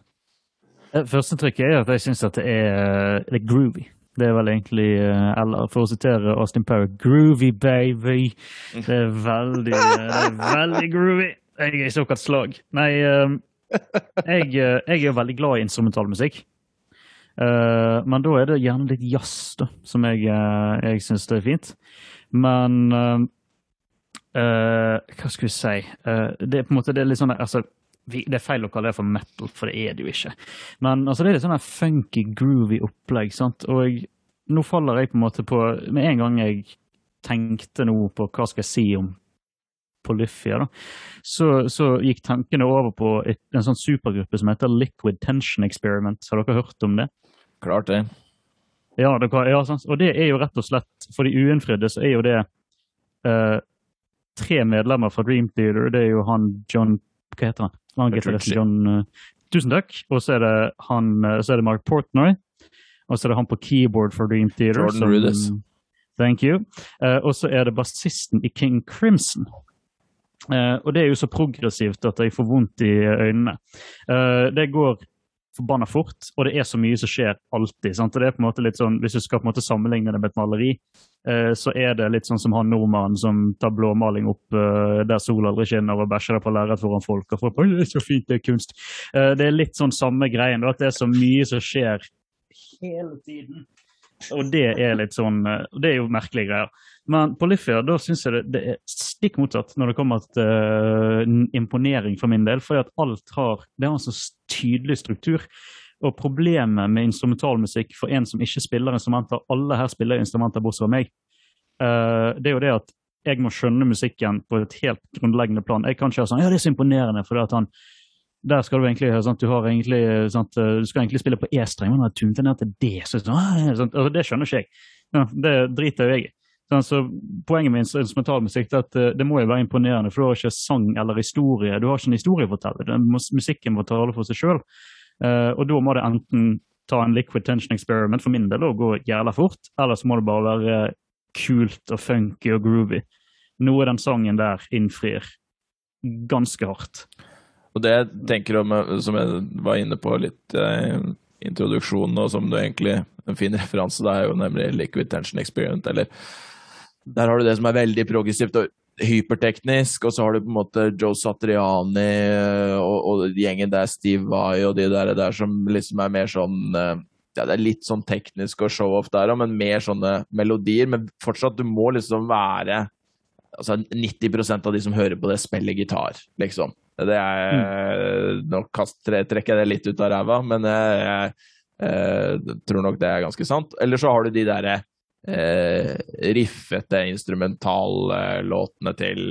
Eh, førsteinntrykket er at jeg syns at det er, det er groovy. Det er vel egentlig eh, Eller for å sitere Austin Power Groovy, baby. Det er veldig, veldig groovy. Jeg er i såkalt slag. Nei, eh, jeg, jeg er veldig glad i instrumentalmusikk. Men da er det gjerne litt jazz, da, som jeg, jeg syns er fint. Men Uh, hva skal vi si uh, Det er på en måte det er litt sånn altså, vi, Det er feil å kalle det for metal, for det er det jo ikke. Men altså, det er litt sånn funky, groovy opplegg. sant? Og jeg, nå faller jeg på en måte på Med en gang jeg tenkte nå på hva skal jeg si om Polyphia, da, så, så gikk tankene over på et, en sånn supergruppe som heter Liquid Tension Experiment. Har dere hørt om det? Klart det. Ja, dere, ja og det er jo rett og slett For de uinnfridde så er jo det uh, tre medlemmer fra Dream Theater. Det er jo han John Hva heter han? han John, uh, tusen takk. Og så er, det han, uh, så er det Mark Portnoy. Og så er det han på keyboard for Dream Theater. Jordan Rudess. Thank you. Uh, og så er det bassisten i King Crimson. Uh, og det er jo så progressivt at jeg får vondt i øynene. Uh, det går forbanna fort, og det er så mye som skjer alltid. Sant? Og det er på en måte litt sånn, Hvis du skal på en måte sammenligne det med et maleri, eh, så er det litt sånn som han nordmannen som tar blåmaling opp eh, der sola aldri skinner og bæsjer på lerret foran folk. og folk, det er så fint, det er kunst. Eh, det er litt sånn samme greien, at det er så mye som skjer hele tiden. Og det er litt sånn, eh, det er jo merkelige greier. Men på Liffia da syns jeg det, det, er stikk motsatt når det kommer til uh, imponering for min del. For at alt har det har en så tydelig struktur. Og problemet med instrumentalmusikk for en som ikke spiller instrumenter Alle her spiller instrumenter bortsett fra meg. Uh, det er jo det at jeg må skjønne musikken på et helt grunnleggende plan. Jeg kan ikke ha sånn Ja, det er så imponerende, for at han der skal du egentlig sant, du, egentlig, sant, du skal egentlig spille på E-streng, men har tunet ned til D. Så, sant, altså, det skjønner ikke jeg. Ja, det driter jeg i. Sånn, så poenget med instrumentalmusikk er at eh, det må jo være imponerende, for du har ikke sang eller historie. Du har ikke en historieforteller. Musikken må tale for seg sjøl. Eh, og da må det enten ta en liquid tension experiment for min del og gå jævla fort, eller så må det bare være kult og funky og groovy. Noe den sangen der innfrir ganske hardt. Og det jeg tenker om, som jeg var inne på litt i eh, introduksjonen, og som du egentlig en fin [laughs] referanse, det er jo nemlig Liquid Tension Experiment, eller der har du det som er veldig progressivt og hyperteknisk, og så har du på en måte Joe Satriani og, og gjengen der, Steve Vai og de der, der som liksom er mer sånn eh, ja, Det er litt sånn teknisk og show-off der òg, men mer sånne melodier. Men fortsatt, du må liksom være altså 90% av de som hører på det, spiller gitar, liksom. Det er mm. Nå trekker jeg det litt ut av ræva, men jeg, jeg, jeg, tror nok det er ganske sant. Eller så har du de derre eh, riffete instrumentallåtene til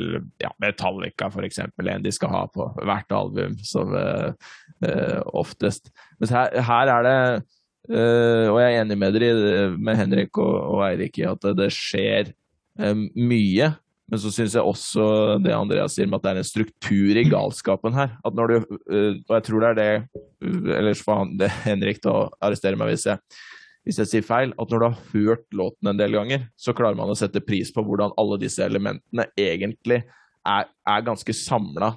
ja, Metallica, for eksempel. En de skal ha på hvert album, som eh, eh, oftest. Men her, her, er det eh, og jeg er enig med dere, med Henrik og, og Eirik i at det, det skjer mye. Men så syns jeg også det Andreas sier med at det er en struktur i galskapen her. At når du, uh, og jeg tror det er det Ellers får han, det, Henrik til å arrestere meg hvis jeg, hvis jeg sier feil. At når du har hørt låten en del ganger, så klarer man å sette pris på hvordan alle disse elementene egentlig er, er ganske samla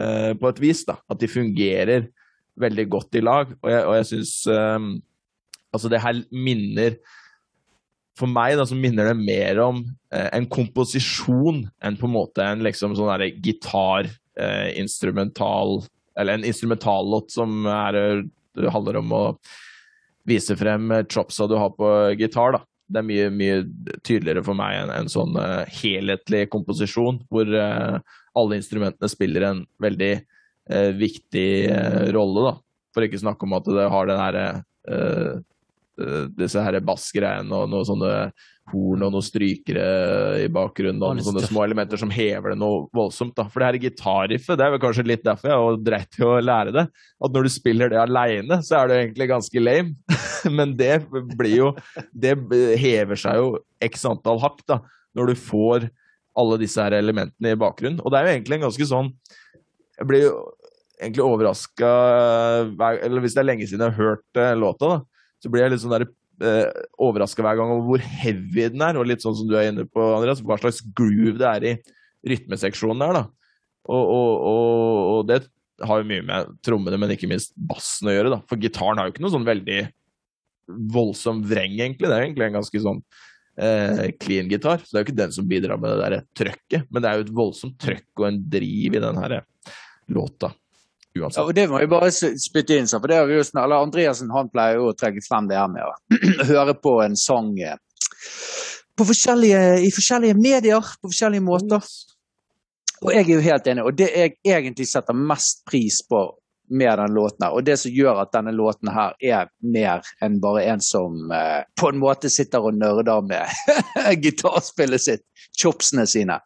eh, på et vis. da. At de fungerer veldig godt i lag. Og jeg, og jeg syns eh, Altså, det her minner For meg da, så minner det mer om eh, en komposisjon enn på en måte en liksom sånn derre gitarinstrumental eh, Eller en instrumentallåt som er, eh, handler om å vise frem chopsa du har på gitar, da. Det er mye, mye tydeligere for meg enn en sånn uh, helhetlig komposisjon, hvor uh, alle instrumentene spiller en veldig viktig rolle, da. For ikke snakke om at det har den herre Eh, disse her bassgreiene og noen sånne horn og noen strykere i bakgrunnen og noen sånne små elementer som hever det noe voldsomt. da. For det her gitarriffet, det er vel kanskje litt derfor jeg har dreit i å lære det. At når du spiller det aleine, så er det egentlig ganske lame. [laughs] Men det blir jo Det hever seg jo x antall hakk, da, når du får alle disse her elementene i bakgrunnen. Og det er jo egentlig en ganske sånn Jeg blir jo egentlig overraska Eller hvis det er lenge siden jeg har hørt låta, da så blir jeg litt sånn der eh, overraska hver gang over hvor heavy den er, og litt sånn som du er inne på, Andreas, hva slags groove det er i rytmeseksjonen der, da. Og, og, og, og det har jo mye med trommene, men ikke minst bassen å gjøre, da. For gitaren har jo ikke noe sånn veldig voldsom vreng, egentlig. Det er egentlig en ganske sånn eh, clean gitar, så det er jo ikke den som bidrar med det der trøkket, men det er jo et voldsomt trøkk og en driv i den her låta uansett. Ja, og Det må vi bare spytte inn. for det har vi jo snart, Andreassen han pleier jo å trekke frem det her med å [clears throat] høre på en sang eh, på forskjellige, i forskjellige medier på forskjellige måter. Og jeg er jo helt enig. Og det jeg egentlig setter mest pris på med den låten her, og det som gjør at denne låten her er mer enn bare en som eh, på en måte sitter og nerder med [laughs] gitarspillet sitt, chopsene sine,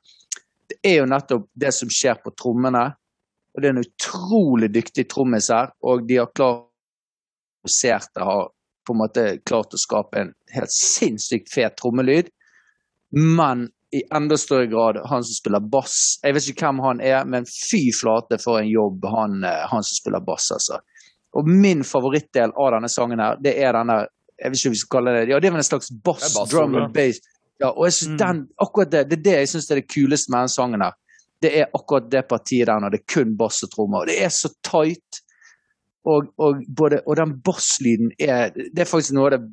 det er jo nettopp det som skjer på trommene, og det er en utrolig dyktig trommis her, og de har klart har på en måte klart å skape en helt sinnssykt fet trommelyd. Men i enda større grad han som spiller bass. Jeg vet ikke hvem han er, men fy flate for en jobb han, eh, han som spiller bass, altså. Og min favorittdel av denne sangen her, det er denne jeg vet ikke hva vi skal kalle det, ja, det er vel en slags bass, bass drum and bass. Ja, og jeg synes mm. den, akkurat det, det er det jeg syns er det kuleste med denne sangen her det er akkurat det partiet der når det er kun bass og trommer. Og Det er så tight. Og, og, både, og den basslyden er Det er faktisk noe av det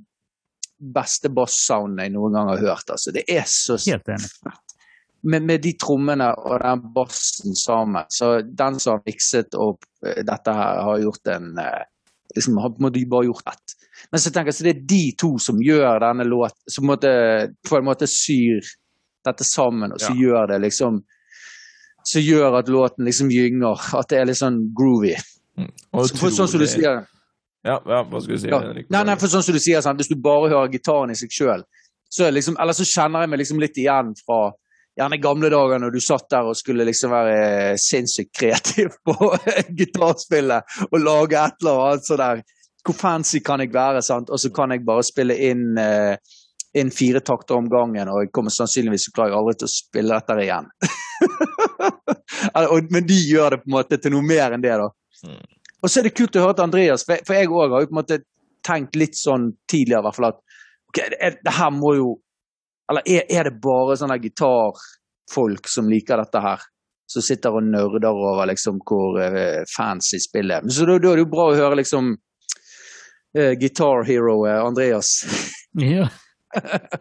beste bassounden jeg noen gang har hørt. Altså. Det er så Helt enig. Med, med, de trommene og den bassen sammen. Så den som har mikset opp eh, dette her, har gjort en eh, liksom, har på en måte bare gjort ett. Men så tenker jeg, så det er de to som gjør denne låt, som måtte, på en måte syr dette sammen, og så ja. gjør det liksom som gjør at låten liksom gynger. At det er litt sånn groovy. Mm. Så, for sånn som du sier ja, ja, hva skal du si? Ja. Nei, nei, for sånn som du sier, sant? Hvis du bare hører gitaren i seg sjøl, så, liksom, eller så kjenner jeg meg liksom litt igjen fra gjerne gamle dager når du satt der og skulle liksom være sinnssykt kreativ på [laughs] gitarspillet og lage et eller annet sånn der Hvor fancy kan jeg være? sant? Og så kan jeg bare spille inn eh, inn fire takter om gangen, og jeg kommer sannsynligvis klarer jeg aldri til å spille dette igjen. [laughs] Men de gjør det på en måte til noe mer enn det, da. Mm. Og så er det kult å høre til Andreas, for jeg òg har jo på en måte tenkt litt sånn tidligere i hvert fall at ok, det, det her må jo Eller er, er det bare sånne gitarfolk som liker dette her? Som sitter og nerder over liksom hvor uh, fancy spillet er. Så da, da, er det jo bra å høre liksom uh, Guitar Hero uh, Andreas. Ja.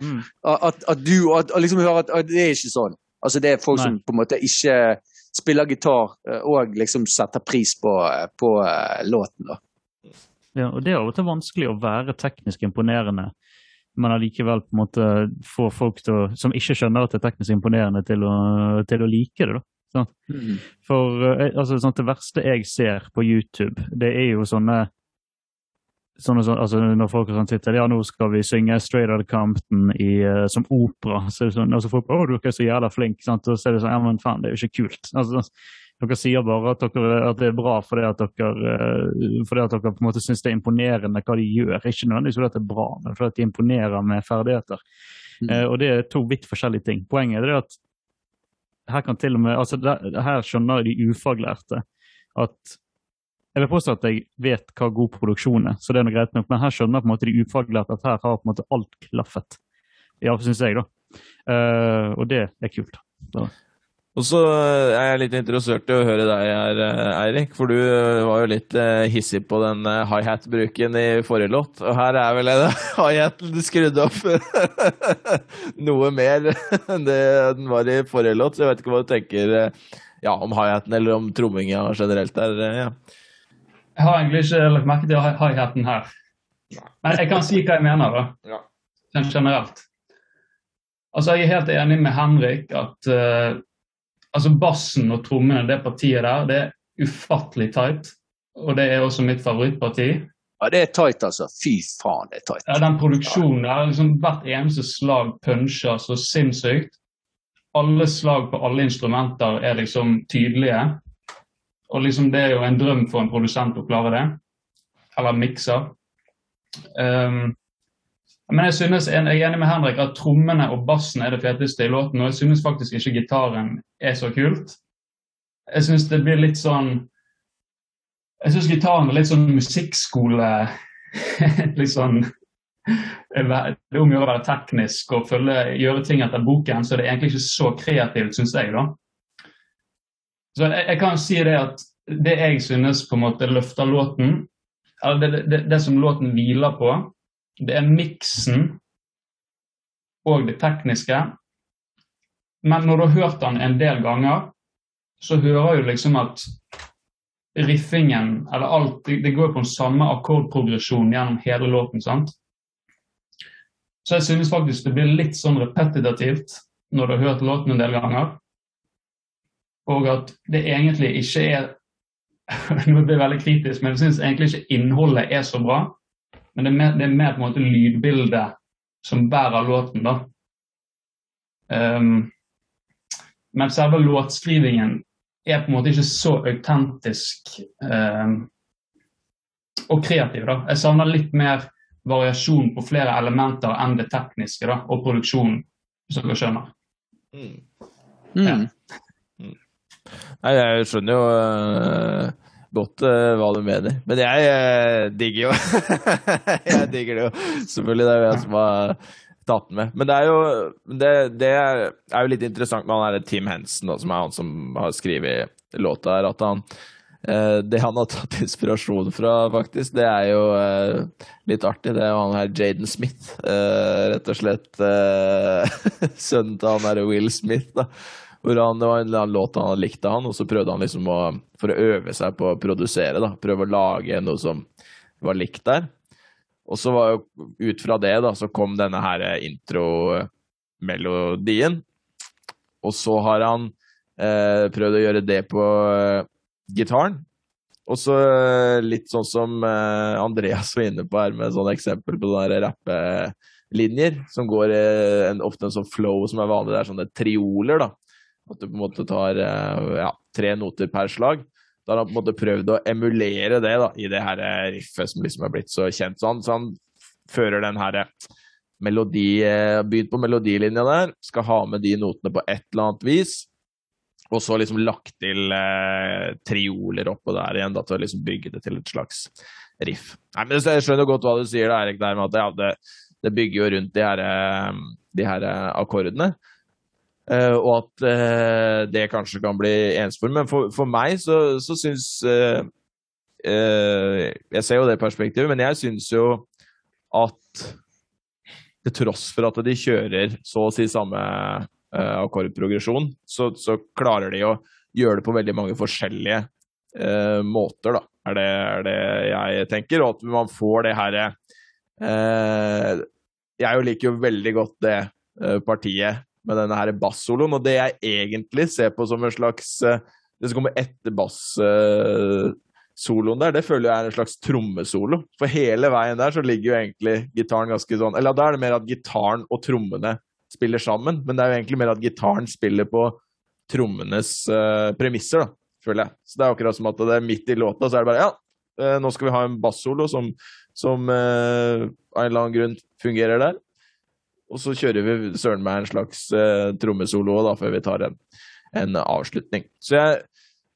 Mm. [laughs] at, at, du at, liksom hører at, at det er ikke sånn. Altså Det er folk Nei. som på en måte ikke spiller gitar eh, og liksom setter pris på, eh, på uh, låten. da. Ja, og Det er av og til vanskelig å være teknisk imponerende, men allikevel på en måte få folk til som ikke skjønner at det er teknisk imponerende, til å, til å like det. da. Sånn. Mm. For altså, sånn, Det verste jeg ser på YouTube, det er jo sånne sånn, sånn, altså Når folk sånn sitter ja, nå skal vi synge Straight Outta Compton i, uh, som opera, så er det sånn, og så folk å, du er så jævla flink, sant? og så er det sånn ja, men faen, det er jo ikke kult. [laughs] Altså, dere sier bare at, dere, at, det er bra fordi at dere, eh, fordi at dere på en måte syns det er imponerende hva de gjør. Ikke nødvendigvis fordi det er bra, men fordi at de imponerer med ferdigheter. Mm. Eh, og det er to vidt forskjellige ting. Poenget er at her kan til og med, altså der, her skjønner de ufaglærte at jeg vil påstå at jeg vet hva god produksjon er, så det er noe greit nok. Men her skjønner på en måte de ufaglærte at her har på en måte alt klaffet. Ja, syns jeg, da. Uh, og det er kult. Da. Og så eh, er jeg litt interessert i å høre deg her, eh, Eirik. For du var jo litt hissig på den high-hat-bruken i forrige låt. Og her er vel [laughs] high-haten skrudd opp [laughs] noe mer enn det den var i forrige låt. Så jeg vet ikke hva du tenker ja, om high-haten eller om tromminga generelt der. Ja. Jeg har egentlig ikke lagt merke til high-haten her. Men jeg kan si hva jeg mener, da. Ja. Sånn generelt. Altså, Jeg er helt enig med Henrik at uh, altså bassen og trommene, det partiet der, det er ufattelig tight. Og det er også mitt favorittparti. Ja, det er tight, altså. Fy faen, det er tight. Ja, Den produksjonen der, liksom hvert eneste slag puncher så sinnssykt. Alle slag på alle instrumenter er liksom tydelige. Og liksom det er jo en drøm for en produsent å klare det. Eller mikser. Um, men jeg synes, jeg er enig med Henrik at trommene og bassen er det feteste i låten. Og jeg synes faktisk ikke gitaren er så kult. Jeg synes det blir litt sånn Jeg synes gitaren er litt sånn musikkskole [laughs] Litt sånn Det er om å gjøre å være teknisk og følge, gjøre ting etter boken, så det er egentlig ikke så kreativt, synes jeg. da. Så jeg, jeg, kan si det at det jeg synes på en måte løfter låten, eller det, det, det som låten hviler på, det er miksen og det tekniske. Men når du har hørt den en del ganger, så hører du liksom at riffingen, eller alt, det går på den samme akkordprogresjon gjennom hele låten. sant? Så jeg synes faktisk det blir litt sånn repetitivt når du har hørt låten en del ganger og at det egentlig ikke er [laughs] Nå blir jeg veldig kritisk, men jeg syns egentlig ikke innholdet er så bra. Men det er mer, det er mer på en måte lydbildet som bærer låten, da. Um, men selve låtskrivingen er på en måte ikke så autentisk um, og kreativ. da. Jeg savner litt mer variasjon på flere elementer enn det tekniske da, og produksjonen, hvis dere skjønner. Mm. Mm. Ja. Nei, jeg skjønner jo uh, godt uh, hva du mener. Men jeg uh, digger jo [laughs] Jeg digger det jo. Selvfølgelig, det er jo jeg som har tatt den med. Men det er jo, det, det er jo litt interessant med han derre Tim Henson, da, som er han som har skrevet låta her, at han det han har tatt inspirasjon fra, faktisk, det er jo litt artig. Det er han her Jaden Smith. rett og slett [laughs] sønnen til han derre Will Smith. da hvor han, Det var en eller annen låt han likte, han, og så prøvde han liksom å, for å øve seg på å produsere, da, prøve å lage noe som var likt der. Og så var jo ut fra det, da, så kom denne her intro-melodien. Og så har han eh, prøvd å gjøre det på eh, gitaren. Og så eh, litt sånn som eh, Andreas var inne på her, med sånne eksempel på sånne rappelinjer, som går eh, en, ofte en sånn flow som er vanlig. Det er sånne trioler, da. At du på en måte tar eh, ja, tre noter per slag. Da har han på en måte prøvd å emulere det da, i det her eh, riffet som liksom er blitt så kjent. Så han, så han fører den her eh, melodi Begynt på melodilinja der, skal ha med de notene på et eller annet vis. Og så liksom lagt til eh, trioler oppå der igjen, da, til å liksom bygge det til et slags riff. Nei, men Jeg skjønner godt hva du sier, da, Erik, der med at ja, det, det, bygger jo rundt de her, de her akkordene. Uh, og at uh, det kanskje kan bli enspor. Men for, for, meg så, så syns uh, Jeg ser jo det perspektivet, men jeg syns jo at til tross for at de kjører så å si samme akkordprogresjon, så, så, klarer de å gjøre det på veldig mange forskjellige måter, da. Er det, er det, jeg tenker. Og at man får det herre Jeg liker jo veldig godt det partiet med denne her bassoloen. Og det jeg egentlig ser på som en slags eh, Det som kommer etter bassoloen der, det føler jeg er en slags trommesolo. For hele veien der så ligger jo egentlig gitaren ganske sånn Eller da er det mer at gitaren og trommene spiller sammen, men det er jo egentlig mer at gitaren spiller på trommenes uh, premisser, da. føler jeg. Så det er akkurat som at det er midt i låta, så er det bare ja, eh, nå skal vi ha en bassolo som, som uh, av en eller annen grunn fungerer der. Og så kjører vi søren meg en slags uh, trommesolo da, før vi tar en, en avslutning. Så jeg,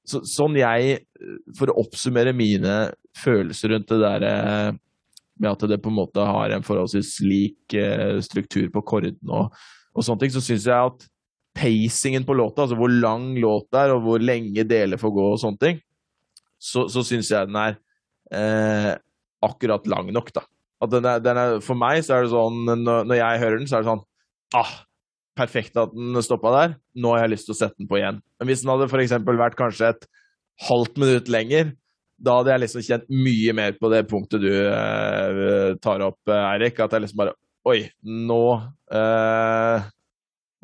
så, sånn jeg, for å oppsummere mine følelser rundt det der med at det på en måte har en forholdsvis lik uh, struktur på kordene og, og sånne ting, så syns jeg at pacingen på låta, altså hvor lang låta er, og hvor lenge deler får gå og sånne ting, så, så syns jeg den er uh, akkurat lang nok, da. Den er, den er, for meg så er det sånn, når, når, jeg hører den, så er det sånn ah, Perfekt at den stoppa der. Nå har jeg lyst til å sette den på igjen. Men hvis den hadde f.eks. vært kanskje et halvt minutt lenger, da hadde jeg liksom kjent mye mer på det punktet du eh, tar opp, Eirik. At jeg liksom bare Oi, nå eh,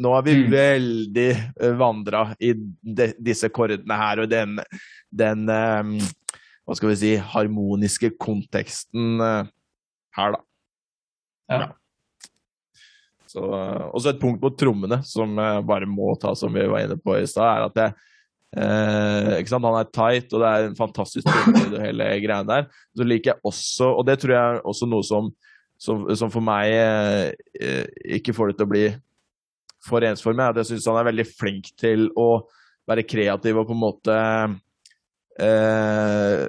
nå har vi mm. veldig uh, vandra i de, disse kordene her, og den, den um, Hva skal vi si harmoniske konteksten uh, her, da. Ja. Så, uh, også et punkt på trommene som jeg bare må ta, som vi var inne på i stad, er at jeg, Eh, ikke sant? Han er tight, og det er en fantastisk trommelyd og hele greia der. Så liker jeg også, og det tror jeg er også noe som, som, som for meg eh, ikke får det til å bli for ensformig, er at jeg syns han er veldig flink til å være kreativ og på en måte eh,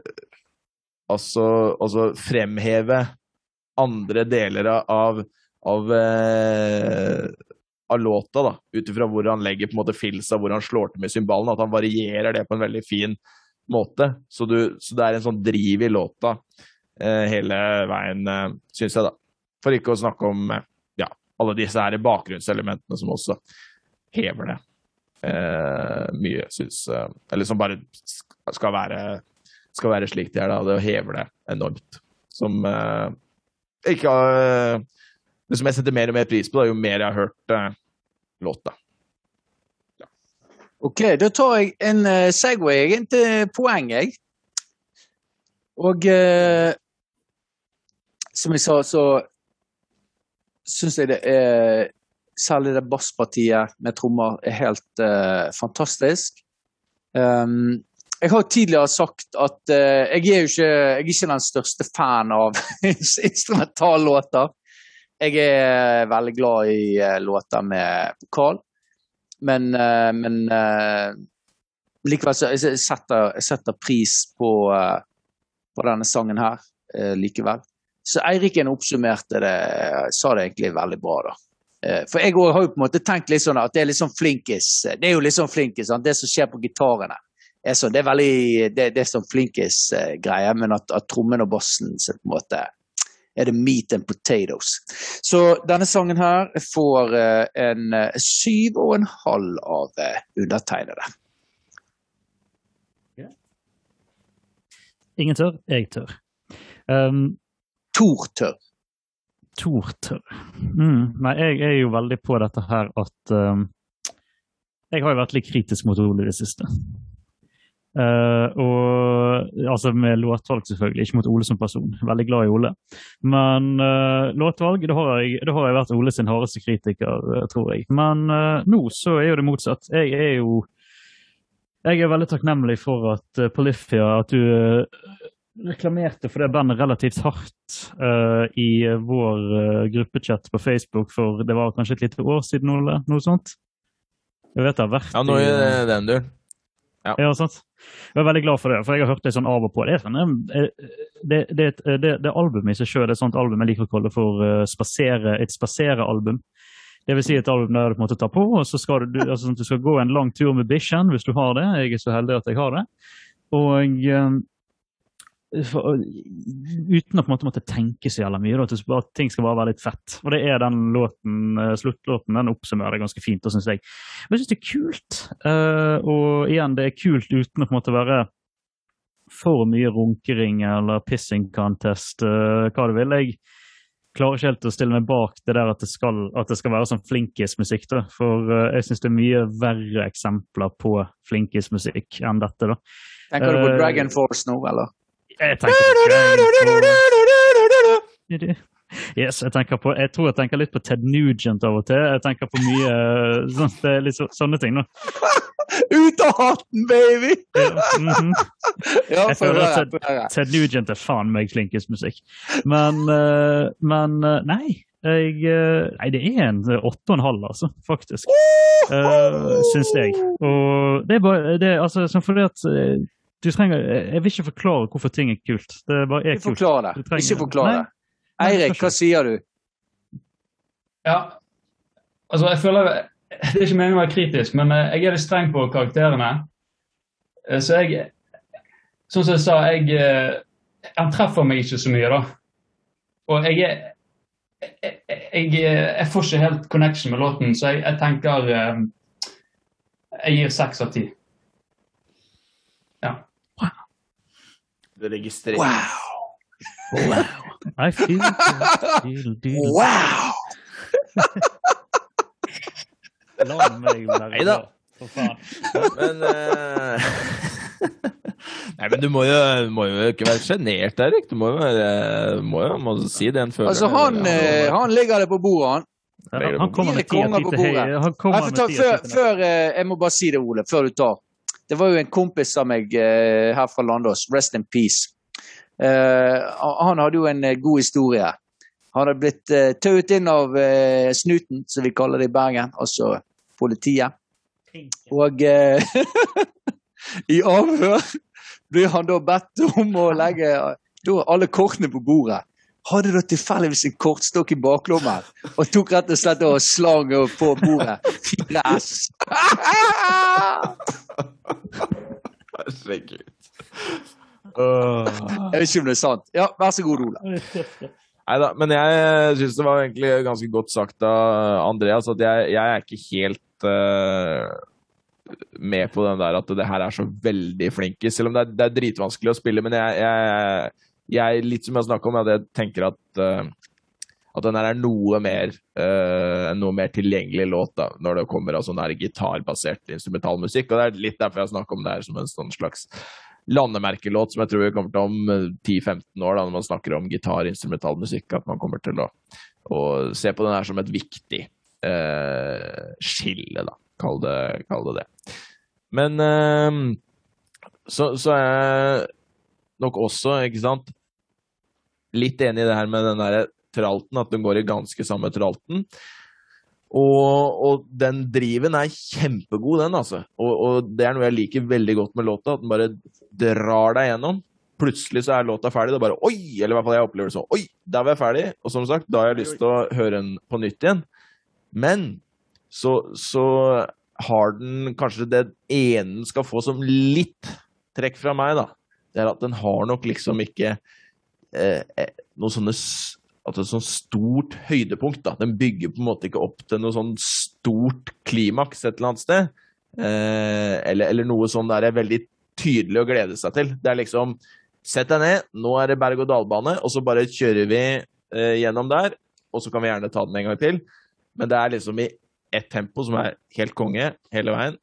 altså, altså, fremheve andre deler av, av, eh, av låta, da, ut ifra hvor han legger på en måte filsa, hvor han slår til med symbalene. At han varierer det på en veldig fin måte. Så, du, så det er en sånn driv i låta eh, hele veien, eh, syns jeg, da. For ikke å snakke om eh, alle disse her bakgrunnselementene som også hever det eh, mye, syns eh, Eller som bare skal være, skal være slik de er, da. Det hever det enormt. Som eh, ikke eh, Det som jeg setter mer og mer pris på, da, jo mer jeg har hørt uh, låta. Ja. OK, da tar jeg en uh, Segway inn til poeng, jeg. Og uh, som jeg sa, så syns jeg det er Særlig det basspartiet med trommer er helt uh, fantastisk. Um, jeg har tidligere sagt at uh, jeg, er ikke, jeg er ikke den største fan av [laughs] instrumentallåter. Jeg er veldig glad i uh, låter med vokal, men, men likevel så jeg setter jeg setter pris på, på denne sangen her likevel. Så Eiriken oppsummerte det, sa det egentlig veldig bra, da. For jeg har jo på en måte tenkt litt sånn at det er litt sånn flinkis. Det er jo litt sånn flinkis, det som skjer på gitarene. Er sånn, det er veldig det, det er sånn flinkis-greie, men at, at trommen og bassen så på en måte er det meat and potatoes. Så denne sangen her får uh, en uh, syv og en halv av undertegnede. Ingen tør, jeg tør. Um, Tortør. Tortør. Mm. Nei, jeg er jo veldig på dette her at um, Jeg har jo vært litt kritisk mot Ole i det siste. Uh, og altså Med låtvalg, selvfølgelig, ikke mot Ole som person. Veldig glad i Ole. Men uh, låtvalg, da har, jeg, har jeg vært Ole sin hardeste kritiker, uh, tror jeg. Men nå så er jo det motsatt. Jeg er jo jeg er veldig takknemlig for at Polyphia, at du reklamerte for det bandet relativt hardt uh, i vår uh, gruppechat på Facebook for det var kanskje et lite år siden, Ole? Noe sånt? Jeg vet det har vært Ja, nå i det den duren. Ja. ja, sant. Jeg er veldig glad for det, for jeg har hørt det sånn av og på. Det er sånn, det, det, det, det albumet i seg sjøl er et sånt album jeg liker å kalle for spasere, et spaserealbum. Det vil si et album der du på en måte tar på, og så skal du, [laughs] altså, du skal gå en lang tur med bikkjen hvis du har det. Jeg er så heldig at jeg har det. Og for, uten å på en måte måtte tenke så jævla mye. Da, at, bare, ting skal bare være litt fett. Og det er den låten, uh, sluttlåten. Den oppsummerer det ganske fint, syns jeg. Men jeg syns det er kult. Uh, og igjen, det er kult uten å på en måte være for mye runkering eller pissing contest, uh, hva du vil. Jeg klarer ikke helt å stille meg bak det der at det skal, at det skal være sånn flinkismusikk. For jeg syns det er mye verre eksempler på flinkismusikk enn dette. da. Tenker du på Dragon Force nå, eller? Jeg tenker Yes, jeg, tenker på, jeg tror jeg tenker litt på Ted Nugent av og til. Jeg tenker på mye eh, sånn, det er litt så, sånne ting. nå. [laughs] Ut av hatten, baby! Ja, -hmm. [laughs] Ja, Jeg føler at Ted. Ted Nugent er faen meg flinkest musikk. Men, eh, men eh, nei. Jeg, nei, det er en åtte og en halv, altså, faktisk. Uh, Syns jeg. Og det er bare det, altså, sånn fordi at du trenger Jeg vil ikke forklare hvorfor ting er kult. Det bare er kult. forklar det. Trenger- Ikke forklar det. Eirik, hva sier du? Ja, altså jeg føler Det er ikke meningen å være kritisk, men eh, jeg er litt streng på karakterene. Eh, Så jeg Sånn som jeg sa, jeg eh, Han treffer meg ikke så mye, da. Og jeg er jeg, jeg, jeg får ikke helt connection med låten, så jeg, jeg tenker eh, Jeg gir seks av ti. Det registrerer. Wow! I feel, feel, feel, Wow! La meg være Neida. glad, for faen. Men uh... Nei, men du må jo, må jo ikke være sjenert, Erik. Du må jo, være, må jo må si det en føler. Altså, han, eh, han ligger det på bordet, han. Ja, Han kommer med Fire ti av konger ti på til høy. bordet. Han kommer med ti før, før, eh, jeg må bare si det, Ole, før du tar. Det var jo en kompis av meg eh, her fra Landås, rest in peace. Eh, han hadde jo en eh, god historie. Han hadde blitt uh, tauet inn av eh, snuten, som vi kaller det i Bergen, altså politiet. Og eh, [laughs] i avhør blir han da bedt om å legge alle kortene på bordet. Hadde da tilfeldigvis en kortstokk i baklommen og tok rett og slett og slang på bordet. [laughs] Fire S. [laughs] Herregud. Jeg vet ikke om det er sant. Ja, vær så god, Ole. Neida, men jeg syns det var egentlig ganske godt sagt av Andreas at jeg, jeg er ikke helt uh, med på den der at det her er så veldig flinke, Selv om det er, det er dritvanskelig å spille, men jeg, jeg, jeg litt som jeg snakka om, at jeg tenker at eh, at den her er noe mer, uh, noe mer tilgjengelig låt da, når det kommer av sånn her gitarbasert instrumentalmusikk. Og det er litt derfor jeg snakker om det her som en sånn slags landemerkelåt som jeg tror vi kommer til om eh, 10-15 år, da, når man snakker om gitar-instrumentalmusikk. At man kommer til å, å se på den her som et viktig uh, skille, da. Kall det, kall det det. Men uh, så, så er jeg nok også, ikke sant, litt enig i det her med den der tralten, at den går i ganske samme tralten. Og, og den driven er kjempegod, den, altså. Og, og det er noe jeg liker veldig godt med låta, at den bare drar deg gjennom. Plutselig så er låta ferdig, det er bare oi! Eller i hvert fall jeg opplever det sånn. Oi, der var jeg ferdig. Og som sagt, da har jeg lyst til å høre den på nytt igjen. Men så, så har den kanskje det ene den skal få som litt trekk fra meg, da. Det er at den har nok liksom ikke eh, noen sånne at et sånn stort høydepunkt. da. Den bygger på en måte ikke opp til noe sånn stort klimaks et eller annet sted. Eh, eller, eller noe sånn der er veldig tydelig å glede seg til. Det er liksom Sett deg ned, nå er det berg-og-dal-bane, og så bare kjører vi eh, gjennom der. Og så kan vi gjerne ta den en gang til. Men det er liksom i ett tempo som er helt konge hele veien.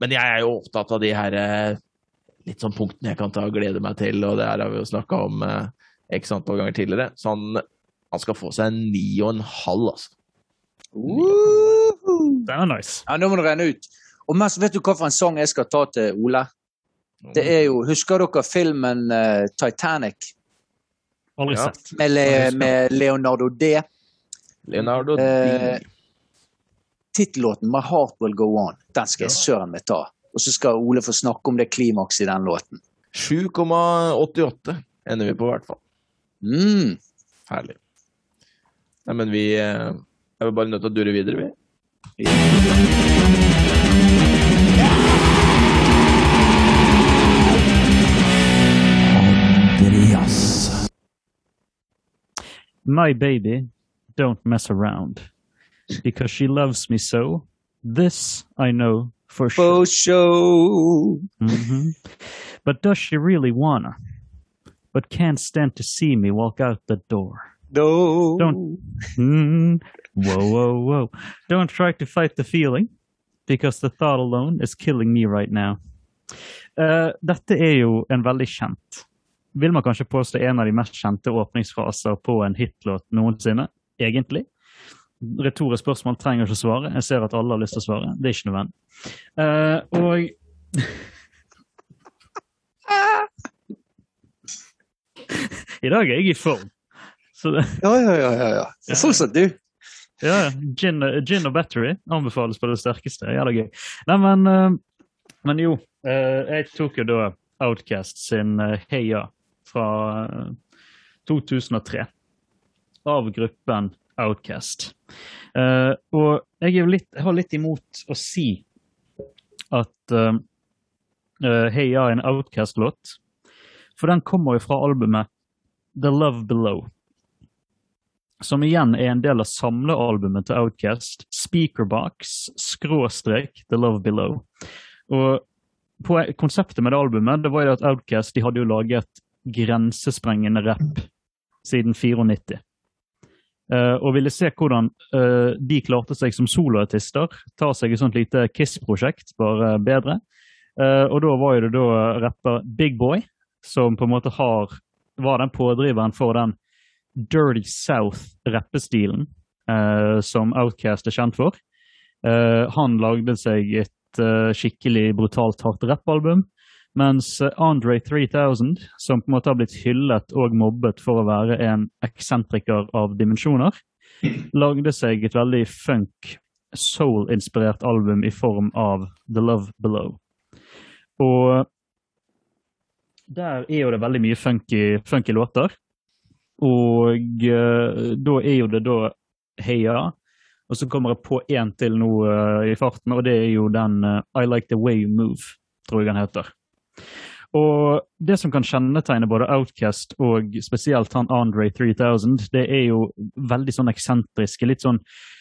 Men jeg er jo opptatt av de her eh, litt sånn punktene jeg kan ta og glede meg til, og det her har vi jo snakka om eh, x antall ganger tidligere. Så han, han skal få seg en ni og en halv, altså. Den er nice. Ja, nå må det renne ut. Og mest, vet du hva for en sang jeg skal ta til Ole? Det er jo, Husker dere filmen uh, Titanic Aldri Ja. sett. med, Le, med Leonardo D? Leonardo D. Di. Tittellåten 'My Heart Will Go On'. Den skal jeg søren meg ta. Og så skal Ole få snakke om det klimakset i den låten. 7,88 ender vi på, i hvert fall. Mm. Herlig. Nei, men vi er vel bare nødt til å durre videre, vi. Andreas. My baby don't mess around because she loves me so. This I know for sure. For show. Mhm. But does she really wanna? But can't stand to see me walk out the door. No. Don't. Mm, Whoa, whoa, whoa. Don't try to fight the feeling, because the thought alone is killing me right now. Uh, dette er jo en veldig kjent vil man kanskje påstå en av de mest kjente åpningsfraser på en hitlåt noensinne. Egentlig. Retorisk spørsmål trenger ikke å svare. Jeg ser at alle har lyst til å svare. Det er ikke nødvendig. Uh, og [laughs] I dag er jeg i form. Det... Ja, ja, ja. ja, ja. Fortsatt, du. Ja, gin, gin, og battery anbefales på det sterkeste. Jævla gøy. Nei, men, uh, men jo. Uh, jeg tok jo da Outcast sin uh, Heia fra 2003. Av gruppen Outcast. og jeg, litt, jeg, har litt imot å si at Heia er en Outcast-låt. For den kommer jo fra albumet The Love Below som igjen er en del av samlealbumet til Outcast, Speakerbox, skråstrek The Love Below. Og Konseptet med det albumet det var jo at Outcast de hadde jo laget grensesprengende rapp siden 94. Uh, eh, og ville se hvordan uh, de klarte seg som soloartister. Ta seg et sånt lite Kiss-prosjekt, bare bedre. Uh, og da var jo det da rapper Big Boy, som på en måte har, var den pådriveren for den Dirty South-rappestilen uh, som Outcast er kjent for. Uh, han lagde seg et uh, skikkelig brutalt hardt rappalbum. Mens Andre 3000, som på en måte har blitt hyllet og mobbet for å være en eksentriker av dimensjoner, lagde seg et veldig funk, soul-inspirert album i form av The Love Below. Og der er jo det veldig mye funky, funky låter. Og uh, da er jo det da Heia. Og så kommer jeg på én til nå uh, i farten, og det er jo den uh, I Like The Way You Move, tror jeg den heter. Og det som kan kjennetegne både Outcast og spesielt han Andre 3000, det er jo veldig sånn eksentriske. litt sånn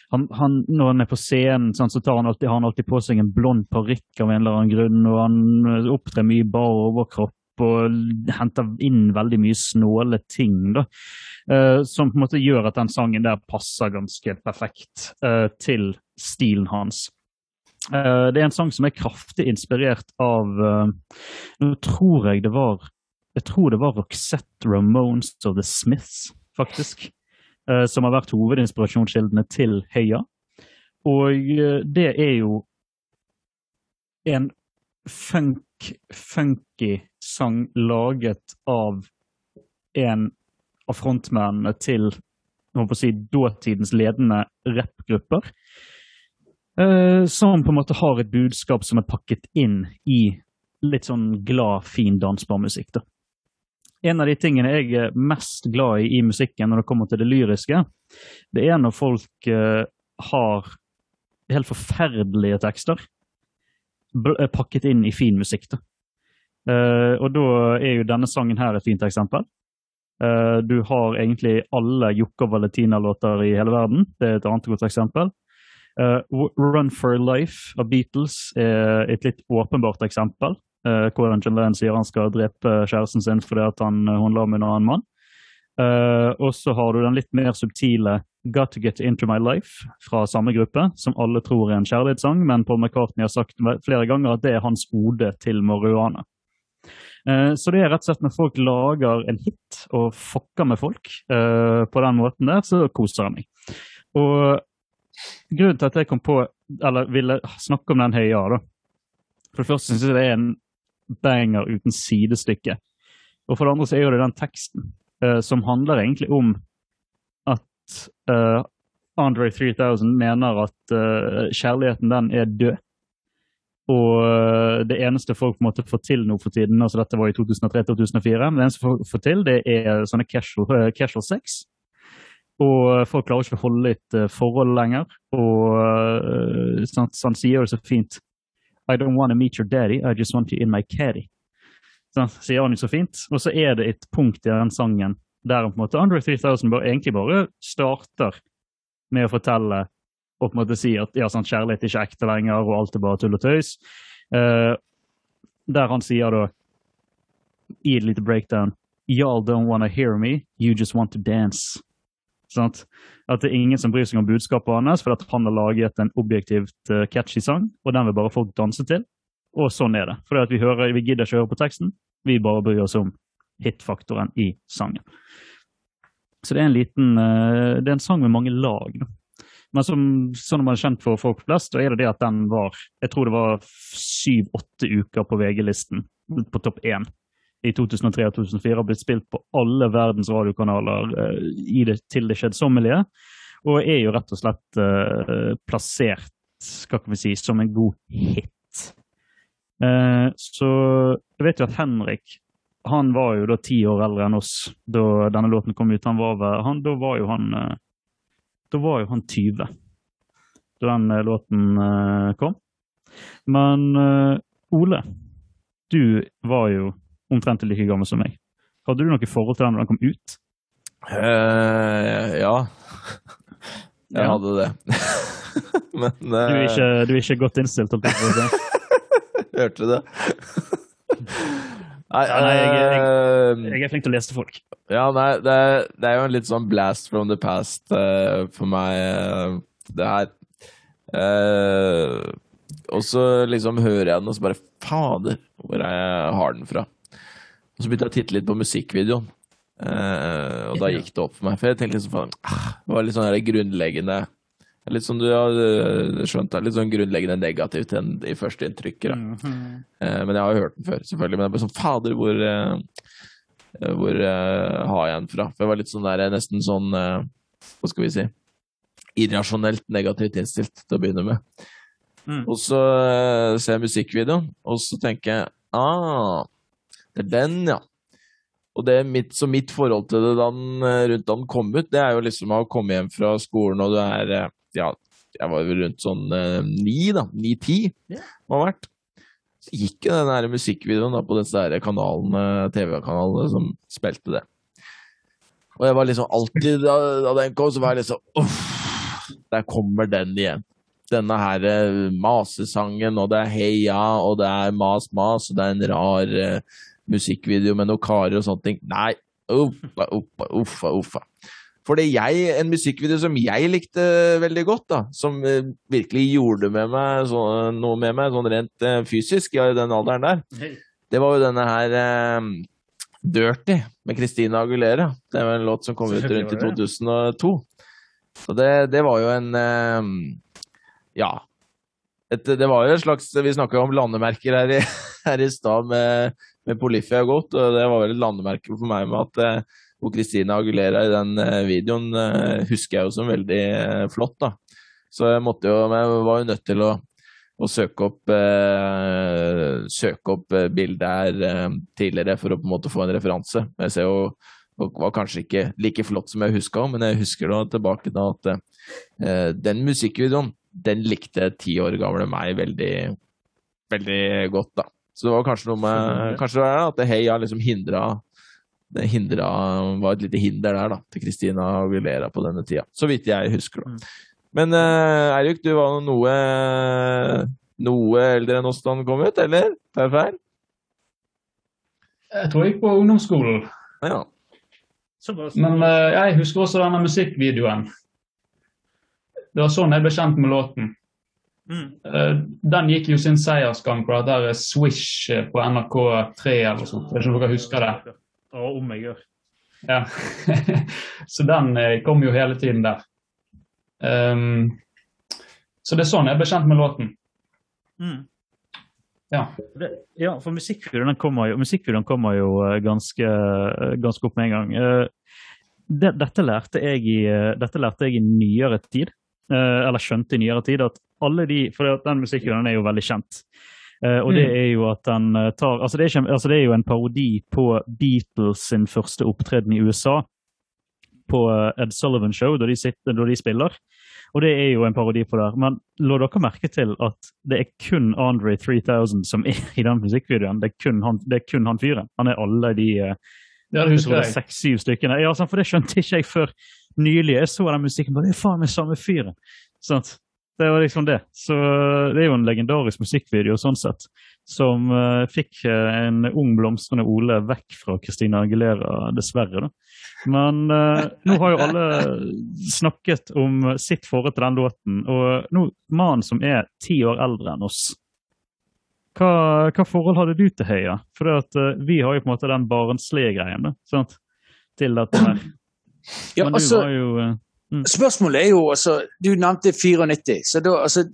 han, han, når han er på scenen, sånn, så tar han alltid, har han alltid på seg en blond parykk av en eller annen grunn, og han opptrer mye bar overkropp og henter inn veldig mye snåle ting. da, uh, Som på en måte gjør at den sangen der passer ganske perfekt uh, til stilen hans. Uh, det er en sang som er kraftig inspirert av Nå tror jeg det var jeg tror det var Roxette Ramones of The Smiths, faktisk. som har vært hovedinspirasjonskildene til Heia. Og det er jo en funk, funky sang laget av en av frontmennene til si, dåtidens ledende rappgrupper. Uh, som på en måte har et budskap som er pakket inn i litt sånn glad, fin, dansbar musikk. da. En av de tingene jeg er mest glad i i musikken når det kommer til det lyriske, det er når folk uh, har helt forferdelige tekster pakket inn i fin musikk. da. Uh, og da er jo denne sangen her et fint eksempel. Uh, du har egentlig alle Jokke og Valentina-låter i hele verden. Det er et annet godt eksempel. Uh, Run for Life av Beatles er et litt åpenbart eksempel. hvordan John Lennon sier han skal drepe kjæresten sin fordi han, hun la med en annen mann. og så har du den litt mer subtile Got To Get Into My Life fra samme gruppe, som alle tror er en kjærlighetssang, men Paul McCartney har sagt flere ganger at det er hans ode til marihuana. Eh, så det er rett og slett når folk lager en hit og fucker med folk uh, på den måten der, så koser jeg meg. Og grunnen til at jeg kom på, eller ville snakke om den høya, da For det første syns jeg det er en banger uten sidestykke. Og for det andre så er jo det den teksten uh, som handler egentlig om at Andre 3000 mener at kjærligheten den er død. Og eh, det eneste folk på en måte får til nå for tiden, altså dette var i 2003-2004, det eneste folk får til, det er sånne casual, uh, casual sex. Og folk klarer ikke å holde et uh, forhold lenger. Og uh, sånn, så han sier det så fint I don't want to meet your daddy, I just want you in my caddy. Sånn, sier han jo så fint. Og så er det et punkt i den sangen der på en måte Andre 3000 bare, egentlig bare starter med å fortelle og på en måte si at ja, sånn, kjærlighet er ikke ekte lenger, og alt er bare tull og tøys. Uh, der han sier da, i et lite breakdown Y'all don't wanna hear me, you just want to dance. Sånn? At det er ingen som bryr seg om budskapet hans, for at han har laget en objektivt uh, catchy sang, og den vil bare folk danse til. Og sånn er det. For vi, hører, vi gidder ikke høre på teksten, vi bare bryr oss om hitfaktoren i sangen. Så det er en liten Det er en sang med mange lag. Da. Men som, sånn man er kjent for folk flest, så er det det at den var Jeg tror det var syv-åtte uker på VG-listen på topp én i 2003 og 2004. Har blitt spilt på alle verdens radiokanaler uh, det, til det kjedsommelige. Og er jo rett og slett uh, plassert skal vi si, som en god hit. Uh, så jeg vet jo at Henrik han var jo da ti år eldre enn oss da denne låten kom ut. Han var, han, da var jo han da var jo han 20 da den uh, låten uh, kom. Men uh, Ole, du var jo omtrent like gammel som meg. Hadde du noe forhold til den da den kom ut? ja. [laughs] Jeg ja. hadde det. [laughs] Men du, er ikke, du er ikke godt innstilt, holdt jeg på å si. [laughs] Hørte du det? Nei, nei jeg, jeg, jeg, jeg, er flink til å lese til folk. Ja, nei, det det er, jo en litt sånn blast from the past uh, for meg, uh, det her. Uh, og så liksom hører jeg den, og så bare Fader, hvor jeg har den fra? Og så begynte jeg å titte litt på musikkvideoen, og da gikk det opp for meg. For jeg tenkte liksom, faen, ah, det var litt sånn grunnleggende Litt som du har eh, skjønt, litt sånn grunnleggende negativt i førsteinntrykket. Mm -hmm. eh, men jeg har jo hørt den før, selvfølgelig. Men jeg ble sånn Fader, hvor, eh, hvor har jeg den fra? For jeg var litt sånn der, nesten sånn Hva skal vi si? Irrasjonelt negativt innstilt til å begynne med. Mm. Og så ser jeg musikkvideoen, og så tenker jeg ah, det er den, ja. Og det mitt, så mitt forhold til det da den, rundt da den kom ut, det er jo liksom å komme hjem fra skolen, og du er ja, jeg var vel rundt sånn eh, ni, da. Ni-ti yeah. må ha vært. Så gikk jo den der musikkvideoen da, på disse TV-kanalene som spilte det. Og jeg var liksom alltid Da, da den kom, så var jeg liksom Uff, der kommer den igjen. Denne her eh, masesangen, og det er heia, og det er mas, mas, og det er en rar uh, musikkvideo med noen karer og sånne ting. Nei, uffa, uffa, uffa. uffa. For det jeg, en musikkvideo som jeg likte veldig godt, da, som uh, virkelig gjorde med meg, så, noe med meg sånn rent uh, fysisk i den alderen der, det var jo denne her uh, Dirty med Christina Agulera. Det var en låt som kom ut rundt i 2002. Så det, det var jo en Ja. Et, det var jo et slags Vi snakka om landemerker her i, [laughs] her i stad med, med Polifia Goat, og det var vel et landemerke for meg med at og Christina Agulera i den eh, videoen eh, husker jeg jo som veldig eh, flott. da. Så jeg, måtte jo, jeg var jo nødt til å, å søke opp, eh, søke opp bildet her tidligere for å på en måte få en referanse. Jeg ser jo var kanskje ikke like flott som jeg huska, men jeg husker da tilbake da at eh, den musikkvideoen den likte ti år gamle meg veldig, veldig godt. da. Så det var kanskje noe med kanskje det var at Heia liksom hindra det hindra, var et lite hinder der da, til Christina Aguilera på denne tida. Så vidt jeg husker. da. Mm. Men uh, Eirik, du var noe, noe eldre enn oss da den kom ut, eller? Tar jeg feil? Jeg tror jeg gikk på ungdomsskolen. Ja. Men uh, jeg husker også denne musikkvideoen. Det var sånn jeg ble kjent med låten. Mm. Uh, den gikk jo sin seiersgang på dette Swish på NRK3 eller noe sånt. Jeg vet ikke om dere husker det? Og om jeg gjør. Ja. [laughs] så den eh, kom jo hele tiden der. Um, så det er sånn jeg ble kjent med låten. Mm. Ja. Det, ja, for musikkvideoen kommer kommer jo eh, ganske, eh, ganske, opp med en gang. Det, dette, lærte jeg i, dette lærte jeg i nyere tid, eller skjønte i nyere tid, at alle de For den musikkvideoen er jo veldig kjent. Uh, og det mm. er jo at han uh, tar altså det, ikke, altså det, er jo en parodi på Beatles sin første opptreden i USA. På uh, Ed Sullivan Show, da de, sitter, da de, spiller. Og det er jo en parodi på der. Men la dere merke til at det er kun Andre 3000 som er i den musikkvideoen. Det er kun han, det er kun han fyren. Han er alle de ja, det seks-syv stykkene. Ja, for det skjønte ikke jeg før nylig. Jeg så den musikken, bare, det er faen meg samme fyren. Sånn. Det var liksom det. Så det er jo en legendarisk musikkvideo sånn sett, som uh, fikk uh, en ung, blomstrende Ole vekk fra Christina Aguilera, dessverre. da. Men uh, nå har jo alle snakket om sitt forhold til den låten. Og nå, mannen som er ti år eldre enn oss, hva, hva, forhold hadde du til Høya? For at, uh, vi har jo på en måte den barnslige greien da, sant? til dette her. Ja, Men du altså, var jo mm. Spørsmålet er jo altså, Du nevnte 94. så da, altså,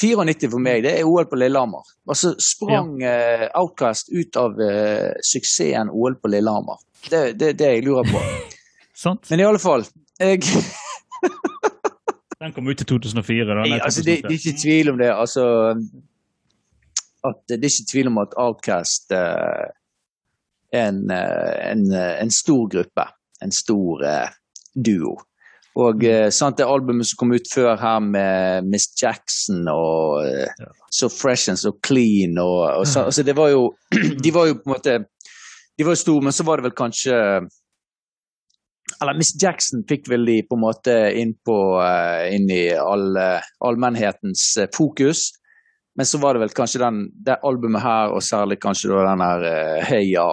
94 for meg, det er OL på Lillehammer. Altså sprang ja. uh, Outcast ut av uh, suksessen OL på Lillehammer. Det er det, det, jeg lurer på. [laughs] Men i alle fall jeg... [laughs] Den kom ut i 2004. Da, Nei, altså, det, det, er ikke tvil om det. Altså, at det er ikke tvil om at Outcast uh, er en, en, en, stor gruppe. En stor duo. Og uh, sant, det albumet som kom ut før her med Miss Jackson og uh, ja. So Fresh and So Clean og, og så, altså, det var jo [clears throat] De var jo på en måte De var jo store, men så var det vel kanskje Eller Miss Jackson fikk vel de på en måte inn, på, uh, inn i all, allmennhetens fokus. Men så var det vel kanskje den, det albumet her, og særlig kanskje da den her Heia,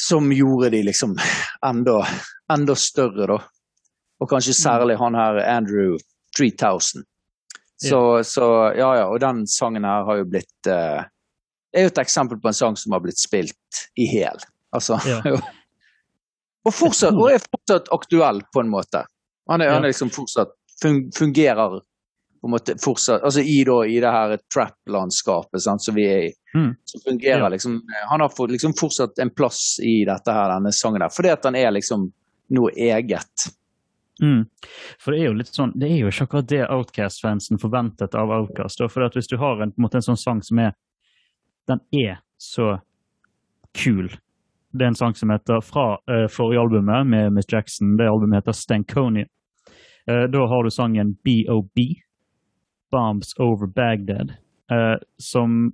som gjorde de liksom enda, enda større, da. Og kanskje mm. særlig han her Andrew 3000. Så, yeah. så ja, ja. Og den sangen her har jo blitt uh, er jo et eksempel på en sang som har blitt spilt i hæl. Altså yeah. [laughs] og, fortsatt, og er fortsatt aktuell, på en måte. Han er, yeah. han er liksom fortsatt fungerer på en måte fortsatt, altså i, da, i det her trap-landskapet som vi er i. Mm. som fungerer liksom Han har fått liksom fortsatt en plass i dette her, denne sangen der, fordi at han er liksom noe eget. Mm. For det er jo litt sånn, det er jo ikke akkurat det Outcast-fansen forventet av Outcast. For at hvis du har en, en, måte, en sånn sang som er Den er så kul. Det er en sang som heter fra uh, forrige albumet med Miss Jackson. Det albumet heter Stankonia. Uh, da har du sangen BOB, Bombs Over Bagdad, uh, som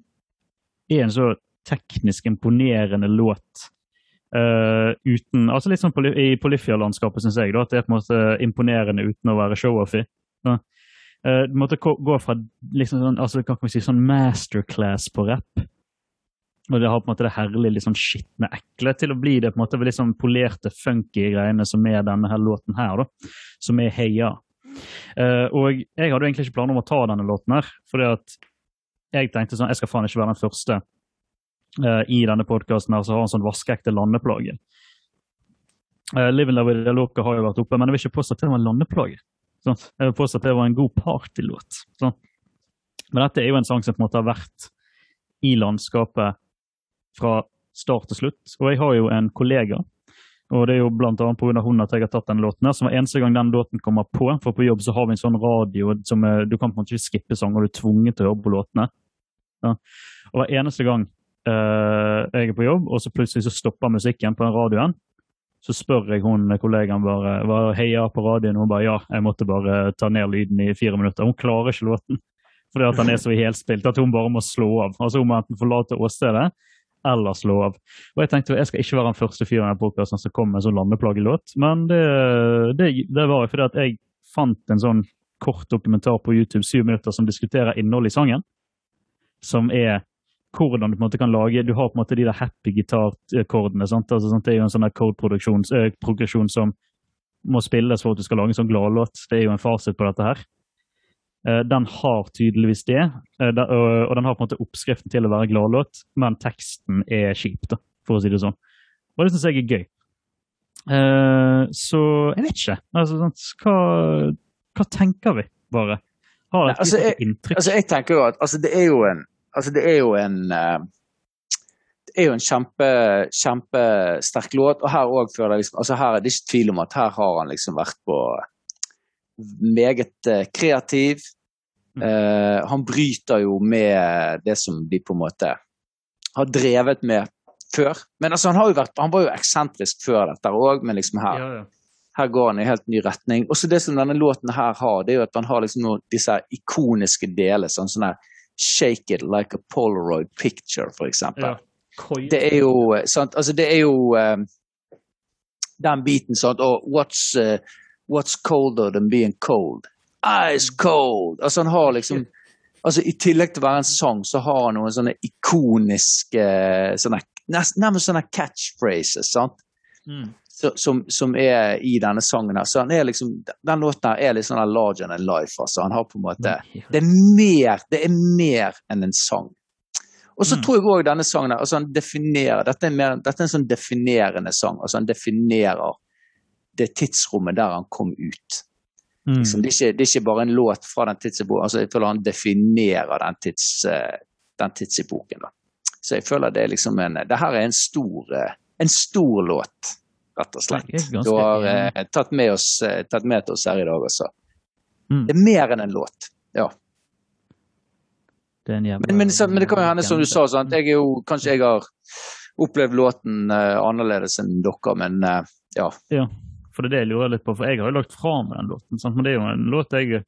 er en så teknisk imponerende låt Uh, uten, altså Litt sånn poly, i Polyphia-landskapet, syns jeg, da, at det er på en måte imponerende uten å være show-offy. Uh, du måtte gå fra liksom sånn, altså, kan vi si, sånn masterclass på rapp, og det har på en måte det herlige, litt sånn skitne, ekle, til å bli det på en måte litt sånn polerte, funky greiene som er denne her låten her, da, som er Heia. Uh, og jeg hadde egentlig ikke planer om å ta denne låten her, fordi at jeg tenkte sånn, jeg skal faen ikke være den første i denne podkasten har han sånn vaskeekte landeplage. Uh, Live and Love Loca har jo vært oppe, men jeg vil ikke påstå at det var en landeplage. Sånn. Jeg vil påstå at det var en god partylåt. Sånn. Men dette er jo en sang som på en måte har vært i landskapet fra start til slutt. Og jeg har jo en kollega, og det er jo annet pga. hun at jeg har tatt den låten. her, som var Eneste gang den låten kommer på, for på jobb så har vi en sånn radio som er, du kan på en måte ikke skippe sanger, du er tvunget til å høre på låtene. Ja. Og hver eneste gang Uh, jeg er på jobb, og så plutselig så stopper musikken på den radioen. Så spør jeg hun kollegaen bare hva heier på radioen, og hun bare ja, jeg måtte bare ta ned lyden i fire minutter. Hun klarer ikke låten fordi at den er så helspilt at hun bare må slå av. Altså Hun må enten forlate åstedet eller slå av. Og Jeg tenkte jeg skal ikke være den første fyren i podkasten som kommer med en sånn landeplagelåt, men det, det, det var fordi at jeg fant en sånn kort dokumentar på YouTube, syv minutter, som diskuterer innholdet i sangen. Som er hvordan du på en måte kan lage Du har på en måte de der happy gitarkordene. Altså, det er jo en sånn code-progresjon som må spilles for at du skal lage en sånn gladlåt. Det er jo en fasit på dette her. Uh, den har tydeligvis det, uh, og den har på en måte oppskriften til å være gladlåt, men teksten er kjip, da, for å si det sånn. Og det syns jeg er gøy. så jeg vet ikke. Altså, hva, hva, tenker vi, bare? Har et altså, jeg, inntrykk? Altså, jeg tenker jo at altså, det er jo en Altså, det er jo en eh, det er jo en kjempe, kjempesterk låt, og her òg føler jeg liksom, altså her er det ikke tvil om at her har han liksom vært på meget kreativ. kreativ. Uh, han bryter jo med det som de på en måte har drevet med før. Men altså, han, har jo vært, han var jo eksentrisk før dette òg, men liksom her, ja, ja. her går han i helt ny retning. Også det som denne låten her har, det er jo at han har liksom noen, disse ikoniske deler. sånn sånn her 'Shake it like a Polaroid picture', for eksempel. Ja. Det er jo sant, altså det er jo um, den biten sånn Og what's, uh, what's colder than being cold? Ice cold! Altså han har liksom altså I tillegg til å være en sang, så har han noen sånne ikoniske sånne, Nærmest sånne catchphrases. sant? Mm som, som, er i denne sangen. her. Så han er liksom, Den låten her er litt sånn larger than life. altså. Han har på en måte, Det er mer, det er mer enn en sang. Og så Mm. tror jeg òg denne sangen her, altså han definerer, dette er, mer, dette er en sånn definerende sang. altså Han definerer det tidsrommet der han kom ut. Mm. Liksom, det, er ikke, det er ikke bare en låt fra den tidsepoken. Altså, jeg føler han definerer den, tids, den tidsepoken. Da. Så jeg føler det er liksom en Det her er en stor, en stor låt, rett og slett. Ganske Du har eh, tatt, med oss, eh, tatt med til oss her i dag, også. Mm. Det er mer enn en låt. Ja. Men, men, så- men det kan jo hende, som du sa, sant? jeg jo, kanskje jeg har opplevd låten eh, annerledes enn dere, men eh, ja. Ja, for det er det jeg lurer litt på. For jeg har jo lagt fra meg den låten, sant? men det er jo en låt jeg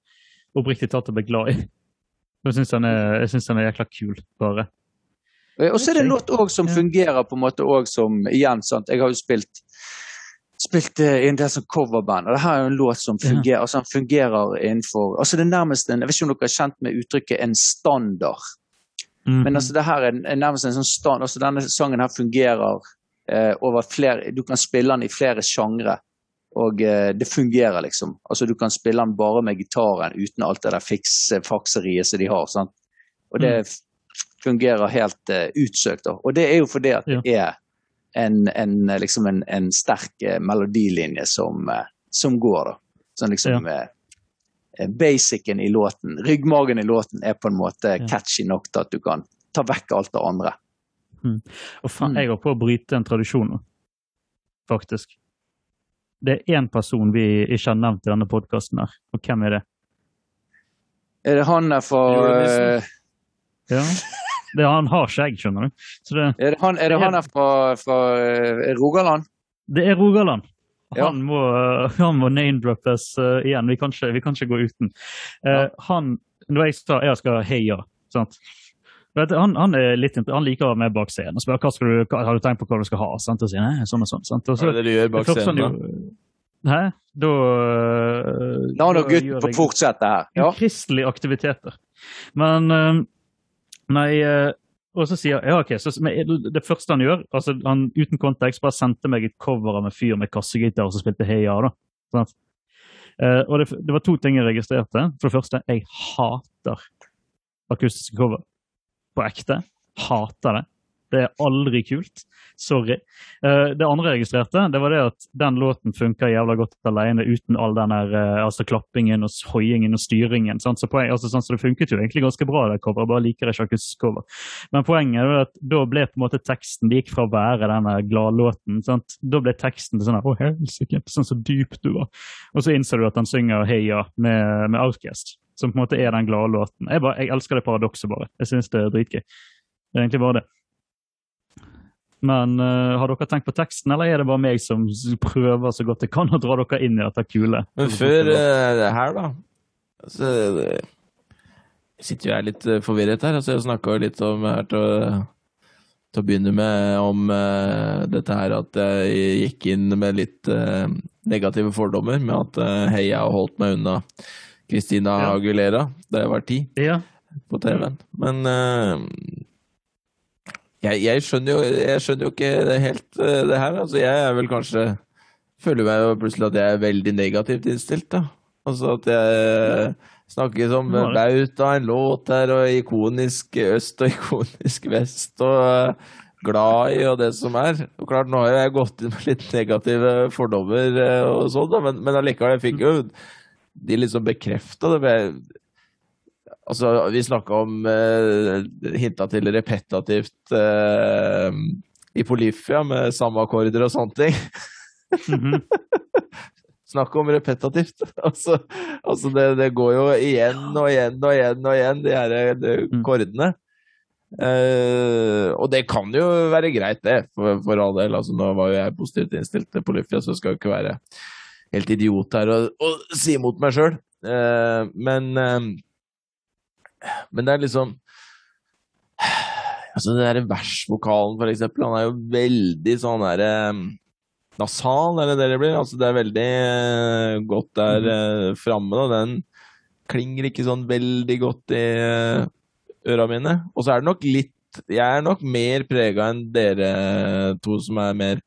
oppriktig talt ble glad i. Jeg syns den, er- jeg synes den er jækla kul, bare. Og så er det en låt òg som fungerer på en måte òg som igjen, sant? Jeg har jo spilt spilt eh, i en del sånn coverband, og det her er jo en låt som fungerer altså den fungerer innenfor altså det er nærmest en, Jeg vet ikke om dere er kjent med uttrykket 'en standard'. Mm. Men altså det her er, nærmest en sånn stand, altså denne sangen her fungerer eh, over flere Du kan spille den i flere sjangre, og eh, det fungerer liksom. Altså Du kan spille den bare med gitaren uten alt det der fikse, fakseriet som de har. sant? Og det mm. fungerer helt eh, utsøkt. Og det er jo fordi at det er en, en, liksom en, en sterk eh, melodilinje som, eh, som går, da. Sånn liksom eh, eh, Basicen i låten, ryggmagen i låten, er på en måte Ja. catchy nok til at du kan ta vekk alt det andre. Og faen, Mm. jeg holdt på å bryte en tradisjon nå, faktisk. Det er én person vi ikke har nevnt i denne podkasten her, og hvem er det? Er det han der fra Ja. [laughs] Det, han har skjegg, skjønner du. Så det, Er det han, er det han er fra, fra eh, Rogaland? det er Rogaland. Ja. Han må, han må name-droppes uh, igjen. Vi kan, ikke, vi kan ikke gå uten. Eh, Han, Når jeg sa jeg skal heie, sant? Vet du, han, han, er litt, han liker å være med bak scenen og spør hva skal du, hva, har du tenkt på hva du skal ha. Sant? Og sier nei, sånn og sånn. Sant? Og Hva er det du gjør bak første scenen, da? Hæ? Da øh, La nå gutten på få fortsette her. Ja. Kristelige aktiviteter. Men Nei øh, Og så sier Ja, OK. Så, men det første han gjør, altså han uten kontekst, bare sendte meg et cover av en fyr med kassegitar som spilte Heia. da. Sånn. Eh, og det, det var to ting jeg registrerte. For det første, jeg hater akustiske cover. På ekte. Hater det. Det er aldri kult. Sorry. Uh, det andre jeg registrerte, det var det at den låten funka jævla godt alene uten all den der, uh, altså klappingen og hoiingen og styringen. Sant? Så, poen, altså, sånn, så det funket jo egentlig ganske bra, det coveret. Bare liker jeg ikke cover. Men poenget er at da ble på en måte teksten Det gikk fra å være denne gladlåten. Da ble teksten sånn Å, helsike, sånn så dyp du var. Og så innser du at han synger Heia med, med Outcast, som på en måte er den gladlåten. Jeg, jeg elsker det paradokset, bare. Jeg syns det er dritgøy. Det er egentlig bare det. Men uh, har dere tenkt på teksten, eller er det bare meg som prøver så godt jeg kan å dra dere inn i dette kule? Men før uh, det her, da så, eh, Jeg sitter jo jeg litt eh, forvirret her. Altså, jeg snakka jo litt om her til å, til å begynne med om uh, dette her at jeg gikk inn med litt eh, negative fordommer med at uh, hei, jeg har holdt meg unna Christina Ja. Aguilera da jeg var ti Ja. på TV-en. Men eh, jeg, jeg, skjønner jo, jeg skjønner jo ikke helt eh, det her. Altså, jeg er vel kanskje Føler meg jo plutselig at jeg er veldig negativt innstilt, da. Altså at jeg snakker som Nå av bauta en låt her, og ikonisk øst og [laughs] ikonisk vest, og glad i og det som er. Og klart, nå har jeg gått inn med litt negative fordommer eh, og sånn, men, men allikevel, jeg fikk jo de liksom bekrefta det. jeg- Altså, vi snakka om eh, Hinta til repetativt eh, i Polyfia med samme akkorder og sånne ting. Mhm. [laughs] Snakk om repetativt. [laughs] altså, altså det, det går jo igjen og igjen og igjen og igjen, de her de Mm. akkordene. Eh, og det kan jo være greit, det, for, for all del. Altså, nå var jo jeg positivt innstilt til Polyfia, så jeg skal jo ikke være helt idiot her og, og si imot meg sjøl. eh, Men det er liksom Altså, den derre versvokalen, for eksempel, han er jo veldig sånn derre nasal, er det det det blir? Altså, det er veldig eh, godt der uh, framme, da. Den klinger ikke sånn veldig godt i uh, øra mine. Og så er det nok litt Jeg er nok mer prega enn dere to som er mer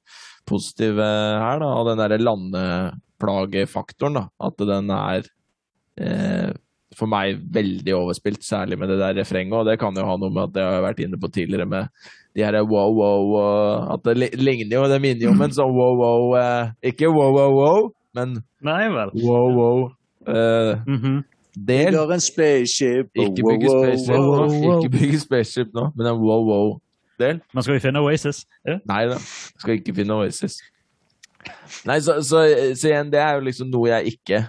positive her, da, av den derre landeplagefaktoren, da. At den er eh, for meg veldig overspilt, særlig med det der refrenget. Og det kan jo ha noe med at jeg har vært inne på tidligere med de her wow, wow og At det ligner jo, det minner jo om en sånn wow, wow eh, Ikke wow, wow, wow, men Nei vel. wow, wow. Eh, Mm -hmm. del. Bygger en spaceship. Ikke bygge spaceship wow. wow, wow. Ikke bygge spaceship nå, men en wow, wow-del. Men skal vi finne Oasis? Ja. Nei da, skal ikke finne Oasis. Nei, så, så, så igjen, det er jo liksom noe jeg ikke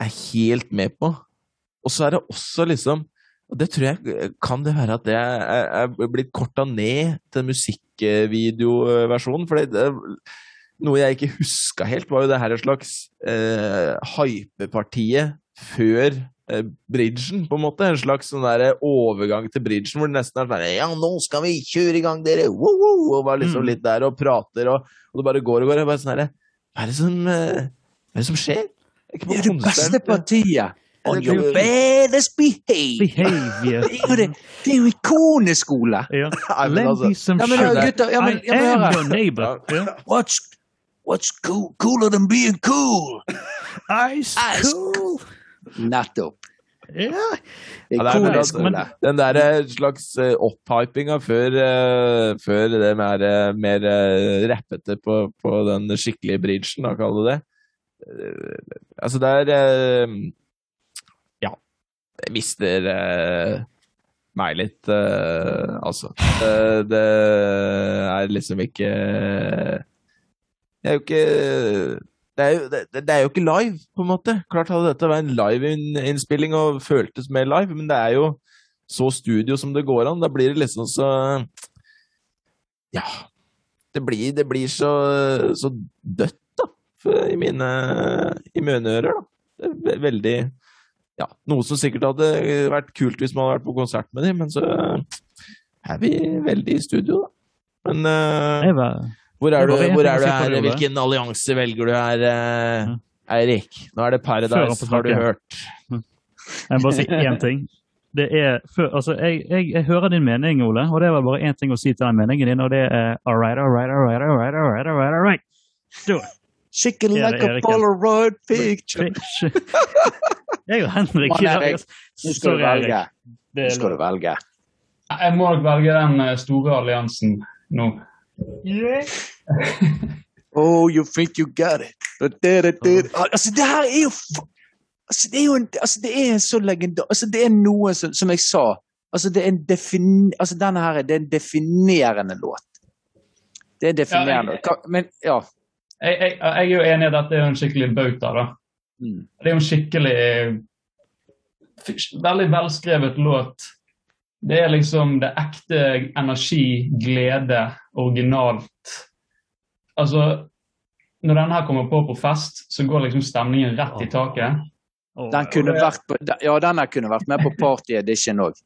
er helt med på. Og så er det også liksom Og det tror jeg kan det være at det er, er blitt korta ned til musikkvideoversjonen. For det, det, noe jeg ikke huska helt, var jo det her slags eh, hypepartiet før eh, bridgen, på en måte. En slags sånn der overgang til bridgen hvor det nesten er sånn Ja, nå skal vi kjøre i gang, dere! Woo, woo! Og bare liksom Mm. litt der og prater, og, og det bare går og går. Og bare sånn herre Hva er det som eh, Hva er det som skjer? Det konsert. beste partiet. On your baddest behave. Behavior. Det er [laughs] jo, det, det er jo ikoneskole. Ja. [laughs] Lend me some Ja, men sugar. gutter, ja, men, I ja, men am your neighbor. What's, what's cool, cooler than being cool? Ice Ice cool. Nettopp. Ja. Ja, det er vel altså-. Den der eh, slags uh, opphypinga før, eh, før det mer, eh, mer eh, rappete på, på den skikkelige bridgen, da, kall det det. Altså, det er eh, Ja. Det mister eh, meg litt, eh, altså. Det er liksom ikke Det er jo ikke det er, jo, det, det er jo ikke live, på en måte. Klart hadde dette vært en live-innspilling og føltes mer live, men det er jo så studio som det går an. Da blir det liksom så Ja. Det blir, det blir så, så dødt, i mine, i mine ører, da. Det er veldig Ja, noe som sikkert hadde vært kult hvis man hadde vært på konsert med dem, men så er vi veldig i studio, da. Men uh, var, hvor er du, hvor er du her? Hvilken allianse velger du her, eh, Mhm. Eirik? Nå er det Paradise, har du hørt. jeg må bare si én ting. Det er, for, altså, jeg, jeg, jeg hører din mening, Ole, og det var bare én ting å si til den meningen din, og det er all right, all right, all right, all right, all right, all right, all right. Do it. Chicken like a Polaroid picture. [laughs] Jeg og Henrik i dag. Erik, Nå skal du velge. Nå skal du velge. Jeg må nok velge den eh, store alliansen nå. [laughs] Oh, you think you got it. But det, det, det. Altså, det her er jo f- altså, det er jo en, altså, det er en så legendar... Altså, det er noe som, som jeg sa altså, det er en defin, altså, denne her er, det er en definerende låt. Det er definerende. Ja, jeg- Hva- Men ja. Jeg, jeg, jeg er jo enig i at det er en skikkelig bauta. da. Mm. Det er jo en skikkelig Veldig velskrevet låt. Det er liksom det ekte energi, glede, originalt. Altså Når denne her kommer på på fest, så går liksom stemningen rett i taket. Den kunne vært på, ja, denne kunne vært med på Party Edition òg.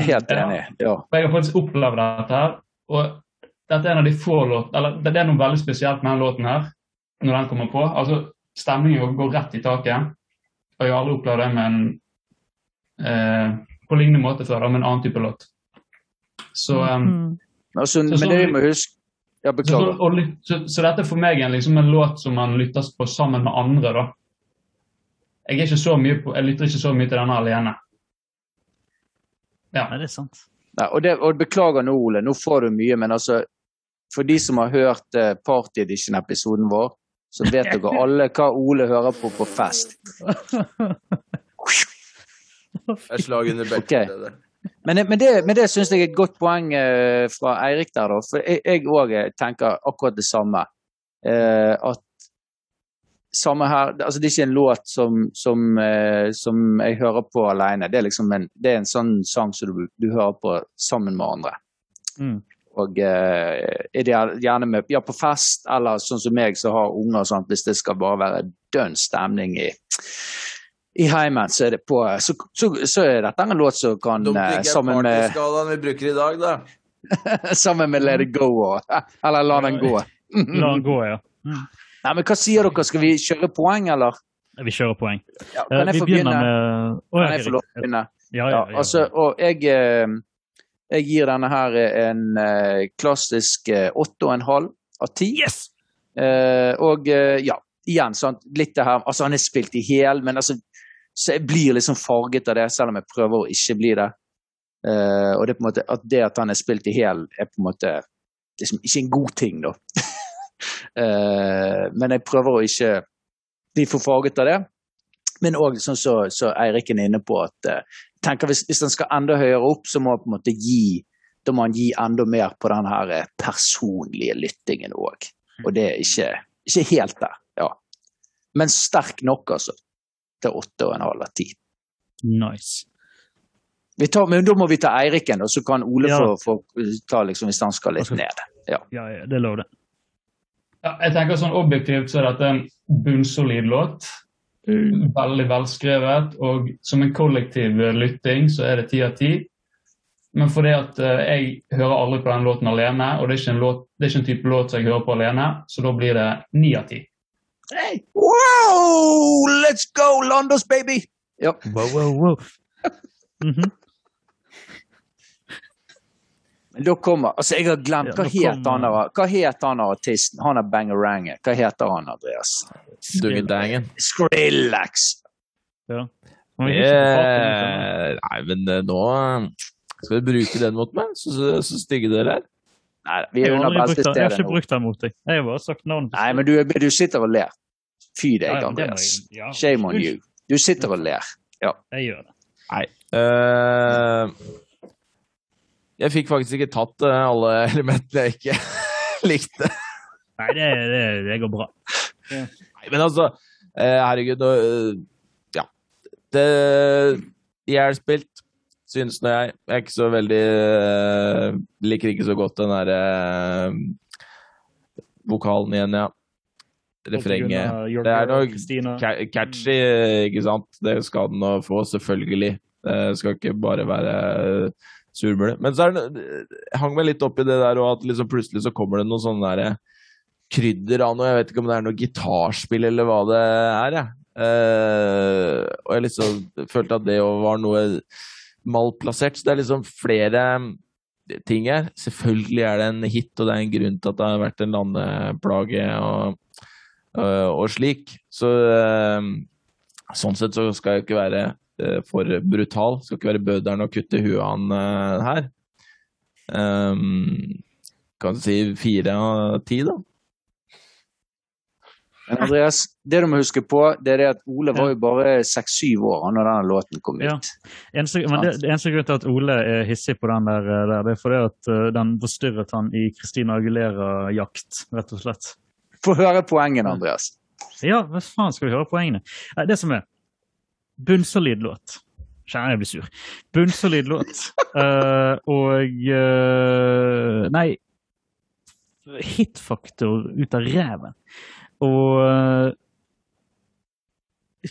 Helt enig. Ja. Jeg har faktisk opplevd dette her. Og dette er en av de få låtene eller det er noe veldig spesielt med denne låten her, når den kommer på. Altså, Stemningen går rett i taket. Og jeg har aldri opplevd det med en eh, på lignende måte før, da, med en annen type låt. Så, um, Mm. Altså, Så men sånn- det vi må huske Ja, så, og, så, så dette er for meg en, liksom en låt som man lytter på sammen med andre. da. Jeg, er ikke så mye på, jeg lytter ikke så mye til denne alene. Ja. Nei, det er sant. Nei, og, det, og beklager nå, Ole, nå får du mye, men altså For de som har hørt uh, Party Edition-episoden vår, så vet dere [laughs] alle hva Ole hører på på fest. Et slag under beltet. Okay. Men, men det, men det syns jeg er et godt poeng eh, fra Eirik der, da. For jeg òg tenker akkurat det samme. Eh, at samme her altså Det er ikke en låt som, som, eh, som jeg hører på alene. Det er liksom en, det er en sånn sang som du, du hører på sammen med andre. Mm. Og eh, ideal- gjerne med, ja, på fest, eller sånn som meg som har unger, og sånt, hvis det skal bare være dønn stemning i, i heimen, så er det på så, så, så er dette en låt som kan eh, sammen med, Skalaen vi bruker i dag, da. [laughs] sammen med Let It Go og [laughs] Eller La den gå. [laughs] La den gå, ja. Nei, men hva sier dere, skal vi kjøre poeng, eller? Vi kjører poeng. Ja, Eh, kan jeg vi få begynner begynne? med ja, Kan jeg få lov til å begynne? Ja, Ja, ja, ja. altså, og jeg, eh, jeg gir denne her en eh, klassisk eh, og en halv av ti. Yes! Eh, og eh, ja, igjen, sant? litt det her Altså, han er spilt i hæl, men altså Så jeg blir liksom farget av det, selv om jeg prøver å ikke bli det. Uh, og det, på en måte, at det at han er spilt i hæl, er på en måte liksom ikke en god ting, da. uh, [laughs] men jeg prøver å ikke bli for farget av det. Men òg sånn så, så Eirik er inne på at eh, tenker hvis, hvis den skal enda høyere opp, så må han på en måte gi da må han gi enda mer på den her eh, personlige lyttingen òg. Og det er ikke, ikke helt der, ja. Men sterk nok, altså. Til åtte og en halv av ti. Nice. Vi tar, men da må vi ta Eiriken, og så kan Ole Ja. få, få ta liksom hvis han skal litt Altså- ned. Ja. Ja, ja, det er lov, det. Ja, jeg tenker sånn Objektivt så er dette en bunnsolid låt. Veldig velskrevet. Og som en kollektiv lytting så er det ti av ti. Men fordi at eh, jeg hører aldri på den låten alene, og det er ikke en, låt, det er ikke en type låt som jeg hører på alene, så da blir det ni av ti. Wow! Let's go, Londos, baby! Ja. Wow, wow, wow. [laughs] Mhm. Men da kommer Altså, jeg har glemt. Ja, Hva het han Hva het han artisten? Han er Bangerange. Hva heter han, Andreas? Stuggedangen. Skrillex! Ja. Vi farten, liksom. Eh, Nei, men eh, nå skal du bruke den mot meg, så, så, så stygge dere er. Nei, vi er har, under beste den. jeg har ikke nå. brukt den mot deg. Jeg har bare sagt navnet. Nei, men du, du sitter og ler. Fy deg, Andreas. jeg- ja. Shame on you. Du sitter og ler. Ja. Jeg gjør det. Nei. Eh, jeg fikk faktisk ikke tatt eh, alle [laughs] elementene jeg ikke [laughs] likte. Nei, det, det, det går bra. Nei, men altså, eh, herregud, eh, ja. Det spilt, synes nå jeg. Jeg er ikke så veldig Liker ikke så godt den derre vokalen igjen, ja. Refrenget. Det er nok noe catchy, ikke sant? Det skal den nå få, selvfølgelig. Det skal ikke bare være surmule. Men så det, hang meg litt opp i det der, og at liksom plutselig så kommer det noe sånn derre krydder av noe. Jeg vet ikke om det er noe gitarspill eller hva det er, jeg. Uh, og jeg liksom følte at det òg var noe malplassert. Så det er liksom flere ting her. Selvfølgelig er det en hit, og det er en grunn til at det har vært en landeplage og, uh, og slik. Så uh, sånn sett så skal jeg ikke være eh, for brutal. Skal ikke være bødelen og kutte huet av han eh, her. Um, kan du si fire av ti, da? Men Andreas, det du må huske på, det er det at Ole var jo bare seks-syv år når denne låten kom ut. Ja. Eneste, men det, det eneste grunn til at Ole er hissig på den der, der det er fordi at uh, den forstyrret han i Christina Aguilera-jakt, rett og slett. Få høre poengene, Andreas. Ja, hva faen skal vi høre poengene? Det som er bunnsolid låt. Kjenner jeg blir sur. Bunnsolid låt. Uh, [laughs] og uh, Nei, hitfaktor ut av ræven. Og eh,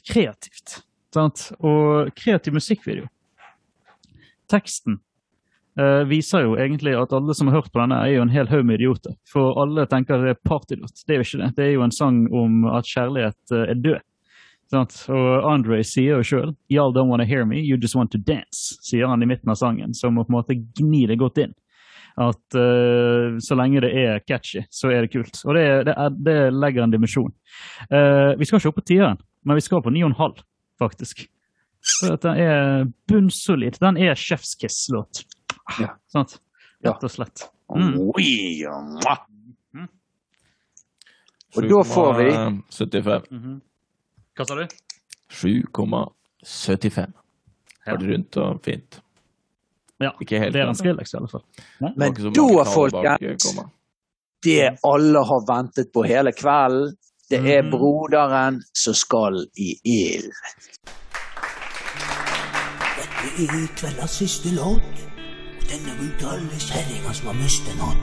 kreativt. Sant? Og kreativ musikkvideo. Teksten uh, viser jo egentlig at alle som har hørt på denne, er jo en hel haug med idioter. For alle tenker det er partylåt. Det er jo ikke det. Det er jo en sang om at kjærlighet er død. Sant? Og Andre sier jo sjøl 'Y'all don't wanna hear me, you just want to dance', sier han i midten av sangen, som på en måte gni det godt inn. At uh, så lenge det er catchy, så er det kult. Og det, det, er, det legger en dimensjon. Uh, vi skal ikke opp på tieren, men vi skal på ni og en halv, faktisk. For at den er bunnsolid. Den er Chef's Kiss-låt. Ja. Sant? Rett og slett. Mm. Oi. Og da får vi 7,75. Mhm. Hva sa du? 7,75. Ja. Var det rundt og fint. Ja, Ikke helt. det er Skrillex i alle fall. Nei? Men da, folkens, det alle har ventet på hele kvelden, det er Mhm. broderen som skal i ild. Dette er kveldens siste låt. Og denne alle kjerringer som har mistet noen.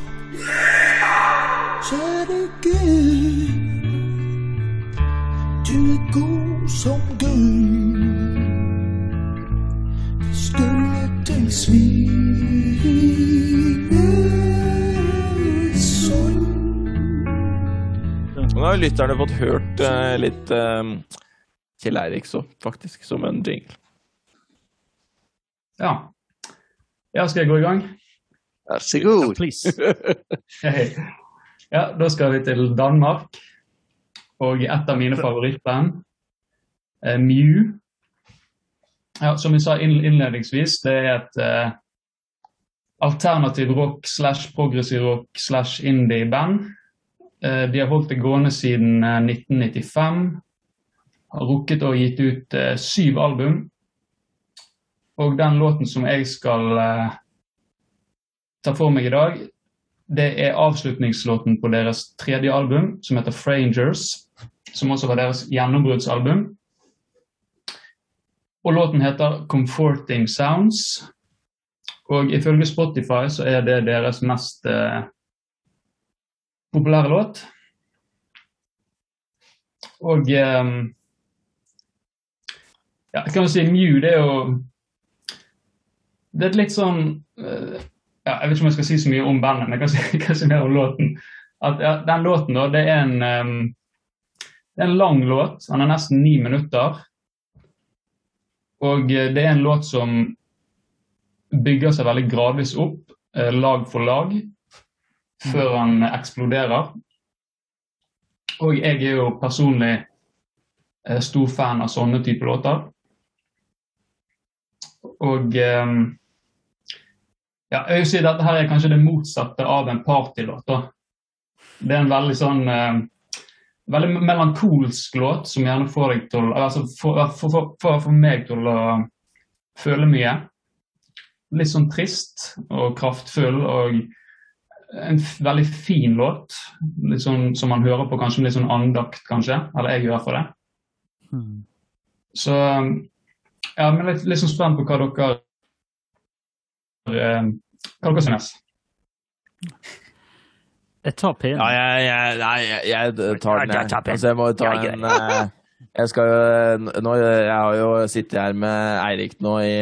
Kjære Gud, du er god som gull. Skulle til Svinesund. Nå har lytterne fått hørt eh, litt eh, Kjell Eirik så, faktisk, som en jingle. Ja. ja, skal jeg gå i gang? Vær så god. Please. [laughs] Ja, da skal vi til Danmark. Og et av mine favorittband, eh, Mew. ja, som vi sa innledningsvis, det er et eh, alternativ rock slash progressiv rock slash indie-band. Eh, de har holdt det gående siden 1995. Har rukket og gitt ut syv album. Og den låten som jeg skal ta for meg i dag, det er avslutningslåten på deres tredje album, som heter 'Frangers', som også var deres gjennombruddsalbum. Og låten heter 'Comforting Sounds'. Og ifølge Spotify så er det deres mest eh, populære låt. Og eh, ja, jeg kan jo si Mew, det er jo Det er et litt sånn eh, ja, Jeg vet ikke om jeg skal si så mye om bandet, men jeg kan si, [laughs] kan si mer om låten. At, ja, den låten, da, det er en um, det er en lang låt. Den er nesten ni minutter. Og eh, det er en låt som bygger seg veldig gradvis opp, eh, lag for lag, før han eksploderer. Og jeg er jo personlig eh, stor fan av sånne typer låter. Og ja, jeg vil si dette her er kanskje det motsatte av en partylåt. Det er en veldig sånn veldig melankolsk låt som gjerne får til altså for, for, for, for, meg til å føle mye. Litt sånn trist og kraftfull og en veldig fin låt. Litt sånn som man hører på kanskje med litt sånn andakt, kanskje. Eller jeg gjør for det. Mm. Så ja, men litt, litt sånn spent på hva dere eh, Hva dere synes. Jeg tar pinnen. Ja, jeg, jeg, nei, jeg, jeg tar den, jeg. Altså, jeg må ta en eh, jeg skal jo nå, Jeg har jo sittet her med Eirik nå i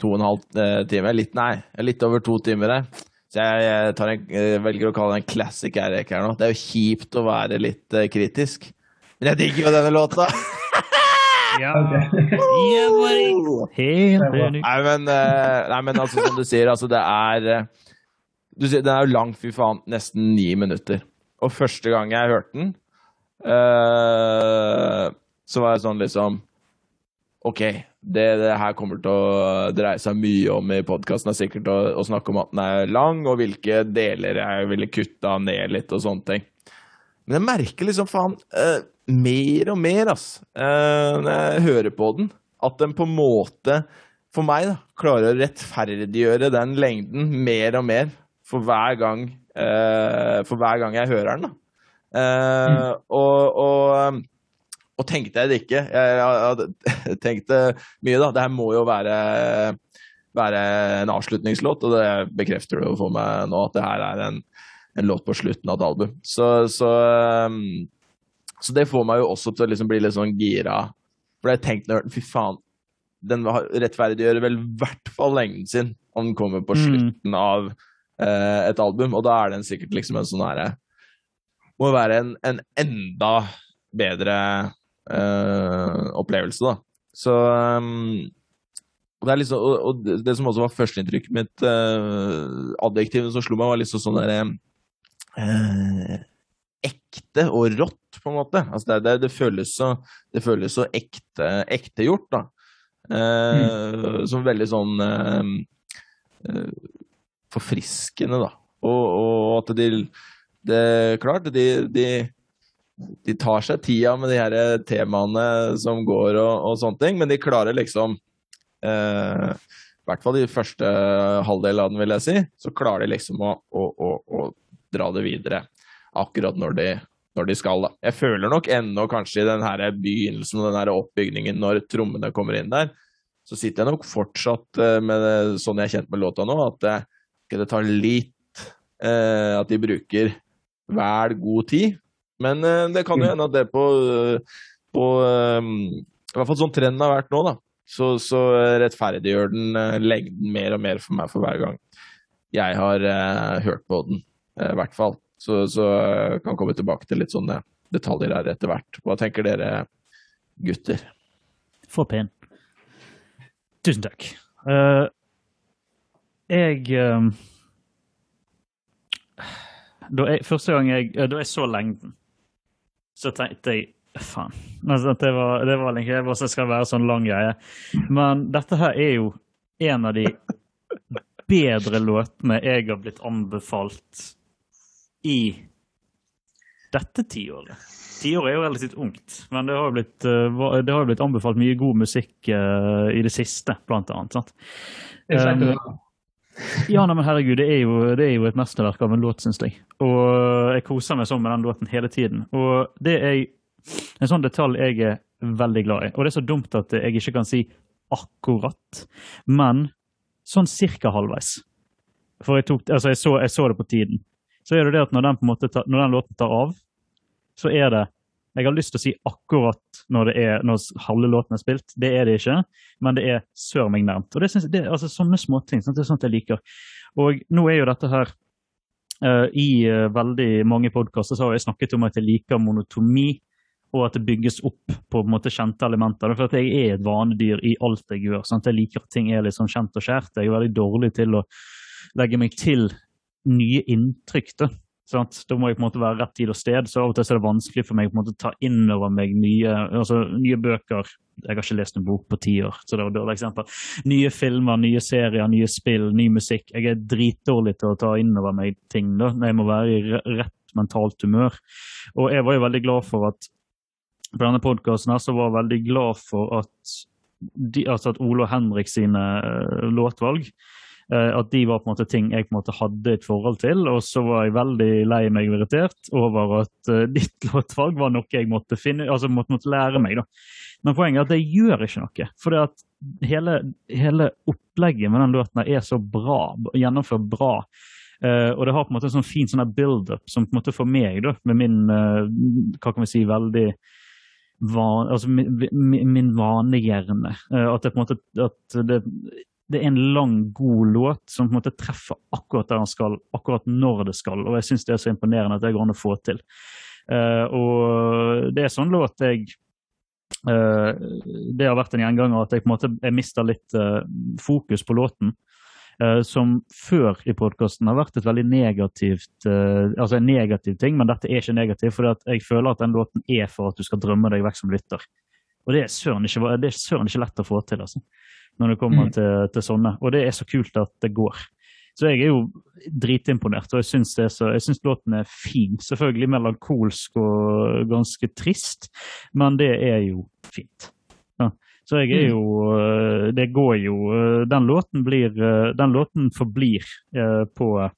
to og en halv eh, time. Litt, nei, litt over to timer her. Så jeg, en, jeg velger å kalle det en classic Eirik her nå. Det er jo kjipt å være litt uh, kritisk. Men jeg digger jo denne låta! [laughs] ja. [laughs] Helt enig. Nei, men, nei, men altså, som du sier, altså, det er uh, du sier, Den er jo lang, fy faen. Nesten ni minutter. Og første gang jeg hørte den, uh, så var jeg sånn liksom OK, det, det, her kommer til å dreie seg mye om i podkasten. Er sikkert å, å, snakke om at den er lang, og hvilke deler jeg ville kutta ned litt, og sånne ting. Men jeg merker liksom, faen, uh, mer og mer, ass, uh, når jeg hører på den, at den på en måte, for meg, da, klarer å rettferdiggjøre den lengden mer og mer for hver gang, uh, for hver gang jeg hører den. Uh, mm. og, og, og, tenkte jeg det ikke. Jeg, jeg, jeg, [laughs] tenkte mye, da. Det her må jo være, være en avslutningslåt, og det bekrefter det jo for meg nå at det her er en, en låt på slutten av et album. Så, så, um, så det får meg jo også til å liksom bli litt sånn gira. For jeg tenkte når jeg hørte fy faen, den rettferdiggjør vel i hvert fall lengden sin om den kommer på mm. slutten av Eh, et album, og da er den sikkert liksom en sånn herre Må være en, en, enda bedre uh, opplevelse, da. Så um, det, liksom, og, og det, som også var førsteinntrykket mitt, uh, adjektivet som slo meg, var liksom sånn derre uh, Ekte og rått, på en måte. Altså det, det, det, føles så, det føles så ekte, ektegjort, da. Uh, mm. Som veldig sånn forfriskende, da. Og, og at de det, Klart, de, de, de, tar seg tida med de her temaene som går og, og sånne ting, men de klarer liksom eh, I hvert fall i første halvdel av den, vil jeg si, så klarer de liksom å, å, å, å dra det videre akkurat når de, når de skal. Da. Jeg føler nok ennå kanskje i den her begynnelsen og den her oppbygningen, når trommene kommer inn der, så sitter jeg nok fortsatt eh, med sånn jeg er kjent med låta nå, at det, tar litt eh, At de bruker vel god tid. Men eh, det kan jo hende at det på, på um, I hvert fall sånn trenden har vært nå, da. Så, så rettferdiggjør den eh, lengden mer og mer for meg for hver gang jeg har uh, hørt på den, uh, i hvert fall. Så, så kan komme tilbake til litt sånne detaljer her etter hvert. Hva tenker dere, gutter? For pen. Tusen takk. Uh, jeg, um, da jeg Første gang jeg Da jeg så lengden, så tenkte jeg Faen. Altså, det var, det var ikke jeg det skal være sånn lang greie. Men dette her er jo en av de bedre låtene jeg har blitt anbefalt i dette tiåret. Tiåret er jo relativt ungt, men det har jo blitt, uh, det har blitt anbefalt mye god musikk uh, i det siste, blant annet. Sant? Um. Ja, nei, men herregud, det er, jo, det er jo et mesterverk av en låt, syns jeg. Og jeg koser meg sånn med den låten hele tiden. Og det er en sånn detalj jeg er veldig glad i. Og det er så dumt at jeg ikke kan si akkurat, men sånn cirka halvveis. For jeg, tok, altså jeg, så, jeg så det på tiden. Så er det det at når den, måte når den låten tar av, så er det Jeg har lyst til å si akkurat når, det er, når halve låten er spilt. Det er det ikke, men det er sør meg nærmt. Og det synes, det, altså Sånne småting. Det er sånt jeg liker. Og nå er jo dette her uh, I uh, veldig mange podkaster har jeg snakket om at jeg liker monotomi, og at det bygges opp på en måte kjente elementer. For at jeg er et vanedyr i alt jeg gjør. Sant? Jeg liker at ting er litt sånn kjent og skjært. Jeg er veldig dårlig til å legge meg til nye inntrykk. da. Sant? Da må jeg på en måte være rett tid og sted, så av og til er det vanskelig for meg å ta inn over meg nye, altså, nye bøker. Jeg har ikke lest en bok på ti år, så det var dårlig eksempel. Nye filmer, nye serier, nye spill, ny musikk. Jeg er dritdårlig til å ta inn over meg ting da, jeg må være i rett mentalt humør. Og jeg var jo veldig glad for at på denne podkasten var jeg veldig glad for at, de, altså at Ole og Henrik sine eh, låtvalg at de var på en måte ting jeg på en måte hadde et forhold til. Og så var jeg veldig lei meg og irritert over at eh, [laughs] ditt låtvalg var noe jeg måtte finne, altså måtte, måtte lære meg. da. Men poenget er at det gjør ikke noe. For det at hele, hele opplegget med den låten er så bra, gjennomført bra. Uh, og det har på en måte en sånn fin sånn build-up som på en måte for meg, da, med min uh, hva kan vi si, veldig van, altså min, min, min vanehjerne. uh, at det på en måte at det, det er en lang, god låt som på en måte treffer akkurat der den skal, akkurat når det skal. Og jeg syns det er så imponerende at det går an å få til. Uh, og det er sånn låt jeg uh, Det har vært en gjenganger at jeg på en måte jeg mister litt uh, fokus på låten. som før i podkasten har vært et veldig negativt altså en negativ ting, men dette er ikke negativt. For jeg føler at den låten er for at du skal drømme deg vekk som lytter. Og det er søren ikke, det er søren ikke lett å få til, altså. Når det kommer Mm. til, til sånne. Og det er så kult at det går. Så jeg er jo dritimponert, og jeg syns, så, jeg syns låten er fin. Selvfølgelig melankolsk og ganske trist, men det er jo fint. Ja. Så jeg er jo øh, Det går jo øh, Den låten blir øh, Den låten forblir på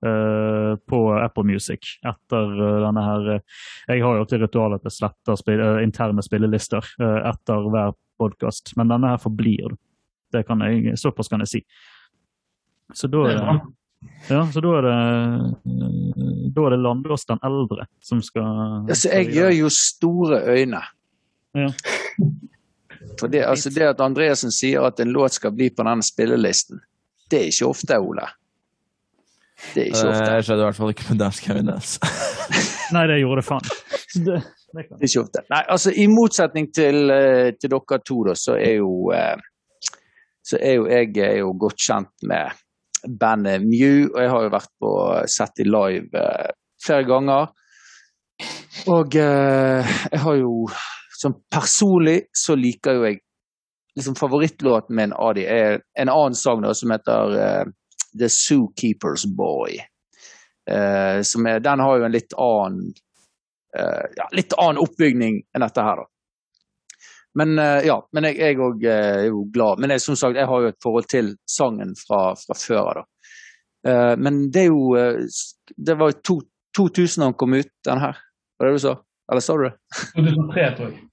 på Apple Music etter øh, denne her øh, Jeg har jo alltid ritual at jeg sletter spil, interne spillelister etter hver podkast, men denne her forblir. Det kan jeg, såpass kan jeg si. Så da er det, ja, så da er det Da er det Landås den eldre som skal Altså, jeg gjør jo store øyne. Ja. For det, altså det at Andreassen sier at en låt skal bli på denne spillelisten, det er ikke ofte, Ole. Det er ikke ofte. Eh, Jeg skjedde i hvert fall ikke med Dansk Kevin [laughs] Nei, det gjorde det faen. Så [laughs] det, det kan. Det er ikke ofte. Nei, altså I motsetning til, eh, til dere to, da, så er jo eh, så er jo jeg er jo godt kjent med bandet Mew, og jeg har jo vært på sett de live flere ganger. Og eh, jeg har jo Som personlig så liker jo jeg liksom Favorittlåten min av de er en annen sang da, som heter The Zookeeper's Boy. Eh, som er, den har jo en litt annen eh, ja, litt annen oppbygning enn dette her, da. Men eh, ja, men jeg, òg er jo glad. Men jeg, som sagt, jeg har jo et forhold til sangen fra, fra før av, da. Eh, men det er jo eh, Det var jo to, 2000 han kom ut, den her. Var det det du sa? Eller sa du det? 2003, tror jeg.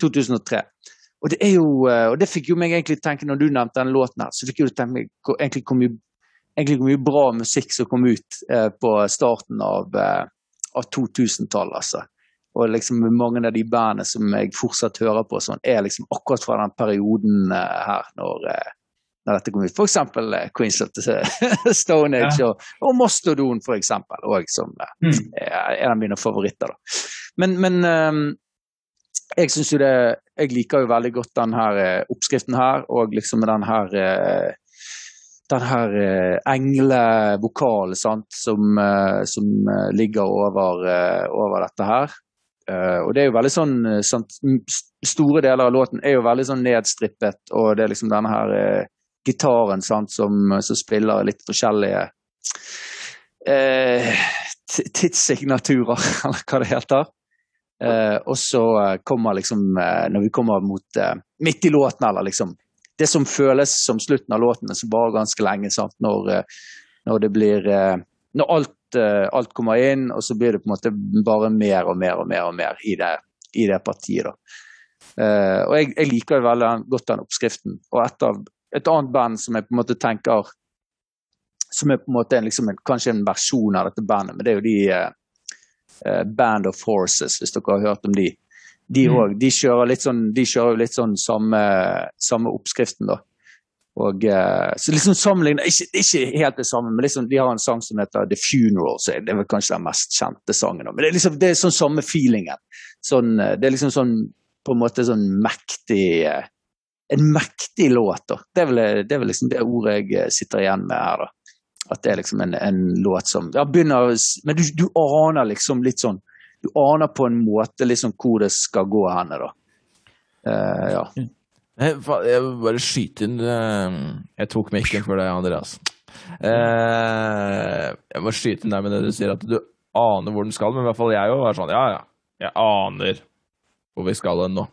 2003. Og det er jo, eh, og det fikk jo meg egentlig tenke, når du nevnte den låten her, så fikk jeg du tenke meg egentlig hvor mye, egentlig hvor mye bra musikk som kom ut eh, på starten av, eh, av 2000-tallet, altså. Og liksom mange av de bandene som jeg fortsatt hører på, sånn, er liksom akkurat fra den perioden eh, her, når, eh, når dette kom ut. Eksempel eh, Queens of the Stone Age Ja. og, og Mastodon, for eksempel, og som eh, Mm. er en av mine favoritter. da. Men, men ehm, jeg syns jo det Jeg liker jo veldig godt den her eh, oppskriften her, og liksom den her den her eh, englevokalen sant, som, eh, som eh, ligger over, over dette her. Eh, og det er jo veldig sånn, sånn Store deler av låten er jo veldig sånn nedstrippet, og det er liksom denne her eh, gitaren sant, som, som, spiller litt forskjellige eh, tidssignaturer, [laughs] eller hva det heter. Og så kommer liksom, når vi kommer mot midt i låten, eller liksom Det som føles som slutten av låten, men som varer ganske lenge, sant, når, når det blir Når alt Eh, alt kommer inn, og så blir det på en måte bare mer og mer og mer og mer i det, i det partiet. da. Og jeg, jeg, liker veldig godt den oppskriften. Og et, av, et annet band som jeg på en måte tenker Som er på en måte en, liksom kanskje en versjon av dette bandet, men det er jo de uh, Band of Forces, hvis dere har hørt om de. De, mm. de kjører litt sånn, de kjører litt sånn samme, samme oppskriften, da. Og, uh, så liksom sammenlignet, ikke, ikke, helt det samme, men liksom, de har en sang som heter The Funeral. Så det er vel kanskje den mest kjente sangen. Men det er liksom, det er sånn samme feelingen. Sånn, eh, det er liksom sånn på en måte sånn mektig uh, En mektig låt, da. Det er vel, det er vel liksom det ordet jeg sitter igjen med her, da. At det er liksom en, en låt som ja, begynner Men du, du, aner liksom litt sånn Du aner på en måte liksom hvor det skal gå da. Uh, ja. Mm. Jeg vil bare skyte inn eh, Jeg tok mikken for deg, Andreas. Eh, jeg må skyte inn der med det du sier, at du aner hvor den skal. Men i hvert fall jeg òg var sånn Ja, ja, jeg aner hvor vi skal hen nå.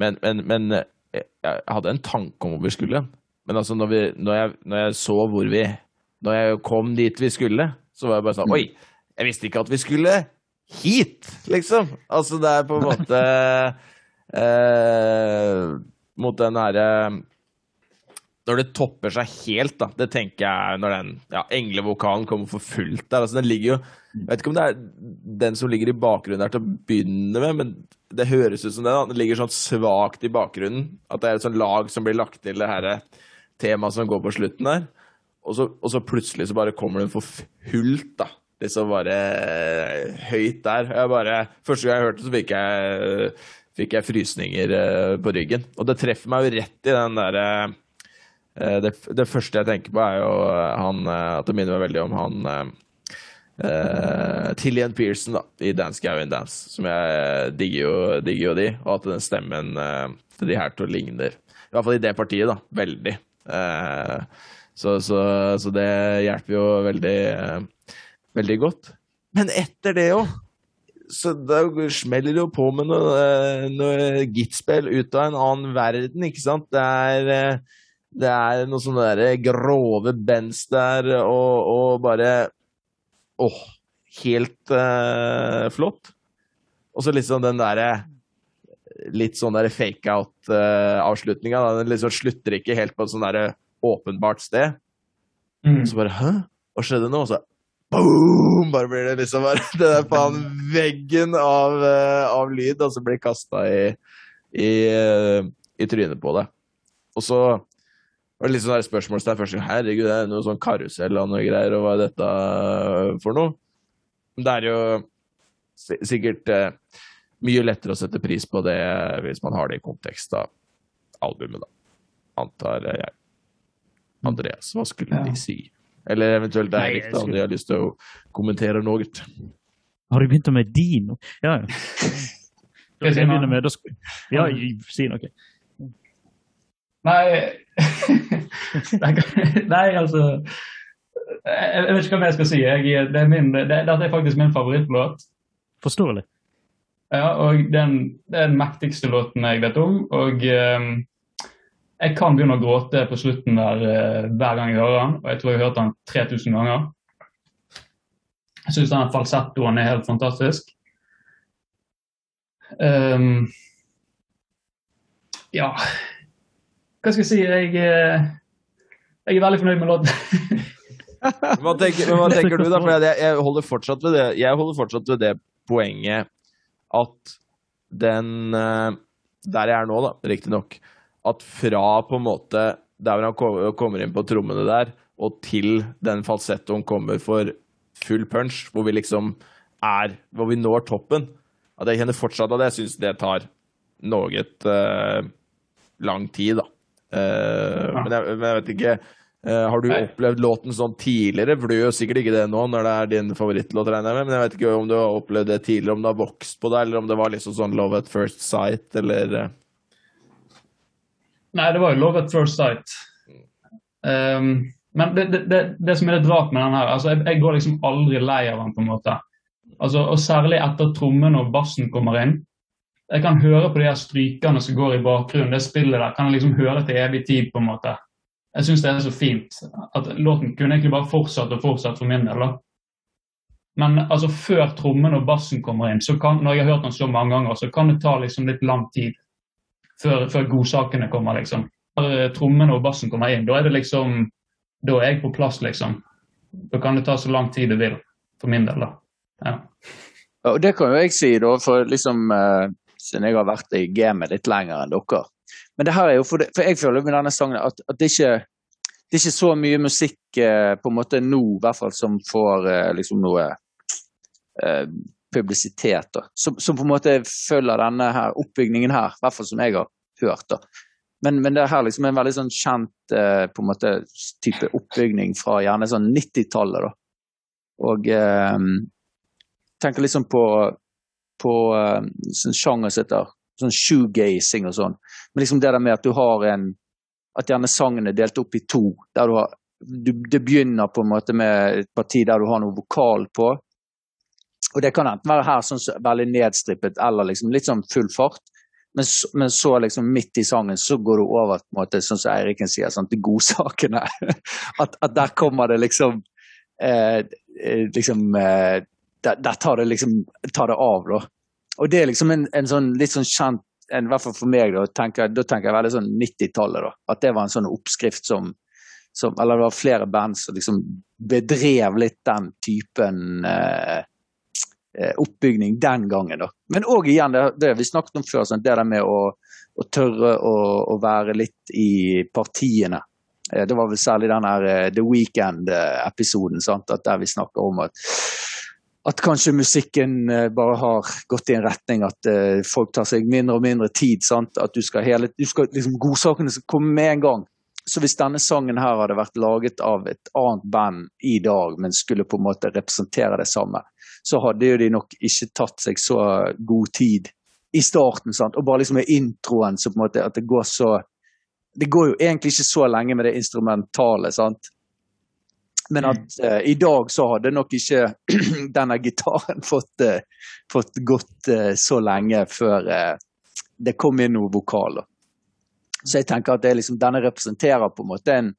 Men, men, men jeg, hadde en tanke om hvor vi skulle. Men altså, når, vi, når, jeg, når jeg så hvor vi Når jeg kom dit vi skulle, så var jeg bare sånn Oi, jeg visste ikke at vi skulle hit, liksom. Altså, det er på en måte [laughs] eh, mot den herre når det topper seg helt, da. Det tenker jeg når den ja, englevokalen kommer for fullt der. altså den ligger jo, Jeg vet ikke om det er den som ligger i bakgrunnen der til å begynne med, men det høres ut som det. da, Den ligger sånn svakt i bakgrunnen. At det er et sånt lag som blir lagt til det her temaet som går på slutten der. Og så, og så plutselig så bare kommer den for fullt, da. Liksom bare høyt der. Jeg bare, Første gang jeg hørte det, så fikk jeg fikk jeg frysninger uh, på ryggen. Og det treffer meg jo rett i den derre uh, det, det, første jeg tenker på, er jo han At det minner meg veldig om han Uh, Tillian Pearson da, i Dance Gavin Dance, som jeg digger jo, digger jo de. Og at den stemmen uh, til de her to ligner. I hvert fall i det partiet, da. Veldig. Uh, så, så, så, det hjelper jo veldig, veldig godt. Men etter det òg så da smeller det jo på med noe, eh, noe gittspill ut av en annen verden, ikke sant? Det er, eh, det er noe sånne der grove bens der, og, og bare Åh, helt uh, flott. Og så liksom den derre Litt sånn der fake out-avslutninga. Uh, den liksom slutter ikke helt på et sånn derre åpenbart sted. Mm. Så bare Hæ? Hva skjedde nå? Og så boom! Bare blir det liksom bare [laughs] det der faen [laughs] veggen av, uh, av lyd og altså, blir kasta i, i, uh, i, trynet på det. Og så var det litt sånn spørsmålstegn først. Herregud, det er noe sånn karusell og noe greier, og hva er dette for noe? Det er jo sikkert uh, mye lettere å sette pris på det hvis man har det i kontekst av albumet, da. Antar jeg. Andreas, hva skulle ja. de si? Eller eventuelt Eirik, da, om de har lyst til å kommentere noe. Har du begynt med dino? Ja, ja. Da [laughs] skal jeg begynne med, skal... Ja, si noe. [laughs] Nei Nei, altså jeg, vet ikke hva jeg skal si. Jeg, det er min, det, dette er faktisk min favorittlåt. Forståelig. Ja, og det er den mektigste låten jeg vet om. Og um, jeg kan begynne å gråte på slutten der uh, hver gang jeg hører den, og jeg tror jeg har hørt den 3000 ganger. Jeg syns den falsettoen er helt fantastisk. Um, ja Hva skal jeg si? Jeg, uh, jeg er veldig fornøyd med låten. hva, tenker, hva tenker, du, da? For jeg, jeg, holder fortsatt ved det, jeg holder fortsatt ved det poenget at den uh, Der jeg er nå, da, riktignok at fra på en måte der hvor han kommer inn på trommene der, og til den falsettoen kommer for full punch, hvor vi liksom er Hvor vi når toppen. At jeg kjenner fortsatt at jeg syns det tar noe uh, lang tid, da. Uh, ja. men, jeg, men, jeg, vet ikke uh, har du Nei. opplevd låten sånn tidligere? For du gjør sikkert ikke det nå når det er din favorittlåt, regner jeg med. Men jeg vet ikke om du har opplevd det tidligere, om det har vokst på deg, eller om det var liksom sånn Love at first sight, eller Nei, det var jo Love at first sight. Um, men det, det, det, det som er litt rart med den her, altså jeg, jeg går liksom aldri lei av den, på en måte. Altså, og særlig etter trommene og bassen kommer inn. Jeg kan høre på de her strykene som går i bakgrunnen. Det spillet der kan jeg liksom høre til evig tid, på en måte. Jeg syns det er så fint. At låten kunne egentlig bare fortsatt og fortsatt for min del. da. Men altså, før trommene og bassen kommer inn, så kan, når jeg har hørt den så mange ganger, så kan det ta liksom litt lang tid før, før godsakene kommer, liksom. Når eh, trommene og bassen kommer inn, da er det liksom Da er jeg på plass, liksom. Da kan det ta så lang tid det vil, for min del, da. Ja. Og det kan jo jeg si, da, for liksom eh, Siden jeg har vært i gamet litt lenger enn dere. Men det her er jo for, det, for jeg føler med denne sangen at, at det ikke det er ikke så mye musikk eh, på en måte nå, i hvert fall, som får eh, liksom noe eh, publisitet. da. Som, som på en måte følger denne her oppbygningen her, i hvert fall som jeg har hørt. da. Men, men det er her liksom en veldig sånn kjent eh, på en måte type oppbygning fra gjerne sånn 90-tallet. da. Og eh, tenker liksom på, på eh, sånn sjanger som heter sånn shoegazing og sånn. Men liksom det der med at du har en At gjerne sangen er delt opp i to. der du har du, Det begynner på en måte med et parti der du har noe vokal på. Og det kan enten være her sånn så veldig nedstrippet eller liksom litt sånn full fart. Men, men så liksom midt i sangen så går du over på en måte, sånn som Eiriken sier, sånn, til godsakene. [laughs] At, at der kommer det liksom eh, eh, liksom eh, der, der tar det liksom tar det av, da. Og det er liksom en, en sånn litt sånn kjent en, I hvert fall for meg, da tenker, da tenker jeg veldig sånn 90-tallet. da, At det var en sånn oppskrift som, som Eller det var flere band som liksom bedrev litt den typen eh, oppbygning den gangen. da. Men òg igjen, det, det vi snakket om før, sånn, det der med å, å tørre å, å være litt i partiene. Eh, Det var vel særlig den her eh, The Weekend-episoden, der vi snakker om at at kanskje musikken eh, bare har gått i en retning at eh, folk tar seg mindre og mindre tid. sant? At du skal hele, du skal liksom Godsakene skal komme med en gang. Så hvis denne sangen her hadde vært laget av et annet band i dag, men skulle på en måte representere det samme, så hadde jo de nok ikke tatt seg så god tid i starten. sant? Og bare liksom med introen så på en måte at det går så Det går jo egentlig ikke så lenge med det instrumentale, sant? Men at uh, i dag så hadde nok ikke [clears throat] denne gitaren [laughs] fått, uh, fått gått uh, så lenge før det kom inn noe vokal. da. Så jeg tenker at det liksom, denne representerer på en måte en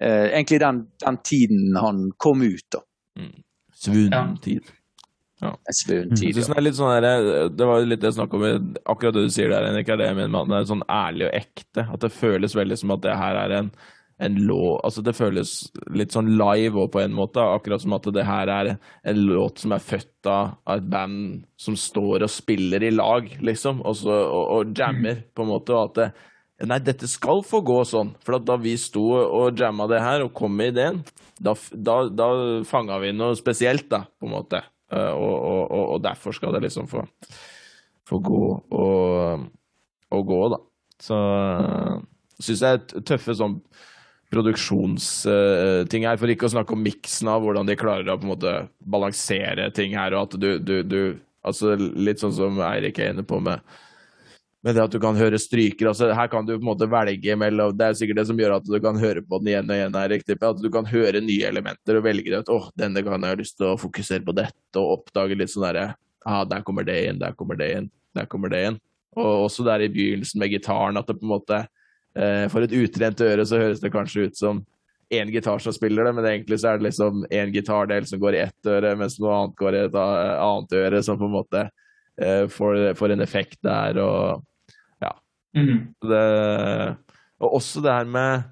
Egentlig den, den tiden han kom ut, da. Svunnen Ja. tid? Ja. svunnen Jeg tid. synes Ja. det er litt sånn der, Det var litt det jeg snakket om Akkurat det du sier der, Henrik, er det jeg mener med at det er sånn ærlig og ekte. At det føles veldig som at det her er en, en låt Altså det føles litt sånn live òg, på en måte. Akkurat som at det her er en låt som er født av av et band som står og spiller i lag, liksom, og, så, og, og jammer, på en måte. Og at det, Nei, dette skal få gå sånn. For da vi sto og jamma det her og kom med ideen, da, da, da fanga vi noe spesielt, da, på en måte. Eh, og, og, og, og derfor skal det liksom få, få gå og, gå, da. Så uh, syns jeg er tøffe sånn produksjonsting her, for ikke å snakke om miksen av hvordan de klarer å på en måte balansere ting her, og at du, du, du Altså litt sånn som Eirik er inne på med med det at du kan høre stryker. altså Her kan du på en måte velge mellom Det er sikkert det som gjør at du kan høre på den igjen og igjen. her, riktig, At du kan høre nye elementer og velge at åh, denne gangen har jeg lyst til å fokusere på dette, og oppdage litt sånn derre ah, Der kommer det inn, der kommer det inn, der kommer det inn. Og også der i begynnelsen med gitaren, at det på en måte eh, For et utrent øre så høres det kanskje ut som én gitar som spiller det, men egentlig så er det liksom én gitardel som går i ett øre, mens noe annet går i et annet øre, som på en måte eh, får, får en effekt der. og Mhm. det, og også det her med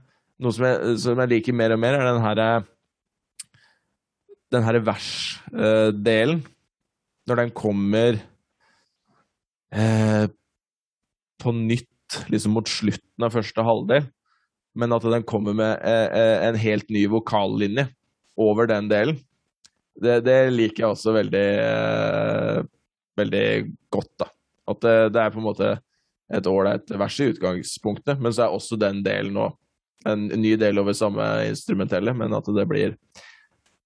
noe som jeg, som jeg liker mer og mer, er den herre den herre vers-delen. Når den kommer eh, på nytt liksom mot slutten av første halvdel, men at den kommer med eh, eh, en helt ny vokallinje over den delen. Det, det liker jeg også veldig, eh, veldig godt, da. At det, det er på en måte et ålreit vers i utgangspunktet, men så er også den delen nå en ny del over samme instrumentelle, men at det blir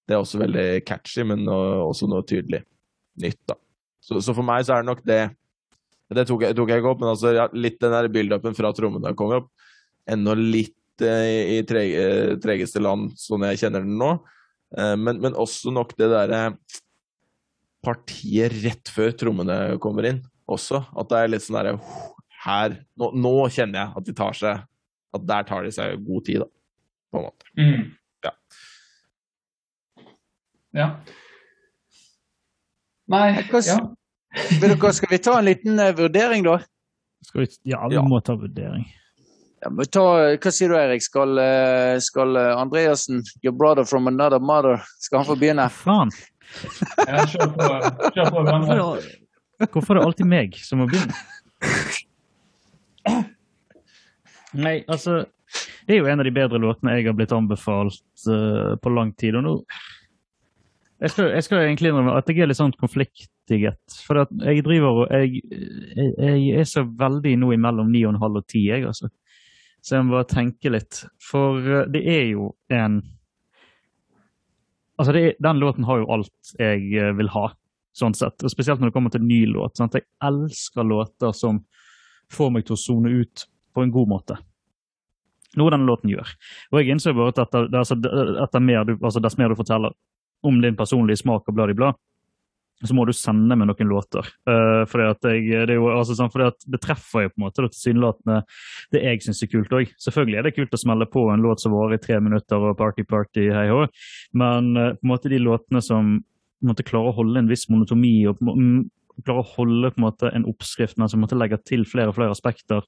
Det er også veldig catchy, men også noe tydelig nytt, da. Så, så for meg så er det nok det Det tok jeg, tok jeg ikke opp, men altså, ja, litt den der build-upen fra trommene kom opp. Enda litt eh, i trege, tregeste land, sånn jeg kjenner den nå. Eh, men, men, også nok det derre partiet rett før trommene kommer inn også. At det er litt sånn derre Her nå, nå, kjenner jeg at de tar seg At der tar de seg god tid, da. På en måte. Mm. Ja. ja. Nei ja. [laughs] Skal vi ta en liten uh, vurdering, da? Vi, ja, vi ja. må ta vurdering. Ja, ta, hva sier du, Erik? Skal, uh, skal uh, Andreassen, your brother from another mother, skal han få begynne? Faen. Kjør på. Kjør på hvorfor er det alltid meg som må begynne? [laughs] Nei, altså Det er jo en av de bedre låtene jeg har blitt anbefalt uh, på lang tid. og nå jeg skal, jeg skal egentlig innrømme at jeg er litt sånn konfliktiget. For jeg driver og jeg, jeg, jeg, er så veldig nå imellom ni og en halv og ti, jeg, altså. Så jeg må bare tenke litt. For uh, det er jo en Altså, er, den låten har jo alt jeg uh, vil ha, sånn sett. Og spesielt når det kommer til ny låt. Sant? Jeg elsker låter som får meg til å sone ut på en god måte. Noe denne låten gjør. Og jeg innså bare at etter, altså, etter mer du, altså, dess mer du forteller om din personlige smak og blad i blad, så må du sende meg noen låter. Uh, fordi at jeg, det, jo, altså, sånn, fordi at det treffer jo på en måte tilsynelatende det jeg syns er kult òg. Selvfølgelig er det kult å smelle på en låt som varer i tre minutter og party, party, hei hå, men uh, på en måte de låtene som måte klarer å holde en viss monotomi og klarer å holde på en måte en oppskrift, men som måtte legge til flere og flere aspekter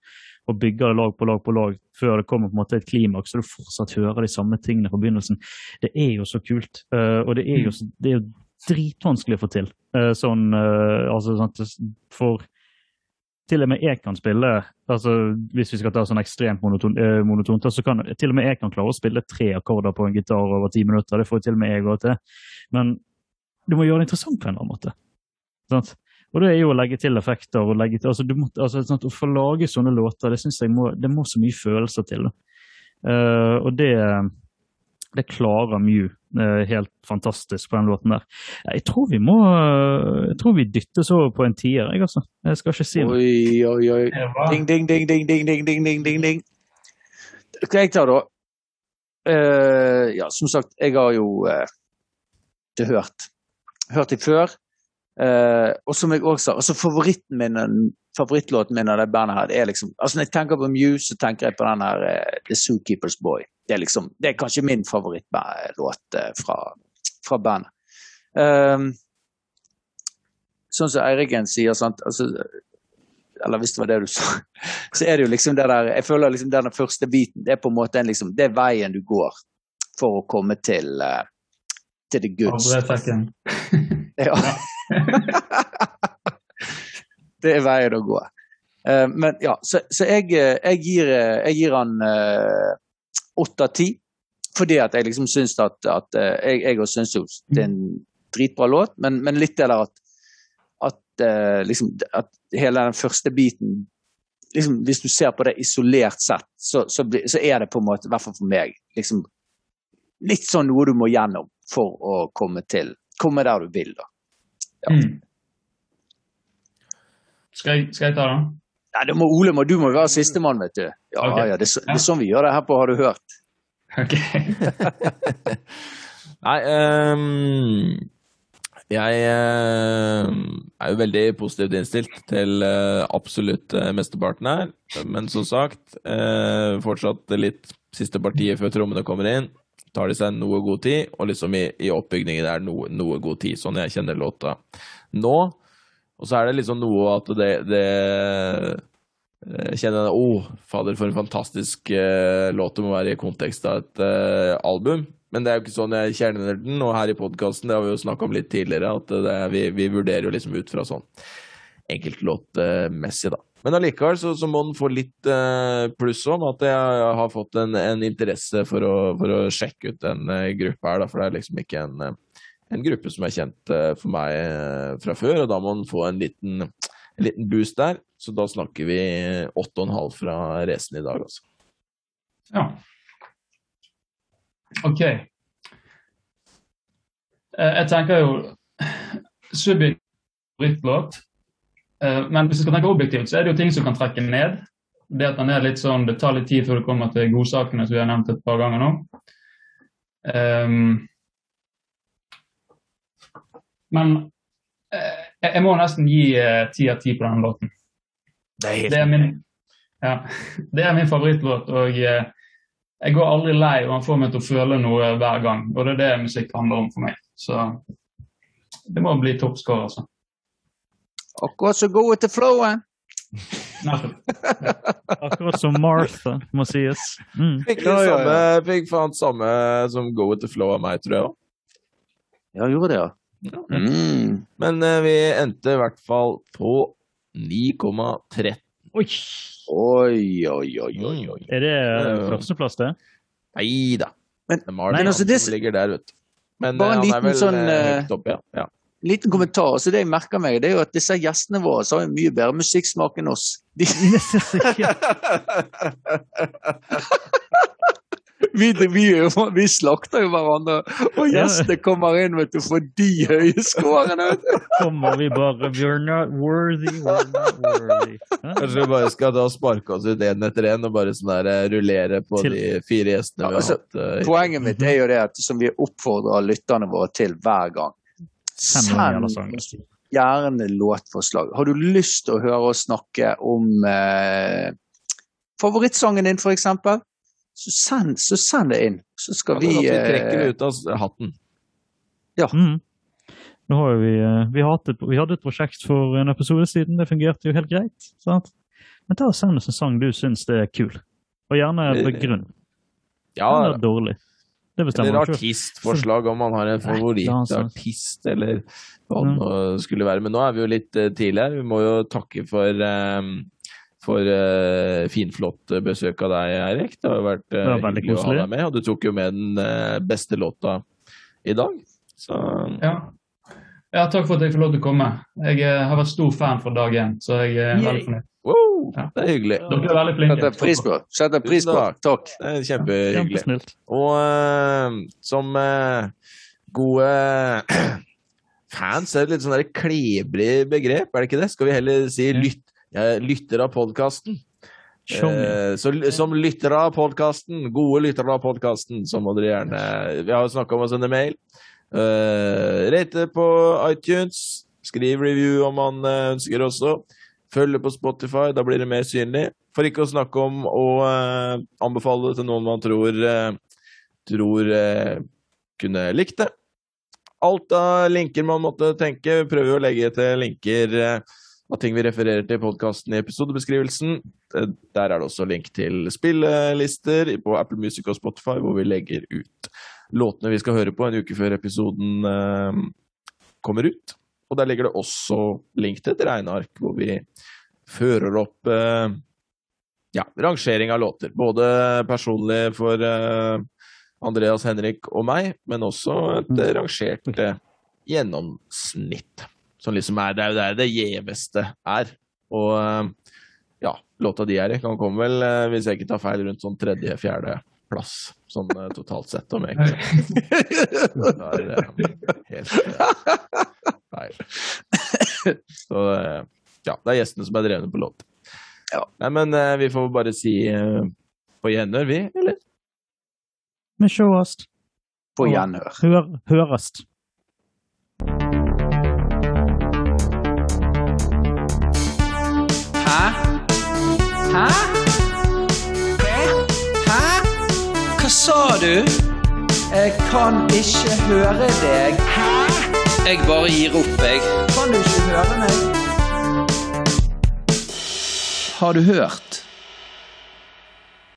og bygge det lag på lag på lag før det kommer på en måte et klimaks, så du fortsatt hører de samme tingene fra begynnelsen. Det er jo så kult. Uh, og det er jo, det er jo dritvanskelig å få til. Uh, sånn, uh, altså, sånn, for til og med jeg kan spille altså Hvis vi skal ta sånn ekstremt monotont, monotont så kan til og med jeg kan klare å spille tre akkorder på en gitar over ti minutter. Det får til og med jeg òg til. Men du må gjøre det interessant på en eller annen måte. Sant? Og det er jo å legge til effekter og legge til, altså, må, altså sånn, Å få lage sånne låter, det synes jeg må, det må så mye følelser til. Uh, og det, det klarer Mew uh, helt fantastisk på den låten der. Jeg tror vi må jeg tror vi dyttes over på en tier, jeg altså. Jeg skal ikke si noe. Oi, oi, oi. Ding, ding, ding, ding, ding, ding, ding, ding, ding, ding. Skal jeg ta, da? Uh, ja, som sagt, jeg har jo det hørt. Hørt det før. Uh, og som jeg også sa, altså favoritten min, favorittlåten min av det bandet her, det er liksom altså Når jeg tenker på Muse, så tenker jeg på den her uh, The Zookeeper's Boy. Det er liksom, det er kanskje min favorittlåt uh, fra, fra bandet. Um, sånn som Eiriken sier, sant altså, eller hvis det var det du sa, [laughs] så er det jo liksom det der Jeg føler liksom den første biten, det er på en måte en liksom, det er veien du går for å komme til, til the goods. [laughs] Ja. [laughs] det er veien å gå. Uh, men ja, så, så jeg, eh, jeg, gir, eh, jeg, gir, han åtte av ti. Fordi at jeg liksom syns at, at Jeg, jeg syns jo det er en dritbra låt, men, men litt det at, at, liksom, at hele den første biten liksom, Hvis du ser på det isolert sett, så, så, så, er det på en måte, i hvert fall for meg, liksom, litt sånn noe du må gjennom for å komme til komme der du vil. da. Ja. Mm. Skal, jeg, skal, jeg, ta den? Nei, det må, Ole, må, du må være sistemann, vet du. Ja, okay. ja, det, det, er sånn vi gjør det her på Har du hørt? Ok. [laughs] Nei, um, jeg uh, er jo veldig positivt innstilt til uh, absolutt uh, mesteparten her. Men som sagt, fortsatt litt siste partiet før trommene kommer inn tar de seg noe god tid, og liksom i, i oppbygningen er noe, noe god tid, sånn jeg kjenner låta nå. Og så er det liksom noe at det, det jeg kjenner Å, oh, fader, for en fantastisk uh, låt det må være i kontekst av et uh, album. Men det er jo ikke sånn jeg kjenner den, og her i podkasten, det har vi jo snakka om litt tidligere, at det, vi, vi, vurderer jo liksom ut fra sånn enkeltlåtmessig, da. Men allikevel så, så, må den få litt uh, pluss om at jeg har fått en, en interesse for å, for å, sjekke ut den uh, gruppa her, da, for det er liksom ikke en, en gruppe som er kjent uh, for meg fra før, og da må den få en liten, en liten boost der. Så da snakker vi 8,5 fra racen i dag, altså. Ja. OK. Eh, Jeg tenker jo subjektiv favorittlåt. Eh, Men hvis vi skal tenke objektivt, så er det jo ting som kan trekke ned. Det at den er litt sånn, det tar litt tid før du kommer til godsakene, som vi har nevnt et par ganger nå. Um, men eh, jeg må nesten gi eh, ti av ti på denne låten. Det er Det er min, ja, [laughs] det er min favorittlåt, og jeg går aldri lei, og han får meg til å føle noe hver gang. Og det er det musikk handler om for meg. Så det må bli toppscore, altså. Akkurat så gode til the flowen. Akkurat som Martha, må sies. Mm. Fikk, Ja, ja, samme, ja. fikk faen samme som Go with the flow av meg, tror jeg òg. Ja, gjorde det, ja. Mm. Men uh, vi endte i hvert fall på 9,13. Oi! Oi, oi, oi, oi. oi. Er det Ja. førsteplass, det? Nei da. Men- Det er Martin nei, altså, det- som ligger der, vet du. Men Bare en eh, han liten er vel sånn, eh, høyt oppe, ja. ja. Liten kommentar. så Det jeg merker meg, det er jo at disse gjestene våre så har jo mye bedre musikksmak enn oss. [laughs] De, vi, vi, vi slakter jo hverandre, og gjestene kommer inn vet du, for de høye skårene. Kommer vi bare We're not worthy, we're not worthy. Ja. Kanskje vi bare skal da sparke oss ut én etter én og bare sånn der eh, rullere på Til- de fire gjestene vi har Altså, hatt. Uh, Poenget mitt er jo det at som vi oppfordrer lytterne våre til hver gang. Send gjerne låtforslag. Har du lyst til å høre oss snakke om eh, favorittsangen din, f.eks., så send, så send det inn. Så skal vi, vi vi trekker eh, det ut av hatten. Ja. Mm. Nå har vi, eh, vi, hadde, vi hadde et prosjekt for en episode siden, det fungerte jo helt greit. Sant? Men ta og send oss en sang du syns det er kul. Og gjerne begrunn. Ja, er dårlig. Det bestemmer eller artistforslag, om man har en favorittartist, eller hva det Mm. nå skulle være. Men nå er vi jo litt uh, tidlig her. Vi må jo takke for, um for uh, finflott besøk av deg, Eirik. Det har jo vært uh, hyggelig å ha deg med. Og du tok jo med den uh, beste låta i dag. Så Ja. ja, takk for at jeg får lov til å komme. Jeg uh, har vært stor fan fra dag én, så jeg er veldig fornøyd. Wow, Ja. det er hyggelig. Dere er veldig flinke. setter pris på. Setter pris på. Takk. Det er kjempehyggelig. Og uh, som uh, gode [clears throat] fans er det litt sånn klebrig begrep, er det ikke det? Skal vi heller si lyt, lytt, ja, lytter av podkasten? Eh, så som lyttere av podkasten, gode lyttere av podkasten, så må dere gjerne Vi har jo snakka om å sende mail. Uh, rate på iTunes. Skriv review om man ønsker også. Følge på Spotify, da blir det mer synlig. For ikke å snakke om å eh, anbefale det til noen man tror, eh, tror eh, kunne likt det. Alt av linker man måtte tenke, vi prøver å legge til linker eh, av ting vi refererer til i podkasten i episodebeskrivelsen. Eh, Der er det også link til spillelister på Apple Music og Spotify, hvor vi legger ut låtene vi skal høre på en uke før episoden eh, kommer ut. Og der ligger det også link til et regneark, hvor vi fører opp eh, ja, rangering av låter. Både personlig for eh, Andreas, Henrik og meg, men også et eh, rangert eh, gjennomsnitt. Som liksom er, det er jo der det gjeveste er. Og eh, ja, låta de er i, kan komme vel, eh, hvis jeg ikke tar feil, rundt sånn tredje-fjerde plass, sånn totalt sett, om egentlig. Det er helt feil. [laughs] Så eh, ja, det er gjestene som er drevne på låt. Ja. Nei, men eh, vi får bare si eh, på gjenhør, vi, eller? Vi sjåast. På gjenhør. Hør, hørast. Hæ? Hæ? Hæ? Hæ? Hva sa du? Jeg kan ikke høre deg. Jeg bare gir opp, jeg. Kan du ikke høre meg? Har du hørt?